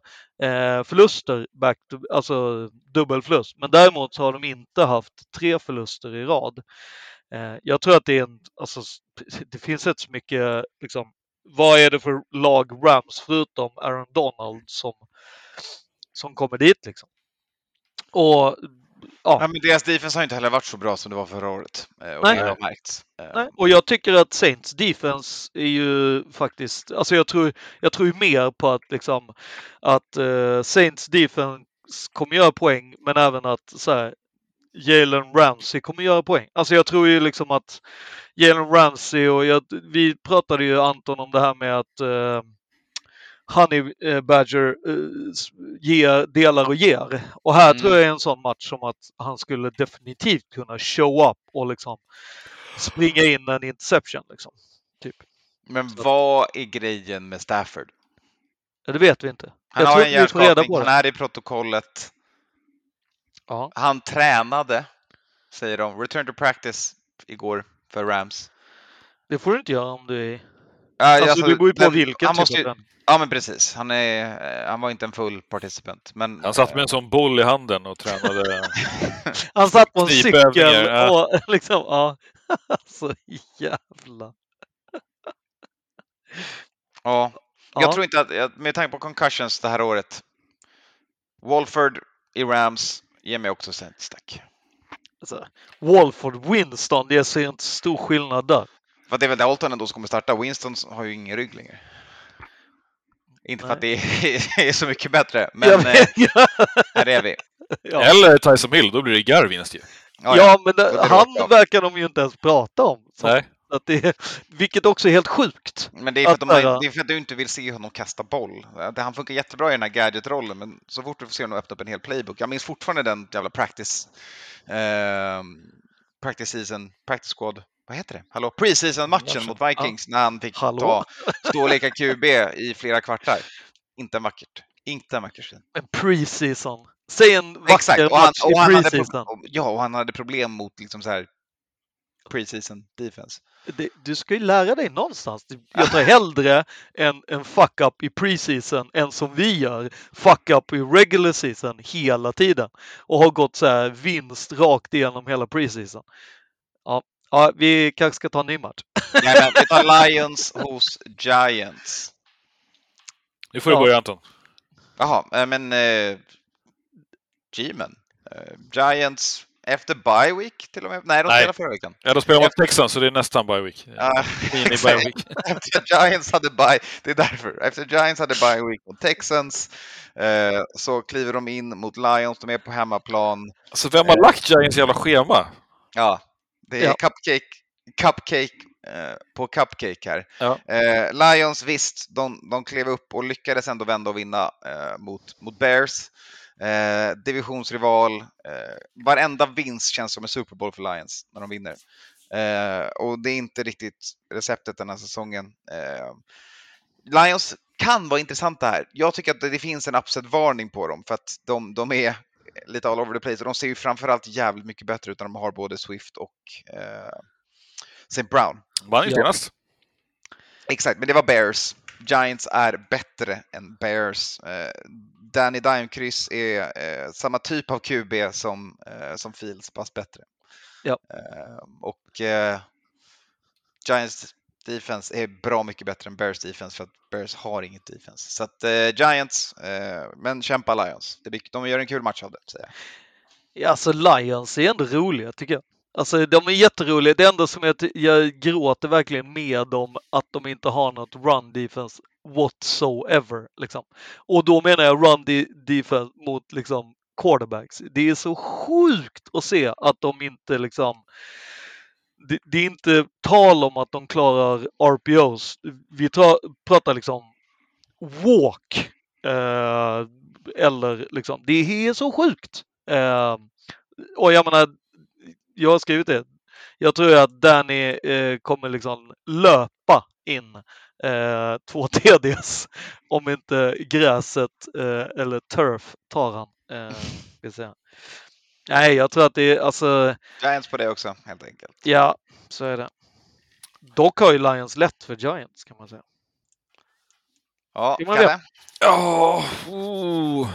eh, förluster, back to, alltså dubbelförlust. Men däremot så har de inte haft tre förluster i rad. Eh, jag tror att det är en, alltså, det finns inte så mycket, liksom, vad är det för lag Rams förutom Aaron Donald som, som kommer dit liksom? Och Ja, men deras defense har inte heller varit så bra som det var förra året. eh, Och Nej. det har märkts. Eh, Nej, och jag tycker att Saints defense är ju faktiskt, alltså jag tror, jag tror mer på att liksom att eh, Saints defense kommer göra poäng, men även att så här, Jalen Ramsey kommer göra poäng. Alltså jag tror ju liksom att Jalen Ramsey och jag, vi pratade ju Anton om det här med att eh, Honey eh, Badger eh, ger, delar och ger. Och här Mm. tror jag är en sån match som att han skulle definitivt kunna show up och liksom springa in en interception. Liksom. Typ. Men vad är grejen med Stafford? Det vet vi inte. Han jag har en hjärnskakning, han är i protokollet. Ja. Han tränade, säger de, return to practice igår för Rams. Det får du inte göra om du är... Ja, Alltså, det beror ju på men vilken han typ måste ju, träning. Ja men precis, han, är, eh, han var inte en full participant. Men, Han satt med en sån boll i handen och tränade. Han satt på en cykel ja. och liksom, ja. Så jävla... ja. Ja. Jag tror inte att, med tanke på concussions det här året. Walford i Rams ger mig också Saints, tack. Alltså, Walford, Winston, det ser inte stor skillnad där. För att det är väl Dalton ändå som kommer starta. Winston har ju ingen rygg längre. Inte för att det är, är så mycket bättre, men eh, här är vi. Ja. Eller Tyson Hill, då blir det Garvinst ju. Ja, ja, men det, det han verkar de ju inte ens prata om. Så Nej. Att det, vilket också är helt sjukt. Men det är, för att de Att- det är för att du inte vill se honom kasta boll. Han funkar jättebra i den här gadget-rollen, men så fort du får se honom öppna upp en hel playbook. Jag minns fortfarande den jävla practice, eh, practice season, practice squad, vad heter det? Hallå? Preseason-matchen mot Vikings när han fick Hallå? ta, stå och leka QB i flera kvartar. Inte en vackert. Inte en vacker syn. En preseason. Säg en vacker Exakt, och han, match och i preseason. ja, och han hade problem mot liksom så här preseason defense. Det, du ska ju lära dig någonstans. Jag tar hellre en, en fuck-up i preseason än som vi gör, fuck-up i regular season hela tiden. Och har gått så här vinst rakt igenom hela preseason. Ja, ja vi kanske ska ta en ny match. Nej, men vi tar Lions hos Giants. Nu får du Ja. börja Anton. Jaha, eh, men eh, G-men. Eh, Giants efter bye week till och med? Nej, de Nej. spelade förra veckan. Ja, de spelar mot Texans så det är nästan bye week. Ja, Mini bye week. Efter Giants hade bye, det är därför. Efter Giants hade bye week mot Texans eh, så kliver de in mot Lions, de är på hemmaplan. Alltså vem har lagt Giants jävla schema? Ja, det är Ja. cupcake, cupcake eh, på cupcake här. Ja. Eh, Lions, visst, de, de klev upp och lyckades ändå vända och vinna eh, mot, mot Bears. Eh, divisionsrival. Eh, varenda vinst känns som en Super Bowl för Lions när de vinner. Eh, och det är inte riktigt receptet den här säsongen. Eh, Lions kan vara intressanta här. Jag tycker att det, finns en upset-varning på dem för att de, de är lite all over the place och de ser ju framförallt jävligt mycket bättre ut när de har både Swift och eh, St. Brown. Vann ju senast. Exakt, men det var Bears. Giants är bättre än Bears. Eh, Danny Dimekryss är eh, samma typ av QB som, eh, som Fields, fast bättre. Ja. Och Giants defense är bra mycket bättre än Bears defense för att Bears har inget defense. Så att Giants, men kämpa Lions. De gör en kul match av det, säger jag. Ja, alltså Lions är ändå roliga tycker jag. Alltså de är jätteroliga. Det enda som jag, jag gråter verkligen med dem att de inte har något run defense whatsoever. Liksom. Och då menar jag run de- defense mot liksom quarterbacks. Det är så sjukt att se att de inte liksom det, det är inte tal om att de klarar RPOs. Vi tra, pratar liksom walk Eh, eller liksom, det är så sjukt. Eh, och jag menar, jag har skrivit det. Jag tror att Danny eh, kommer liksom löpa in eh, två TDs om inte gräset eh, eller turf tar han. Eh, vill säga. Nej, jag tror att det är alltså, Giants på det också, helt enkelt. ja, så är det. Dock har ju Lions lätt för Giants kan man säga. Ja, Kalle? Ja, oh.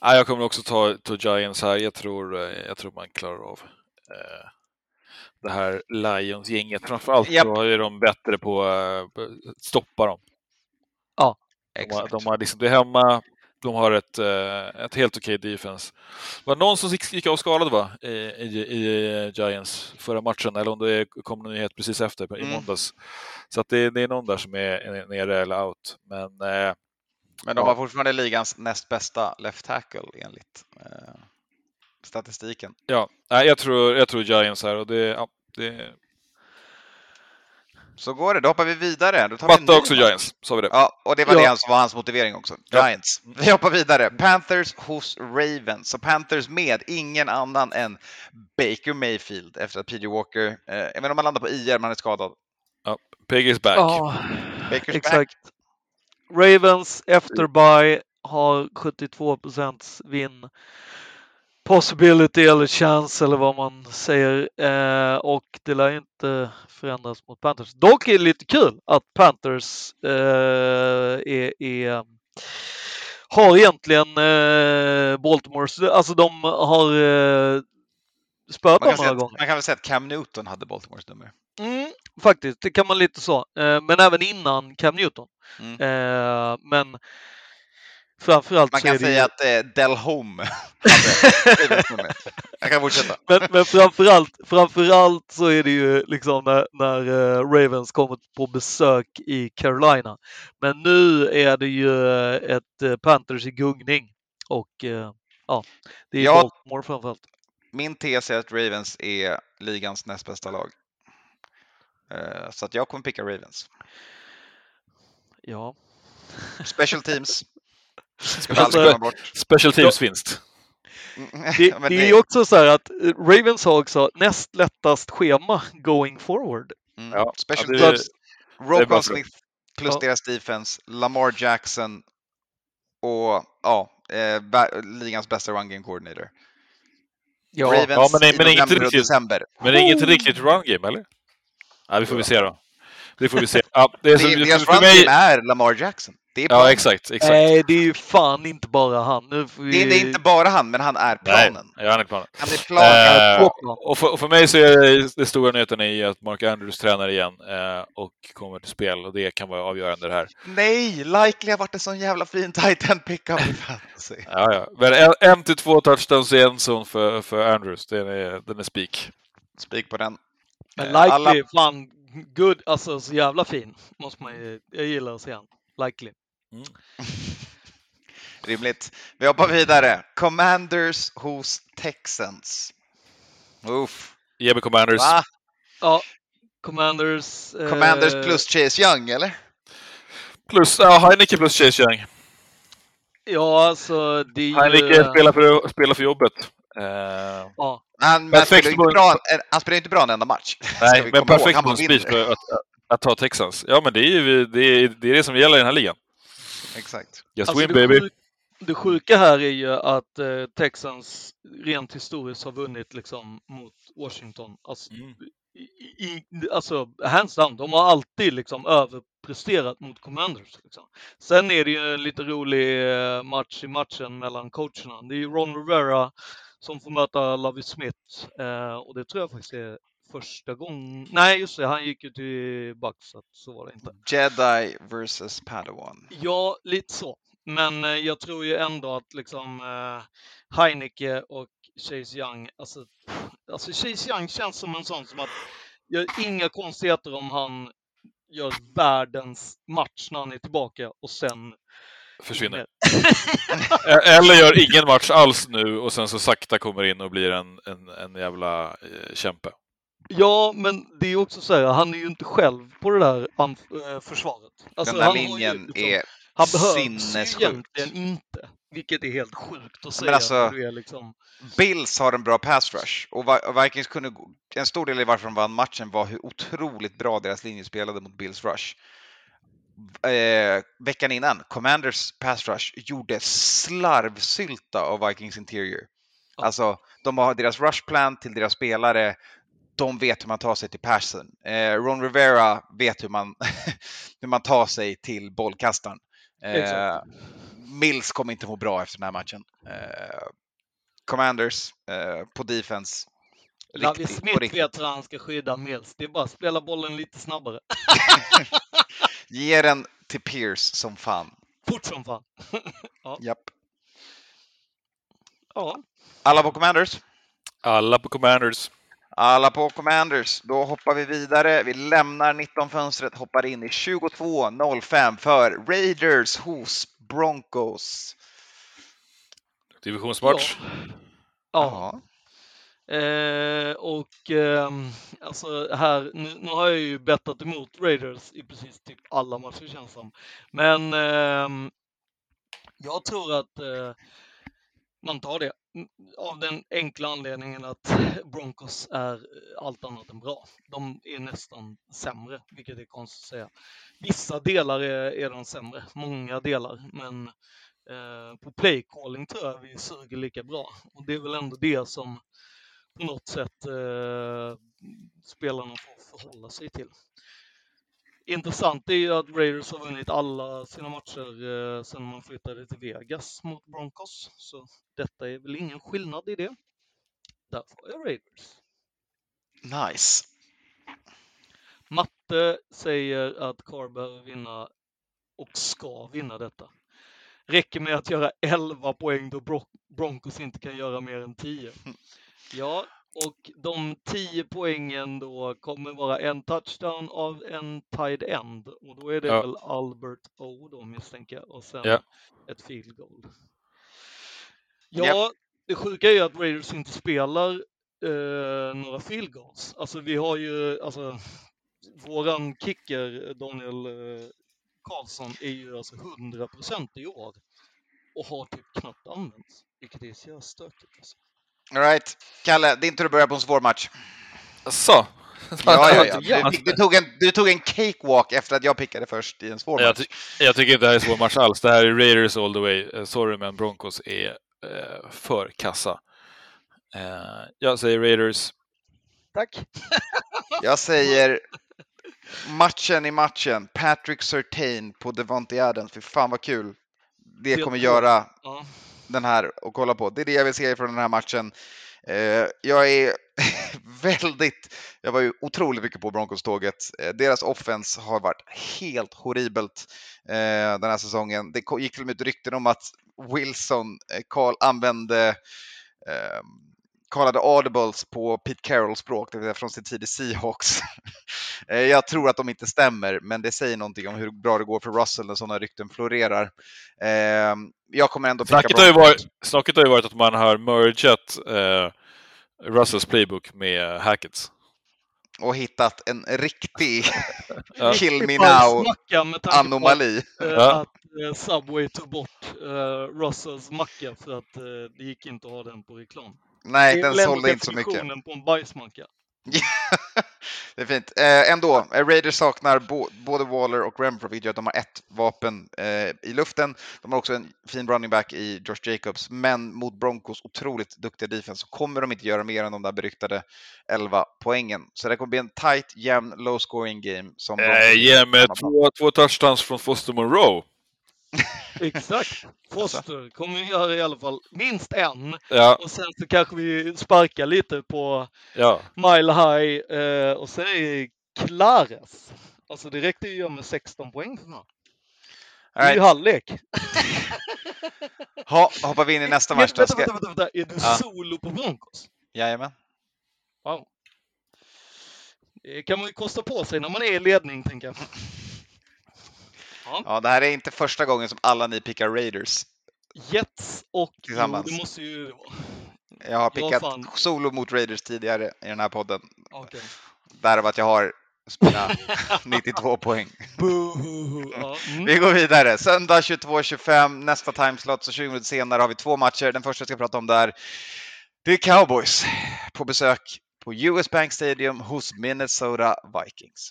Nej, jag kommer också ta, ta Giants här. Jag tror, eh, jag tror man klarar av eh, det här Lions-gänget. Framförallt Japp. så är de bättre på eh, att stoppa dem. De har, Exakt. de har liksom, det är hemma, de har ett, eh, ett helt okej defense. Det var någon som gick av skadad va? I, i, i Giants förra matchen, eller om det kom en nyhet precis efter i Mm. måndags. Så att det, det är någon där som är är nere eller out. Men eh, Men de Ja. har fortfarande ligans näst bästa left tackle enligt eh, statistiken. Ja, jag tror, jag tror Giants här och det, ja, det Så går det, då hoppar vi vidare. Då tar vi också match. Giants, sa vi det. Ja, och det var Ja. det som var hans motivering också. Ja. Giants. Vi hoppar vidare. Panthers hos Ravens. Så Panthers med ingen annan än Baker Mayfield efter att PJ Walker, eh, jag vet inte om han landar på IR, men han är skadad. Peggy is back. Ja, Baker's back. exakt. Ravens efter by har 72 procents vinn. Possibility eller chance eller vad man säger. Eh, och det lär inte förändras mot Panthers. Dock är det lite kul att Panthers eh, är, är har egentligen eh, Baltimore, alltså de har eh, spöat dem några gånger. man kan väl säga att Cam Newton hade Baltimores nummer. Mm, faktiskt, det kan man lite så. Eh, men även innan Cam Newton. Mm. Eh, men framförallt Man kan säga ju... att eh, Del Home hade. Jag kan fortsätta. Men, men framförallt, framförallt så är det ju liksom när, när eh, Ravens kommer på besök i Carolina. Men nu är det ju eh, ett eh, Panthers i gungning. Och ja, det är Ja. Baltimore framförallt. Min tes är att Ravens är ligans näst bästa lag. Så att jag kommer picka Ravens. Ja. Special teams. Alltså, aldrig glömma bort. Special teams-vinst. Det, Men det är ju också så här att Ravens har också näst lättast schema going forward. Mm. Ja, Special ja, det- teams. det Roquan. Smith plus Ja. deras defense, Lamar Jackson och ja, eh, ligans bästa run game coordinator. Ravens Ja, men det- i men det november och riktigt- december. Men det inget riktigt run game, eller? Ja, vi får vi se då. Det får vi se. Ja, det är så, Det, deras för mig... är Lamar Jackson. Det är planen. Ja, exakt. exakt. Nej, det är ju fan inte bara han. Nu vi... Det, är- det är inte bara han, men han är Nej, planen. ja, han är planen. Han är planen. Eh, och, för, och för mig så är det, det stora nyheten är att Mark Andrews tränar igen eh, och kommer till spel och det kan vara avgörande det här. Nej, likely har varit en sån jävla fin tight end pickup i fantasy. Ja, ja. Men en, en till två touchdowns i en zon för, för Andrews, den är, den är spik. Spik på den. Men Eh, likely, alla- fan, good, alltså så jävla fin. Måste man ju, jag gillar att se han. Likely. Rimligt. Vi hoppar vidare. Commanders hos Texans. Uff. Ge mig Commanders. Va? Ja, Commanders. eh, Commanders plus Chase Young, eller? Plus, ja, Heineke plus Chase Young. Ja, alltså det är ju... Heineke spelar för, spelar för jobbet. Eh, Ja, Han, men spelar ju inte bra, han spelar inte bra en enda match. Nej, men ihåg. perfekt mot speech för att, att, att ta Texans. Ja, men det är ju det, är, det, är det som gäller i den här ligan. Exakt. Just alltså, win det, baby. sjuk- det sjuka här är ju att eh, Texans rent historiskt har vunnit liksom mot Washington. Alltså, Mm. i, i, alltså hands down, de har alltid liksom överpresterat mot Commanders. Liksom. Sen är det ju en lite rolig eh, match i matchen mellan coacherna. Det är ju Ron Rivera som får möta Lovie Smith eh, och det tror jag faktiskt är första gången. Nej, just det, han gick ju till Bucks så så var det inte. Jedi versus Padawan. Ja, lite så. Men eh, jag tror ju ändå att liksom eh, Heineke och Chase Young, alltså, alltså Chase Young känns som en sån som att gör inga konstigheter om han gör världens match när han är tillbaka och sen Försvinner. Eller gör ingen match alls nu och sen så sakta kommer in och blir en, en, en jävla eh, kämpe. Ja, men det är också så här, han är ju inte själv på det där eh, försvaret. Alltså, Den där han har ju linjen liksom- är Han behövs ju egentligen inte, vilket är helt sjukt att säga. alltså- du är liksom... Bills har en bra pass rush och Vi- och Vikings kunde, gå- en stor del i varför de vann matchen var hur otroligt bra deras linje spelade mot Bills rush. Eh, veckan innan, Commanders pass rush gjorde slarvsylta av Vikings interior. Ja. Alltså, de har deras rush plan till deras spelare. De vet hur man tar sig till passen. Eh, Ron Rivera vet hur man, hur man tar sig till bollkastaren. Eh. Mills kommer inte må bra efter den här matchen. Eh, Commanders eh, på defense. Riktigt, Smith vet hur han ska skydda Mills. Det är bara att spela bollen lite snabbare. Ge den till Pierce som fan. Fort som fan. Japp. Ja, Alla på Commanders? Alla på Commanders. Alla på Commanders. Då hoppar vi vidare. Vi lämnar 19-fönstret, hoppar in i 22.05 för Raiders hos Broncos. Divisionsmatch. ja. Eh, och eh, alltså här, nu, nu har jag ju bettat emot Raiders i precis typ alla matcher känns som. Men eh, jag tror att eh, man tar det av den enkla anledningen att Broncos är allt annat än bra. De är nästan sämre, vilket är konstigt att säga. Vissa delar är, är de sämre, många delar, men eh, på playcalling tror jag vi suger lika bra. Och det är väl ändå det som på något sätt eh, spelarna får förhålla sig till. Intressant är ju att Raiders har vunnit alla sina matcher eh, sedan man flyttade till Vegas mot Broncos. Så detta är väl ingen skillnad i det. Därför har jag Raiders. Nice. Matte säger att Carr behöver vinna och ska vinna detta. Räcker med att göra 11 poäng då Bro- Broncos inte kan göra mer än 10. Ja, och de 10 poängen då kommer vara en touchdown av en tied end och då är det Ja. väl Albert O då misstänker jag och sen Ja. ett field goal. Ja, det sjuka är ju att Raiders inte spelar eh, några field goals. Alltså vi har ju, alltså våran kicker Daniel eh, Karlsson är ju alltså 100% i år och har typ knappt använts, vilket är så jävla stökigt. Alltså. All right. Kalle, din tur att börja på en svår match. Så. Ja, ja, ja. Du, du, tog en, du tog en cakewalk efter att jag pickade först i en svår Jag, match. ty- jag tycker inte det här är svår match alls. Det här är Raiders all the way. Eh, Sorry, men Broncos är eh, för kassa. Eh, jag säger Raiders. Tack! Jag säger matchen i matchen. Patrick Surtain på Devontae Adams. Fy fan vad kul. Det kommer göra Ja, den här och kolla på. Det är det jag vill se från den här matchen. Eh, jag är väldigt, jag var ju otroligt mycket på Broncos-tåget. Eh, deras offense har varit helt horribelt eh, den här säsongen. Det gick till och med ett rykten om att Wilson, Carl, använde ehm, kallade audibles på Pete Carrolls språk, det vill säga från sin tid i Seahawks. Eh, jag tror att de inte stämmer, men det säger någonting om hur bra det går för Russell när sådana rykten florerar. Eh, jag kommer ändå Snacket har, ju varit, snacket har ju varit att man har mergat eh, Russells playbook med Hackets. och hittat en riktig kill me now på anomali. att, eh, att eh, Subway tog bort eh, Russells macka för att det gick inte att ha den på reklam. Nej, det den sålde inte så mycket. definitionen på en bajsmacka. det är fint. Eh, ändå, eh, Raiders saknar bo- både Waller och Renfro, vilket gör att de har ett vapen eh, i luften. De har också en fin running back i Josh Jacobs, men mot Broncos otroligt duktiga defense så kommer de inte göra mer än de där beryktade 11 poängen. Så det kommer bli en tight, jämn, low scoring game. Som Broncos ge mig två, två touchdowns från Foster Monroe. Exakt. Foster kommer vi göra i alla fall minst en Ja, och sen så kanske vi sparkar lite på ja. Mile High eh, och sen är det Clares. Alltså det räckte ju med 16 poäng för fan. Det är ju halvlek. Ha, hoppar vi in i nästa match då. vänta, vänta, vänta, vänta. Är du Ja. solo på Broncos? Jajamän. Wow. Det kan man ju kosta på sig när man är i ledning, tänker jag. Ja. Ja, det här är inte första gången som alla ni pickar Raiders. Jets och... Jo, Tillsammans. det måste ju. Jag har Ja, pickat fan. solo mot Raiders tidigare i den här podden. Okej. Därav att jag har spela 92 poäng. Ja, mm. Vi går vidare. Söndag 22.25, nästa timeslot, så 20 minuter senare har vi två matcher. Den första jag ska prata om där, det är Cowboys på besök på US Bank Stadium hos Minnesota Vikings.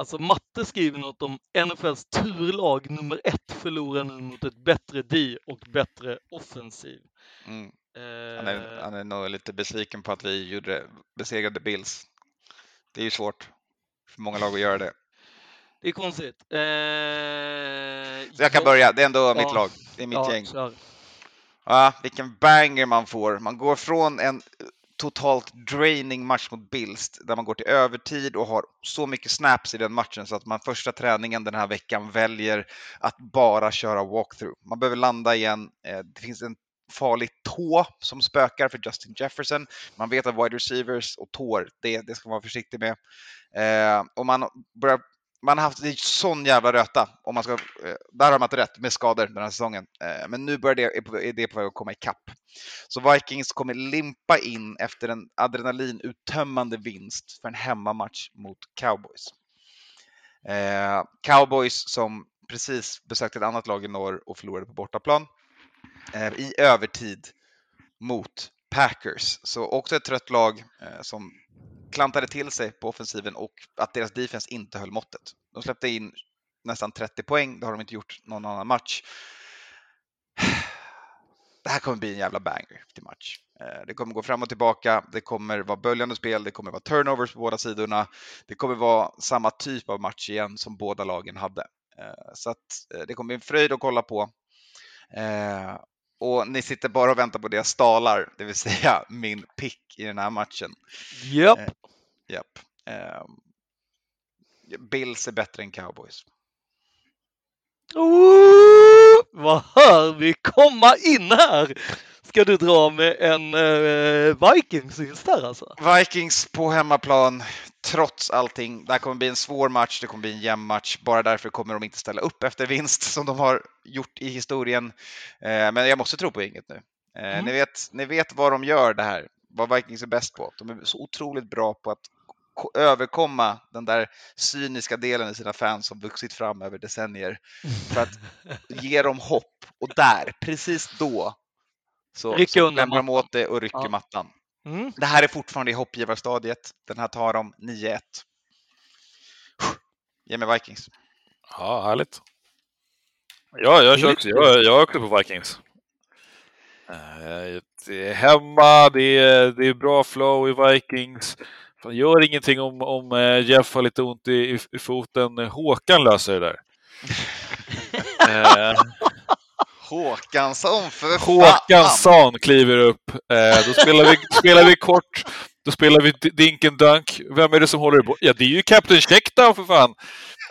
Alltså Matte skriver något om NFLs turlag nummer ett förlorar nu mot ett bättre D och bättre offensiv. Mm. Eh, Han, är, han är nog lite besviken på att vi gjorde, besegrade Bills. Det är ju svårt för många lag att göra det. Det är konstigt. Eh, Så jag kan börja, det är ändå mitt Ja. lag, det är mitt ja, gäng. Ja, vilken banger man får. Man går från en totalt draining match mot Bills där man går till övertid och har så mycket snaps i den matchen så att man första träningen den här veckan väljer att bara köra walkthrough. Man behöver landa igen. Eh, det finns en farlig tå som spökar för Justin Jefferson. Man vet att wide receivers och tår, det, det ska man vara försiktig med. Eh, och man börjar man har haft en sån jävla röta, om man ska, eh, där har man inte rätt, med skador den här säsongen. Eh, men nu börjar det, är på- det på väg att komma ikapp. Så Vikings kommer limpa in efter en adrenalinuttömmande vinst för en hemmamatch mot Cowboys. Eh, Cowboys som precis besökte ett annat lag i norr och förlorade på bortaplan i övertid mot Packers. Så också ett trött lag som klantade till sig på offensiven och att deras defense inte höll måttet. De släppte in nästan 30 poäng, det har de inte gjort någon annan match. Det här kommer bli en jävla banger till match. Eh, det kommer gå fram och tillbaka, det kommer vara böljande spel, det kommer vara turnovers på båda sidorna. Det kommer vara samma typ av match igen som båda lagen hade. Eh, så att eh, det kommer bli en fröjd att kolla på. Eh, Och ni sitter bara och väntar på det jag stalar, det vill säga min pick i den här matchen. Japp. Eh, Japp. Ehm, Bills är bättre än cowboys. Ooh, vad hör vi komma in här? Ska du dra med en uh, Vikings där alltså? Vikings på hemmaplan, trots allting. Det här kommer bli en svår match, det kommer bli en jämn match. Bara därför kommer de inte ställa upp efter vinst som de har gjort i historien. Eh, Men jag måste tro på inget nu. Eh, Mm. Ni, vet, ni vet vad de gör det här, vad Vikings är bäst på. De är så otroligt bra på att ko- överkomma den där cyniska delen i sina fans som vuxit fram över decennier. För att ge dem hopp. Och där, precis då, så, Rycka så undan klämmer de åt det och rycker Ja. mattan. Mm. Det här är fortfarande i hoppgivarstadiet. Den här tar de 9-1. Ge mig Vikings. Ja, härligt. Ja, jag kör också, jag, jag är också på Vikings. Eh, Det är hemma, det är, det är bra flow i Vikings. Fan, Gör ingenting om, om eh, Jeff har lite ont i, i, i foten. Håkan löser det där. Eh, Håkansson för fan! Håkansson kliver upp. Eh, då spelar vi, spelar vi kort. Då spelar vi D- Dink and Dunk. Vem är det som håller i Ja, det är ju Captain Checkdown för fan!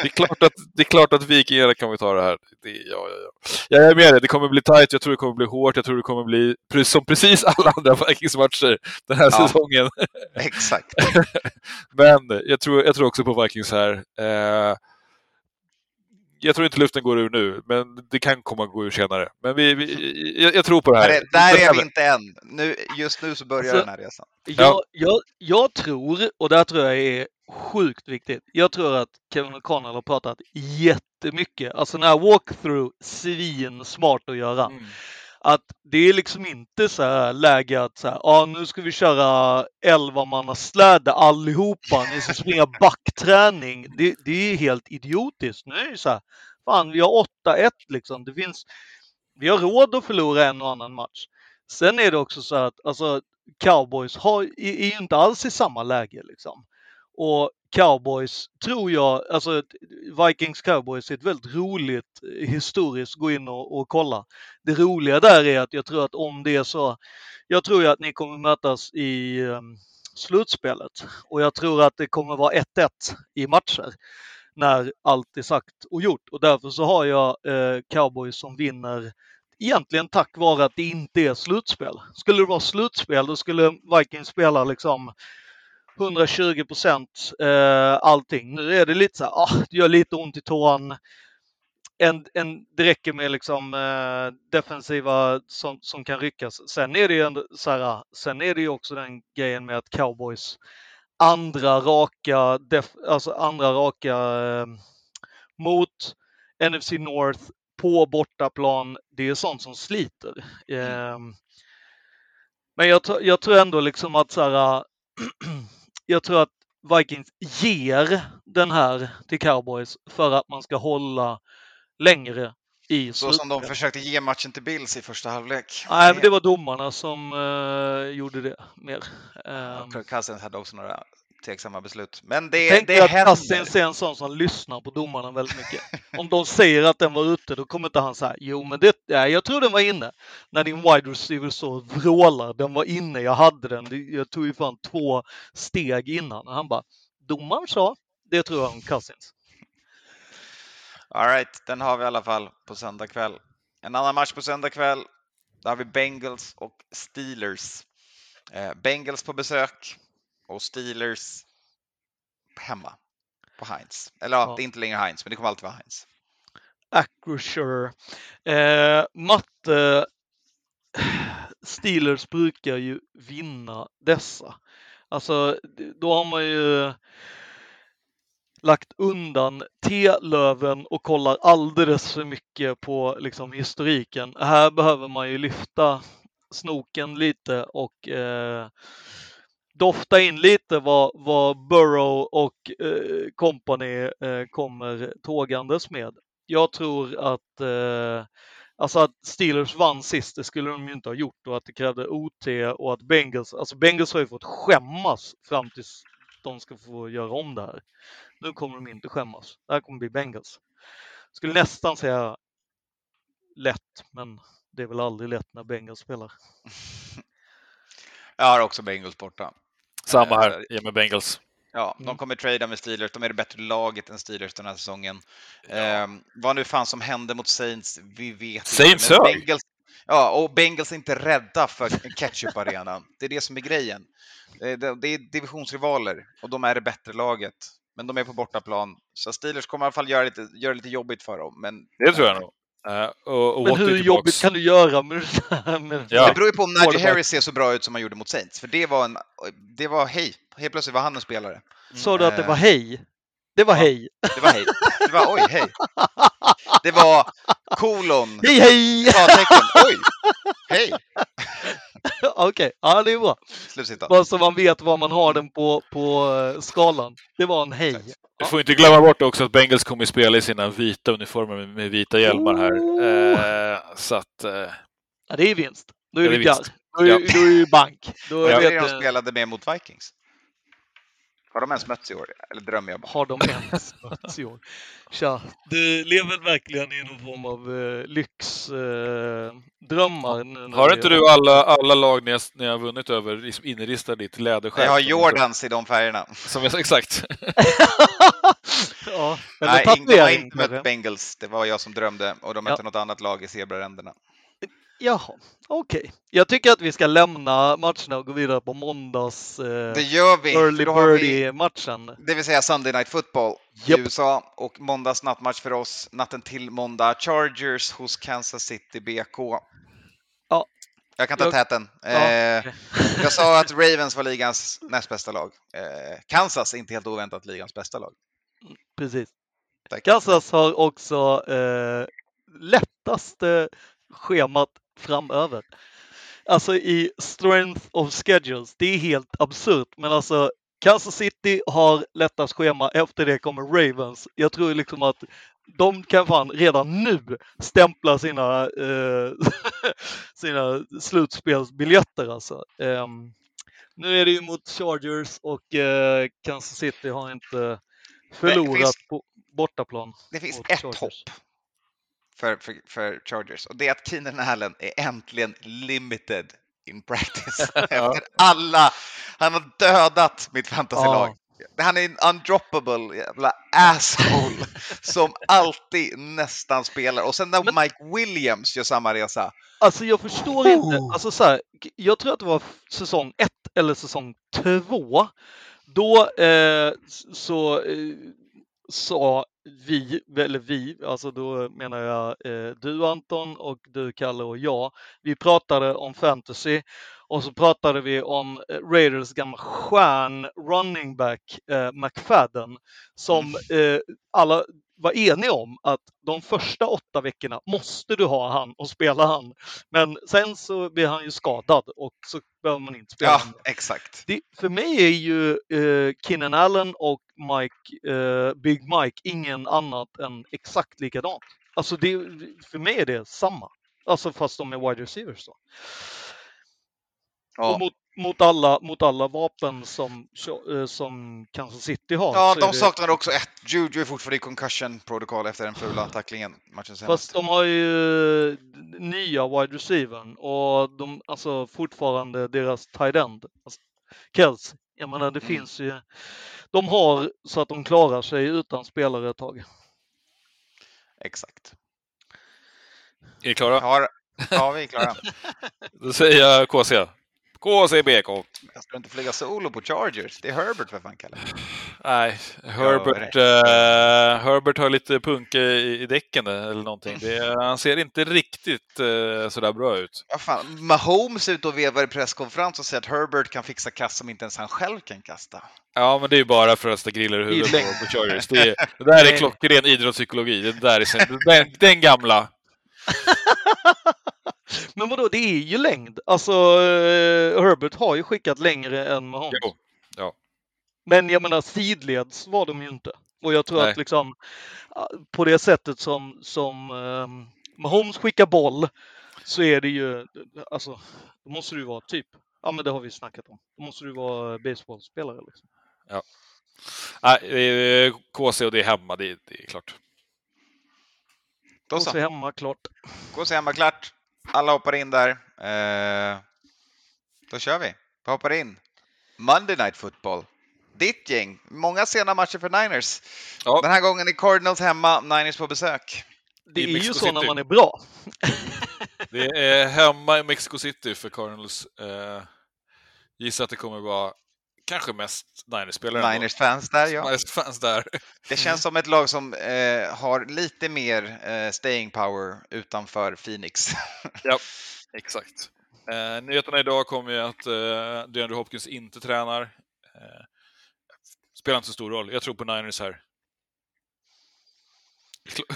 Det är klart att, det är klart att vikingarna kan vi ta det här. Det, ja, ja, ja. Jag är med dig. Det kommer bli tight. Jag tror det kommer bli hårt. Jag tror det kommer bli som precis alla andra Vikings-matcher den här Ja. säsongen. Exakt. Men jag tror, jag tror också på Vikings här. Eh, jag tror inte luften går ur nu, men det kan komma att gå ur senare. Men vi, vi, jag, jag tror på det här. Där är, där är vi inte än. Nu, just nu så börjar Alltså- den här resan. Jag, jag, jag tror, och det här tror jag är sjukt viktigt, jag tror att Kevin O'Connell har pratat jättemycket, alltså den här walkthrough, svin smart att göra. Mm. Att det är liksom inte så här läge att så här, ah, nu ska vi köra 11 manna släde allihopa, ni ska springa backträning. Det, det är helt idiotiskt. Nu är det så här, fan vi har 8-1 liksom. Det finns, vi har råd att förlora en och annan match. Sen är det också så att alltså, cowboys har, är ju inte alls i samma läge liksom. Och cowboys tror jag, alltså Vikings cowboys är ett väldigt roligt eh, historiskt gå in och, och kolla. Det roliga där är att jag tror att om det är så, jag tror ju att ni kommer mötas i um, slutspelet och jag tror att det kommer vara 1-1 i matcher när allt är sagt och gjort och därför så har jag eh, cowboys som vinner egentligen tack vare att det inte är slutspel. Skulle det vara slutspel då skulle Vikings spela liksom 120 procent eh, allting. Nu är det lite så här, ah, det gör lite ont i tån. En, en, det räcker med liksom eh, defensiva som, som kan ryckas. Sen är det ju ändå så här, sen är det ju också den grejen med att cowboys andra raka, def, alltså andra raka eh, mot NFC North på bortaplan. Det är sånt som sliter. Eh, men jag, jag tror ändå liksom att så här, jag tror att Vikings ger den här till Cowboys för att man ska hålla längre i Så som de försökte ge matchen till Bills i första halvlek. Nej, men det var domarna som eh, gjorde det mer. Um, Kirk Cousins hade också några tveksamma beslut. Men det, Tänk det att händer. Cousins är en sån som lyssnar på domarna väldigt mycket. Om de säger att den var ute, då kommer inte han säga jo men det, ja, jag tror den var inne. När din wide receiver så vrålar, den var inne, jag hade den, jag tog ju fan två steg innan. Och han bara, domaren sa, det tror jag om Cousins. All right, den har vi i alla fall på söndag kväll. En annan match på söndag kväll. Där har vi Bengals och Steelers. Eh, Bengals på besök och Steelers hemma på Heinz. Eller ja, det är inte längre Heinz, men det kommer alltid vara Heinz. Acrisure. Eh, matte Steelers brukar ju vinna dessa. Alltså, då har man ju lagt undan T-löven och kollar alldeles för mycket på liksom, historiken. Här behöver man ju lyfta snoken lite och eh, dofta in lite vad, vad Burrow och eh, company eh, kommer tågandes med. Jag tror att eh, Alltså att Steelers vann sist, det skulle de ju inte ha gjort och att det krävde OT och att Bengals, alltså Bengals har ju fått skämmas fram tills de ska få göra om det här. Nu kommer de inte skämmas. Det här kommer bli Bengals. Skulle nästan säga lätt, men det är väl aldrig lätt när Bengals spelar. Jag har också Bengals borta. Samma Eh, här, ge mig Bengals. Ja, de Mm. kommer trada med Steelers. De är det bättre laget än Steelers den här säsongen. Ehm, vad nu fan som hände mot Saints, vi vet Saints inte. Bengals, ja, och Bengals är inte rädda för ketchup-arenan. Det är det som är grejen. Eh, Det det är divisionsrivaler och de är det bättre laget. Men de är på bortaplan. Så Steelers kommer i alla fall göra lite, göra det lite jobbigt för dem. Men Det tror jag nog. Eh, och, och Men hur jobbigt kan du göra med det? Med Ja. det beror ju på om Quarterback. Harris ser så bra ut som han gjorde mot Saints. För det var en, det var hej, helt plötsligt var han en spelare. Sa du att det Eh, var hej? Det var ja. hej. Det var hej. Det var oj, hej. Det var kolon, Hej hej! citattecken, oj, hej, Okej, ja det är bra. Bara så man vet var man har den på, på eh, skalan. Det var en hej. Du får inte glömma bort också att Bengals kommer att spela i sina vita uniformer med, med vita hjälmar här. Oh. Eh, så att... Eh, Ja, det är vinst. Då är Ja, det är vinst. Då är, Ja. då är ju bank. Då är vet det de spelade med mot Vikings? Har de ens mötts i år? Eller drömmer jag bara? har de ens mötts i år. Tja, det lever verkligen i någon form av eh, lyxdrömmar. Eh, har inte du alla, alla lag ni har, ni har vunnit över liksom inristade i ditt läderskärp? Jag har Jordans i de färgerna. Som är, exakt. ja, Nej, de har inte mött Bengals. Det var jag som drömde och de mötte något annat lag i zebraränderna. Jaha, okej. Jag tycker att vi ska lämna matcherna och gå vidare på måndags eh, Det gör vi. early birdie-matchen. det vill säga Sunday Night Football i Japp. USA och måndags nattmatch för oss. Natten till måndag Chargers hos Kansas City BK. Ja. Jag kan ta Jag- täten. Ja, Eh, jag sa att Ravens var ligans näst bästa lag. Eh, Kansas, inte helt oväntat, ligans bästa lag. Precis. Tack. Kansas har också eh, lättaste schemat framöver. Alltså i strength of schedules, det är helt absurt. Men alltså Kansas City har lättast schema, efter det kommer Ravens. Jag tror liksom att de kan fan redan nu stämpla sina, eh, sina slutspelsbiljetter alltså. Ehm, nu är det ju mot Chargers och eh, Kansas City har inte förlorat finns- på bortaplan. Det finns ett Chargers. hopp för, för, för Chargers och det är att Keenan Allen är äntligen limited in practice. Efter alla, han har dödat mitt fantasylag. Han är en undroppable jävla asshole som alltid nästan spelar. Och sen när Men- Mike Williams gör samma resa. Alltså jag förstår inte. Oh. Alltså så här, jag tror att det var säsong ett eller säsong två. Då eh, så eh, sa vi, eller vi, alltså då menar jag eh, du Anton och du Kalle och jag. Vi pratade om fantasy och så pratade vi om eh, Raiders gamla stjärn running back eh, McFadden som eh, alla var eniga om att de första åtta veckorna måste du ha han och spela han. Men sen så blir han ju skadad och så behöver man inte spela Ja, honom. exakt. Det, för mig är ju eh, Keenan Allen och Mike, eh, Big Mike ingen annat än exakt likadant. Alltså det, för mig är det samma. Alltså fast de är wide receivers då. Ja. Och mot, mot, alla, mot alla vapen som, eh, som Kansas City har. Ja, de det- saknar också ett. Juju är fortfarande i concussion protocol efter den fula tacklingen matchen senast. Fast de har ju nya wide receivern och de, alltså fortfarande deras tight end. Alltså, Kels, jag menar det Mm. finns ju. De har så att de klarar sig utan spelare ett tag. Exakt. Är ni klara? Har... Ja, vi är klara. Då säger jag KC. KCBK. Jag ska inte flyga solo på Chargers. Det är Herbert för fan Kalle. Nej, Herbert, eh, Herbert har lite punka i, i däcken eller någonting. Det, han ser inte riktigt eh, sådär bra ut. Vad fan, Mahomes ute och vevar i presskonferens och säger att Herbert kan fixa kast som inte ens han själv kan kasta. Ja, men det är ju bara för att sätta grillar i huvudet på, på Chargers. Det, är, det där är klockren idrottspsykologi. Det där är, den, den gamla. Men vadå, det är ju längd. Alltså eh, Herbert har ju skickat längre än Mahomes. Jo. Men jag menar sidleds var de ju inte. Och jag tror Nej. att liksom ah, på det sättet som, som um, Mahomes skickar boll så är det ju, alltså, då måste du vara typ, ja men det har vi snackat om, då måste du vara baseballspelare. Liksom. Nej, eh, KC och det är hemma, det, det är klart. Då Och så, så hemma, klart. se hemma klart. Alla hoppar in där. Eh, då kör vi. Vi hoppar in. Monday Night Football. Ditt gäng. Många sena matcher för Niners. Ja. Den här gången är Cardinals hemma, Niners på besök. Det är ju Mexico så när City. man är bra. Det är hemma i Mexico City för Cardinals. Eh, gissar att det kommer vara kanske mest Niners-spelare. Niners-fans där, ja. Niners-fans där. Det känns som ett lag som eh, har lite mer eh, staying power utanför Phoenix. Ja, exakt. Eh, nyheterna idag kommer ju att eh, DeAndre Hopkins inte tränar. Eh, spelar inte så stor roll. Jag tror på Niners här.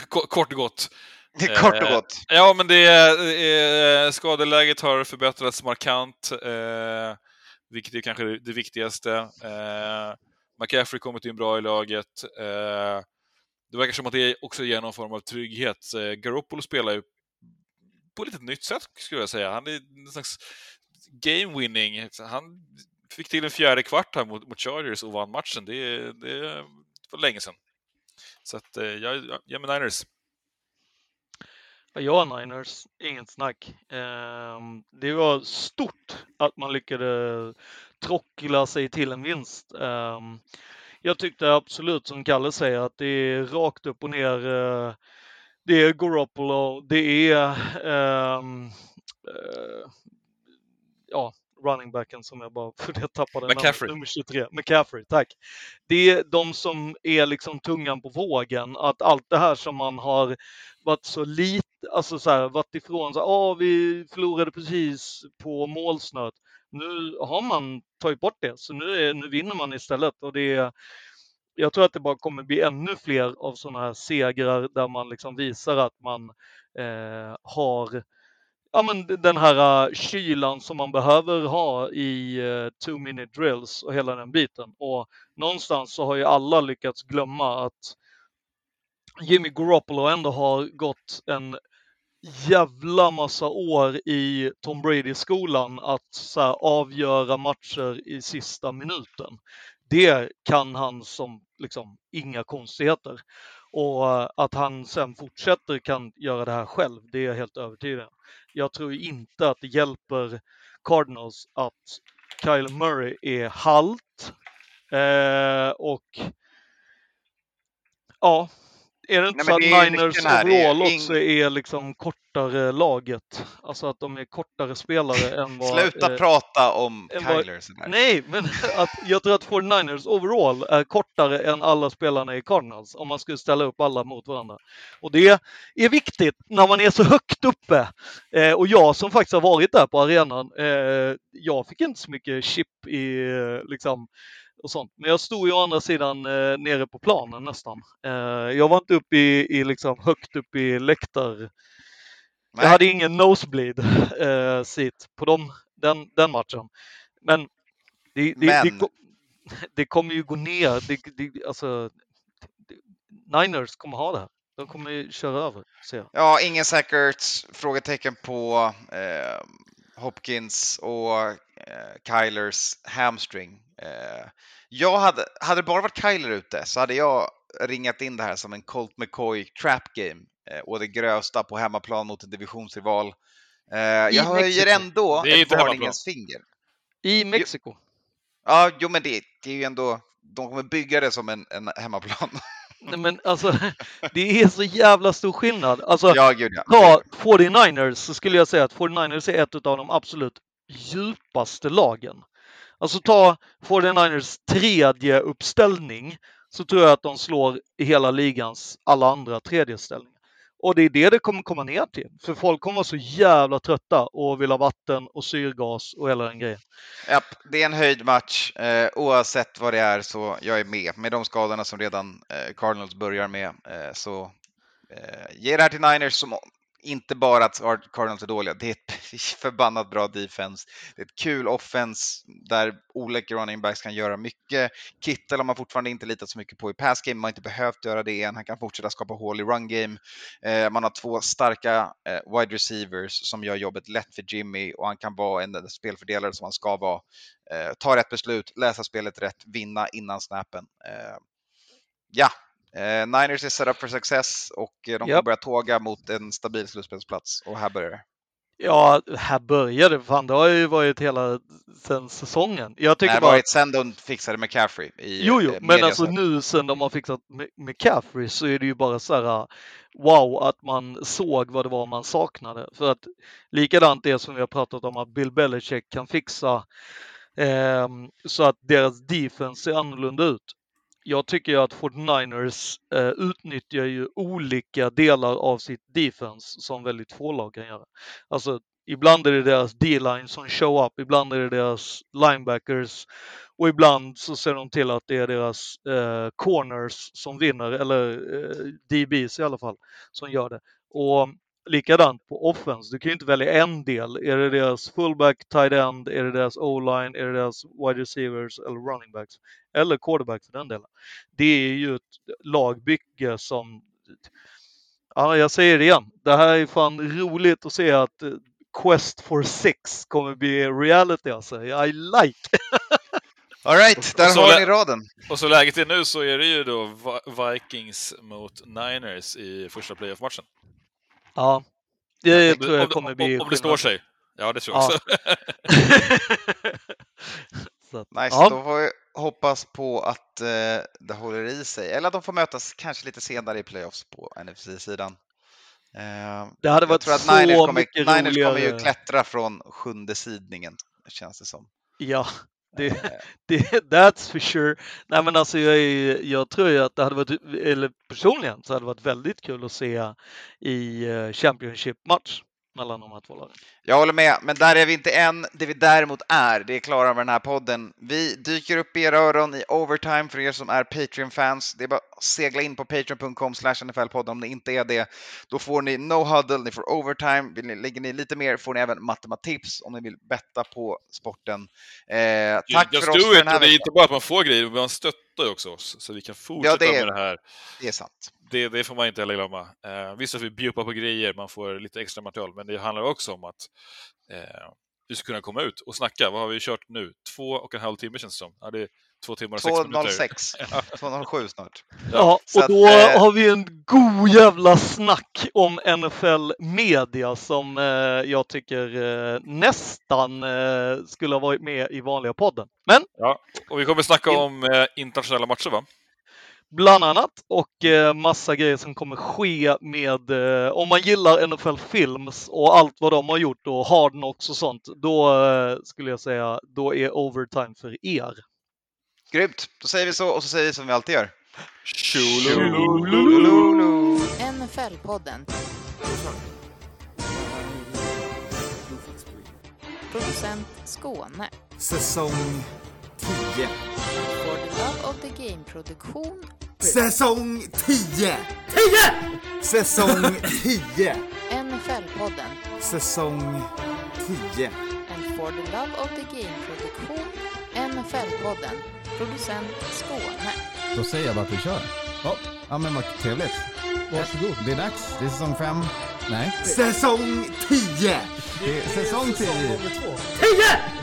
Kort och gott. Kort och Eh, gott. Ja, men det är, eh, skadeläget har förbättrats markant, eh, vilket är kanske det, viktigaste. Eh, McCaffrey kommit in bra i laget. Eh, det verkar som att det också ger någon form av trygghet. Eh, Garoppolo spelar ju på lite nytt sätt, skulle jag säga. Han är en slags game-winning. Han fick till en fjärde kvart här mot, mot Chargers och vann matchen. Det, det var länge sedan. Så att, eh, jag, jag, jag med Niners. Ja, Niners, inget snack. Ehm, Det var stort att man lyckades trockla sig till en vinst. Ehm, Jag tyckte absolut, som Kalle säger, att det är rakt upp och ner. eh, Det är Garoppolo, det är ehm, eh, ja, running backen som jag bara, för jag tappade McCaffrey. nummer 23, McCaffrey, tack. Det är de som är liksom tungan på vågen, att allt det här som man har varit så lite, alltså så här, varit ifrån, så här, "Åh, vi förlorade precis på målsnöret. Nu har man tagit bort det, så nu, är, nu vinner man istället. Och det är, jag tror att det bara kommer bli ännu fler av sådana här segrar där man liksom visar att man eh, har ja, men den här uh, kylan som man behöver ha i uh, two minute drills och hela den biten. Och någonstans så har ju alla lyckats glömma att Jimmy Garoppolo ändå har gått en jävla massa år i Tom Brady-skolan att så här, avgöra matcher i sista minuten. Det kan han som liksom inga konstigheter. Och eh, att han sen fortsätter kan göra det här själv, det är jag helt övertygad om. Jag tror inte att det hjälper Cardinals att Kyle Murray är halt. Eh, och ja, är det inte så att är Niners är overall ing- också är liksom kortare laget? Alltså att de är kortare spelare än vad... Sluta eh, prata om en vad-. Nej, men att jag tror att 49ers overall är kortare än alla spelarna i Cardinals om man skulle ställa upp alla mot varandra. Och det är viktigt när man är så högt uppe. Eh, och jag som faktiskt har varit där på arenan, eh, jag fick inte så mycket chip i eh, liksom och sånt. Men jag stod ju å andra sidan eh, nere på planen nästan. Eh, jag var inte uppe i, i liksom högt upp i läktar Nej. jag hade ingen nosebleed eh, seat på dem, den, den matchen. Men det, det, det, Men- ko- det kommer ju gå ner. Det, det, alltså, det, Niners kommer ha det här. De kommer ju köra över, ser jag. Ja, ingen säkert frågetecken på eh, Hopkins och eh, Kylers hamstring. Eh, jag hade, hade det bara varit Kyler ute så hade jag ringat in det här som en Colt McCoy trap game eh, och det grövsta på hemmaplan mot en divisionsrival. Eh, jag höjer ändå ett varningens finger. I Mexiko. Ja, jo men det, det är ju ändå, de kommer bygga det som en, en hemmaplan. Nej, men alltså, det är så jävla stor skillnad. Alltså, ja, gud ja. ta 49ers så skulle jag säga att 49ers är ett av de absolut djupaste lagen. Alltså ta 49ers tredje uppställning så tror jag att de slår i hela ligans alla andra tredje ställningar. Och det är det det kommer komma ner till. För folk kommer vara så jävla trötta och vill ha vatten och syrgas och hela den grejen. Ja, det är en höjdmatch. Eh, oavsett vad det är så jag är med. Med de skadorna som redan eh, Cardinals börjar med eh, så eh, ge det här till Niners som inte bara att Cardinals är dåliga. Det är ett förbannat bra defense. Det är ett kul offense där olika running backs kan göra mycket. Kittel har man fortfarande inte litat så mycket på i pass game. Man har inte behövt göra det än. Han kan fortsätta skapa hål i run game. Eh, man har två starka eh, wide receivers som gör jobbet lätt för Jimmy och han kan vara en spelfördelare som han ska vara. Eh, ta rätt beslut, läsa spelet rätt, vinna innan snappen. Ja, eh, Niners är set up for success och eh, de kommer Japp. börja tåga mot en stabil slutspelsplats och här börjar det. Ja, här började det. Fan, det har ju varit hela sen säsongen. Jag Det tycker har bara... varit sen de fixade McCaffrey i Jo, jo, eh, men media alltså nu sen de har fixat med McCaffrey så är det ju bara så här wow att man såg vad det var man saknade. För att likadant det som vi har pratat om att Bill Belichick kan fixa ehm, så att deras defense ser annorlunda ut. Jag tycker ju att 49ers eh, utnyttjar ju olika delar av sitt defense som väldigt få lag kan göra. Alltså ibland är det deras D-line som show up, ibland är det deras linebackers och ibland så ser de till att det är deras eh, corners som vinner, eller eh, DBs i alla fall, som gör det. Och likadant på offense, du kan ju inte välja en del. Är det deras fullback, tight end, är det deras o-line, är det deras wide receivers eller running backs? Eller quarterback för den delen. Det är ju ett lagbygge som Ja, jag säger det igen. Det här är fan roligt att se att eh, Quest for Six kommer bli reality alltså. I like! All right, där har ni raden. Och så läget är nu så är det ju då Vi- Vikings mot Niners i första playoff-matchen. Ja, det Om, tror jag om, kommer om, bli om det står sig. Ja, det tror jag Ja. också. Så att, Nice, ja. då får vi hoppas på att eh, det håller i sig. Eller att de får mötas kanske lite senare i playoffs på NFC-sidan. Eh, Det hade jag varit tror att så Niners kommer, mycket Niners kommer roligare. ju klättra från sjunde sidningen, känns det som. Ja, det, det, that's for sure. Nej men alltså jag, är, jag tror ju att det hade varit, eller personligen så hade det varit väldigt kul att se i eh, Championship-match mellan de här två lagen. Jag håller med, men där är vi inte än. Det vi däremot är, det är klara med den här podden. Vi dyker upp i era öron i overtime för er som är Patreon-fans. Det är bara att segla in på patreon.com nfl-podden om ni inte är det. Då får ni no huddle, ni får overtime. Vill ni, lägger ni lite mer får ni även matematips om ni vill betta på sporten. Eh, tack Just för oss för den här det är inte bara att man får grejer, man stöttar ju också oss. Så vi kan fortsätta det är- med det här. Det är sant. Det, det får man inte heller glömma. Eh, visst att vi bjuder på grejer, man får lite extra material, men det handlar också om att eh, vi ska kunna komma ut och snacka. Vad har vi kört nu? Två och en halv timme känns det som. Ja, det är två timmar och sex minuter. 2.06, 2.07 snart. Ja, så och att, då eh, har vi en god jävla snack om NFL Media som eh, jag tycker eh, nästan eh, skulle ha varit med i vanliga podden. Men Ja, och vi kommer snacka In- om eh, internationella matcher, va? Bland annat. Och eh, massa grejer som kommer ske med, eh, om man gillar NFL Films och allt vad de har gjort och Hard Knocks och sånt, då eh, skulle jag säga, då är Overtime för er. Grymt, då säger vi så och så säger vi som vi alltid gör. Tjololololo. NFL-podden. Producent Skåne. Säsong 10. For the Love of the Game-produktion. Säsong 10! 10! Säsong 10. NFL-podden. Säsong 10. And for the Love of the Game-produktion. NFL-podden. Producent Skåne. Då säger jag bara att vi kör. Ja, ja men vad trevligt. Varsågod. Det är dags. Det är säsong fem. Nej, Säsong 10! det är säsong tio. 10!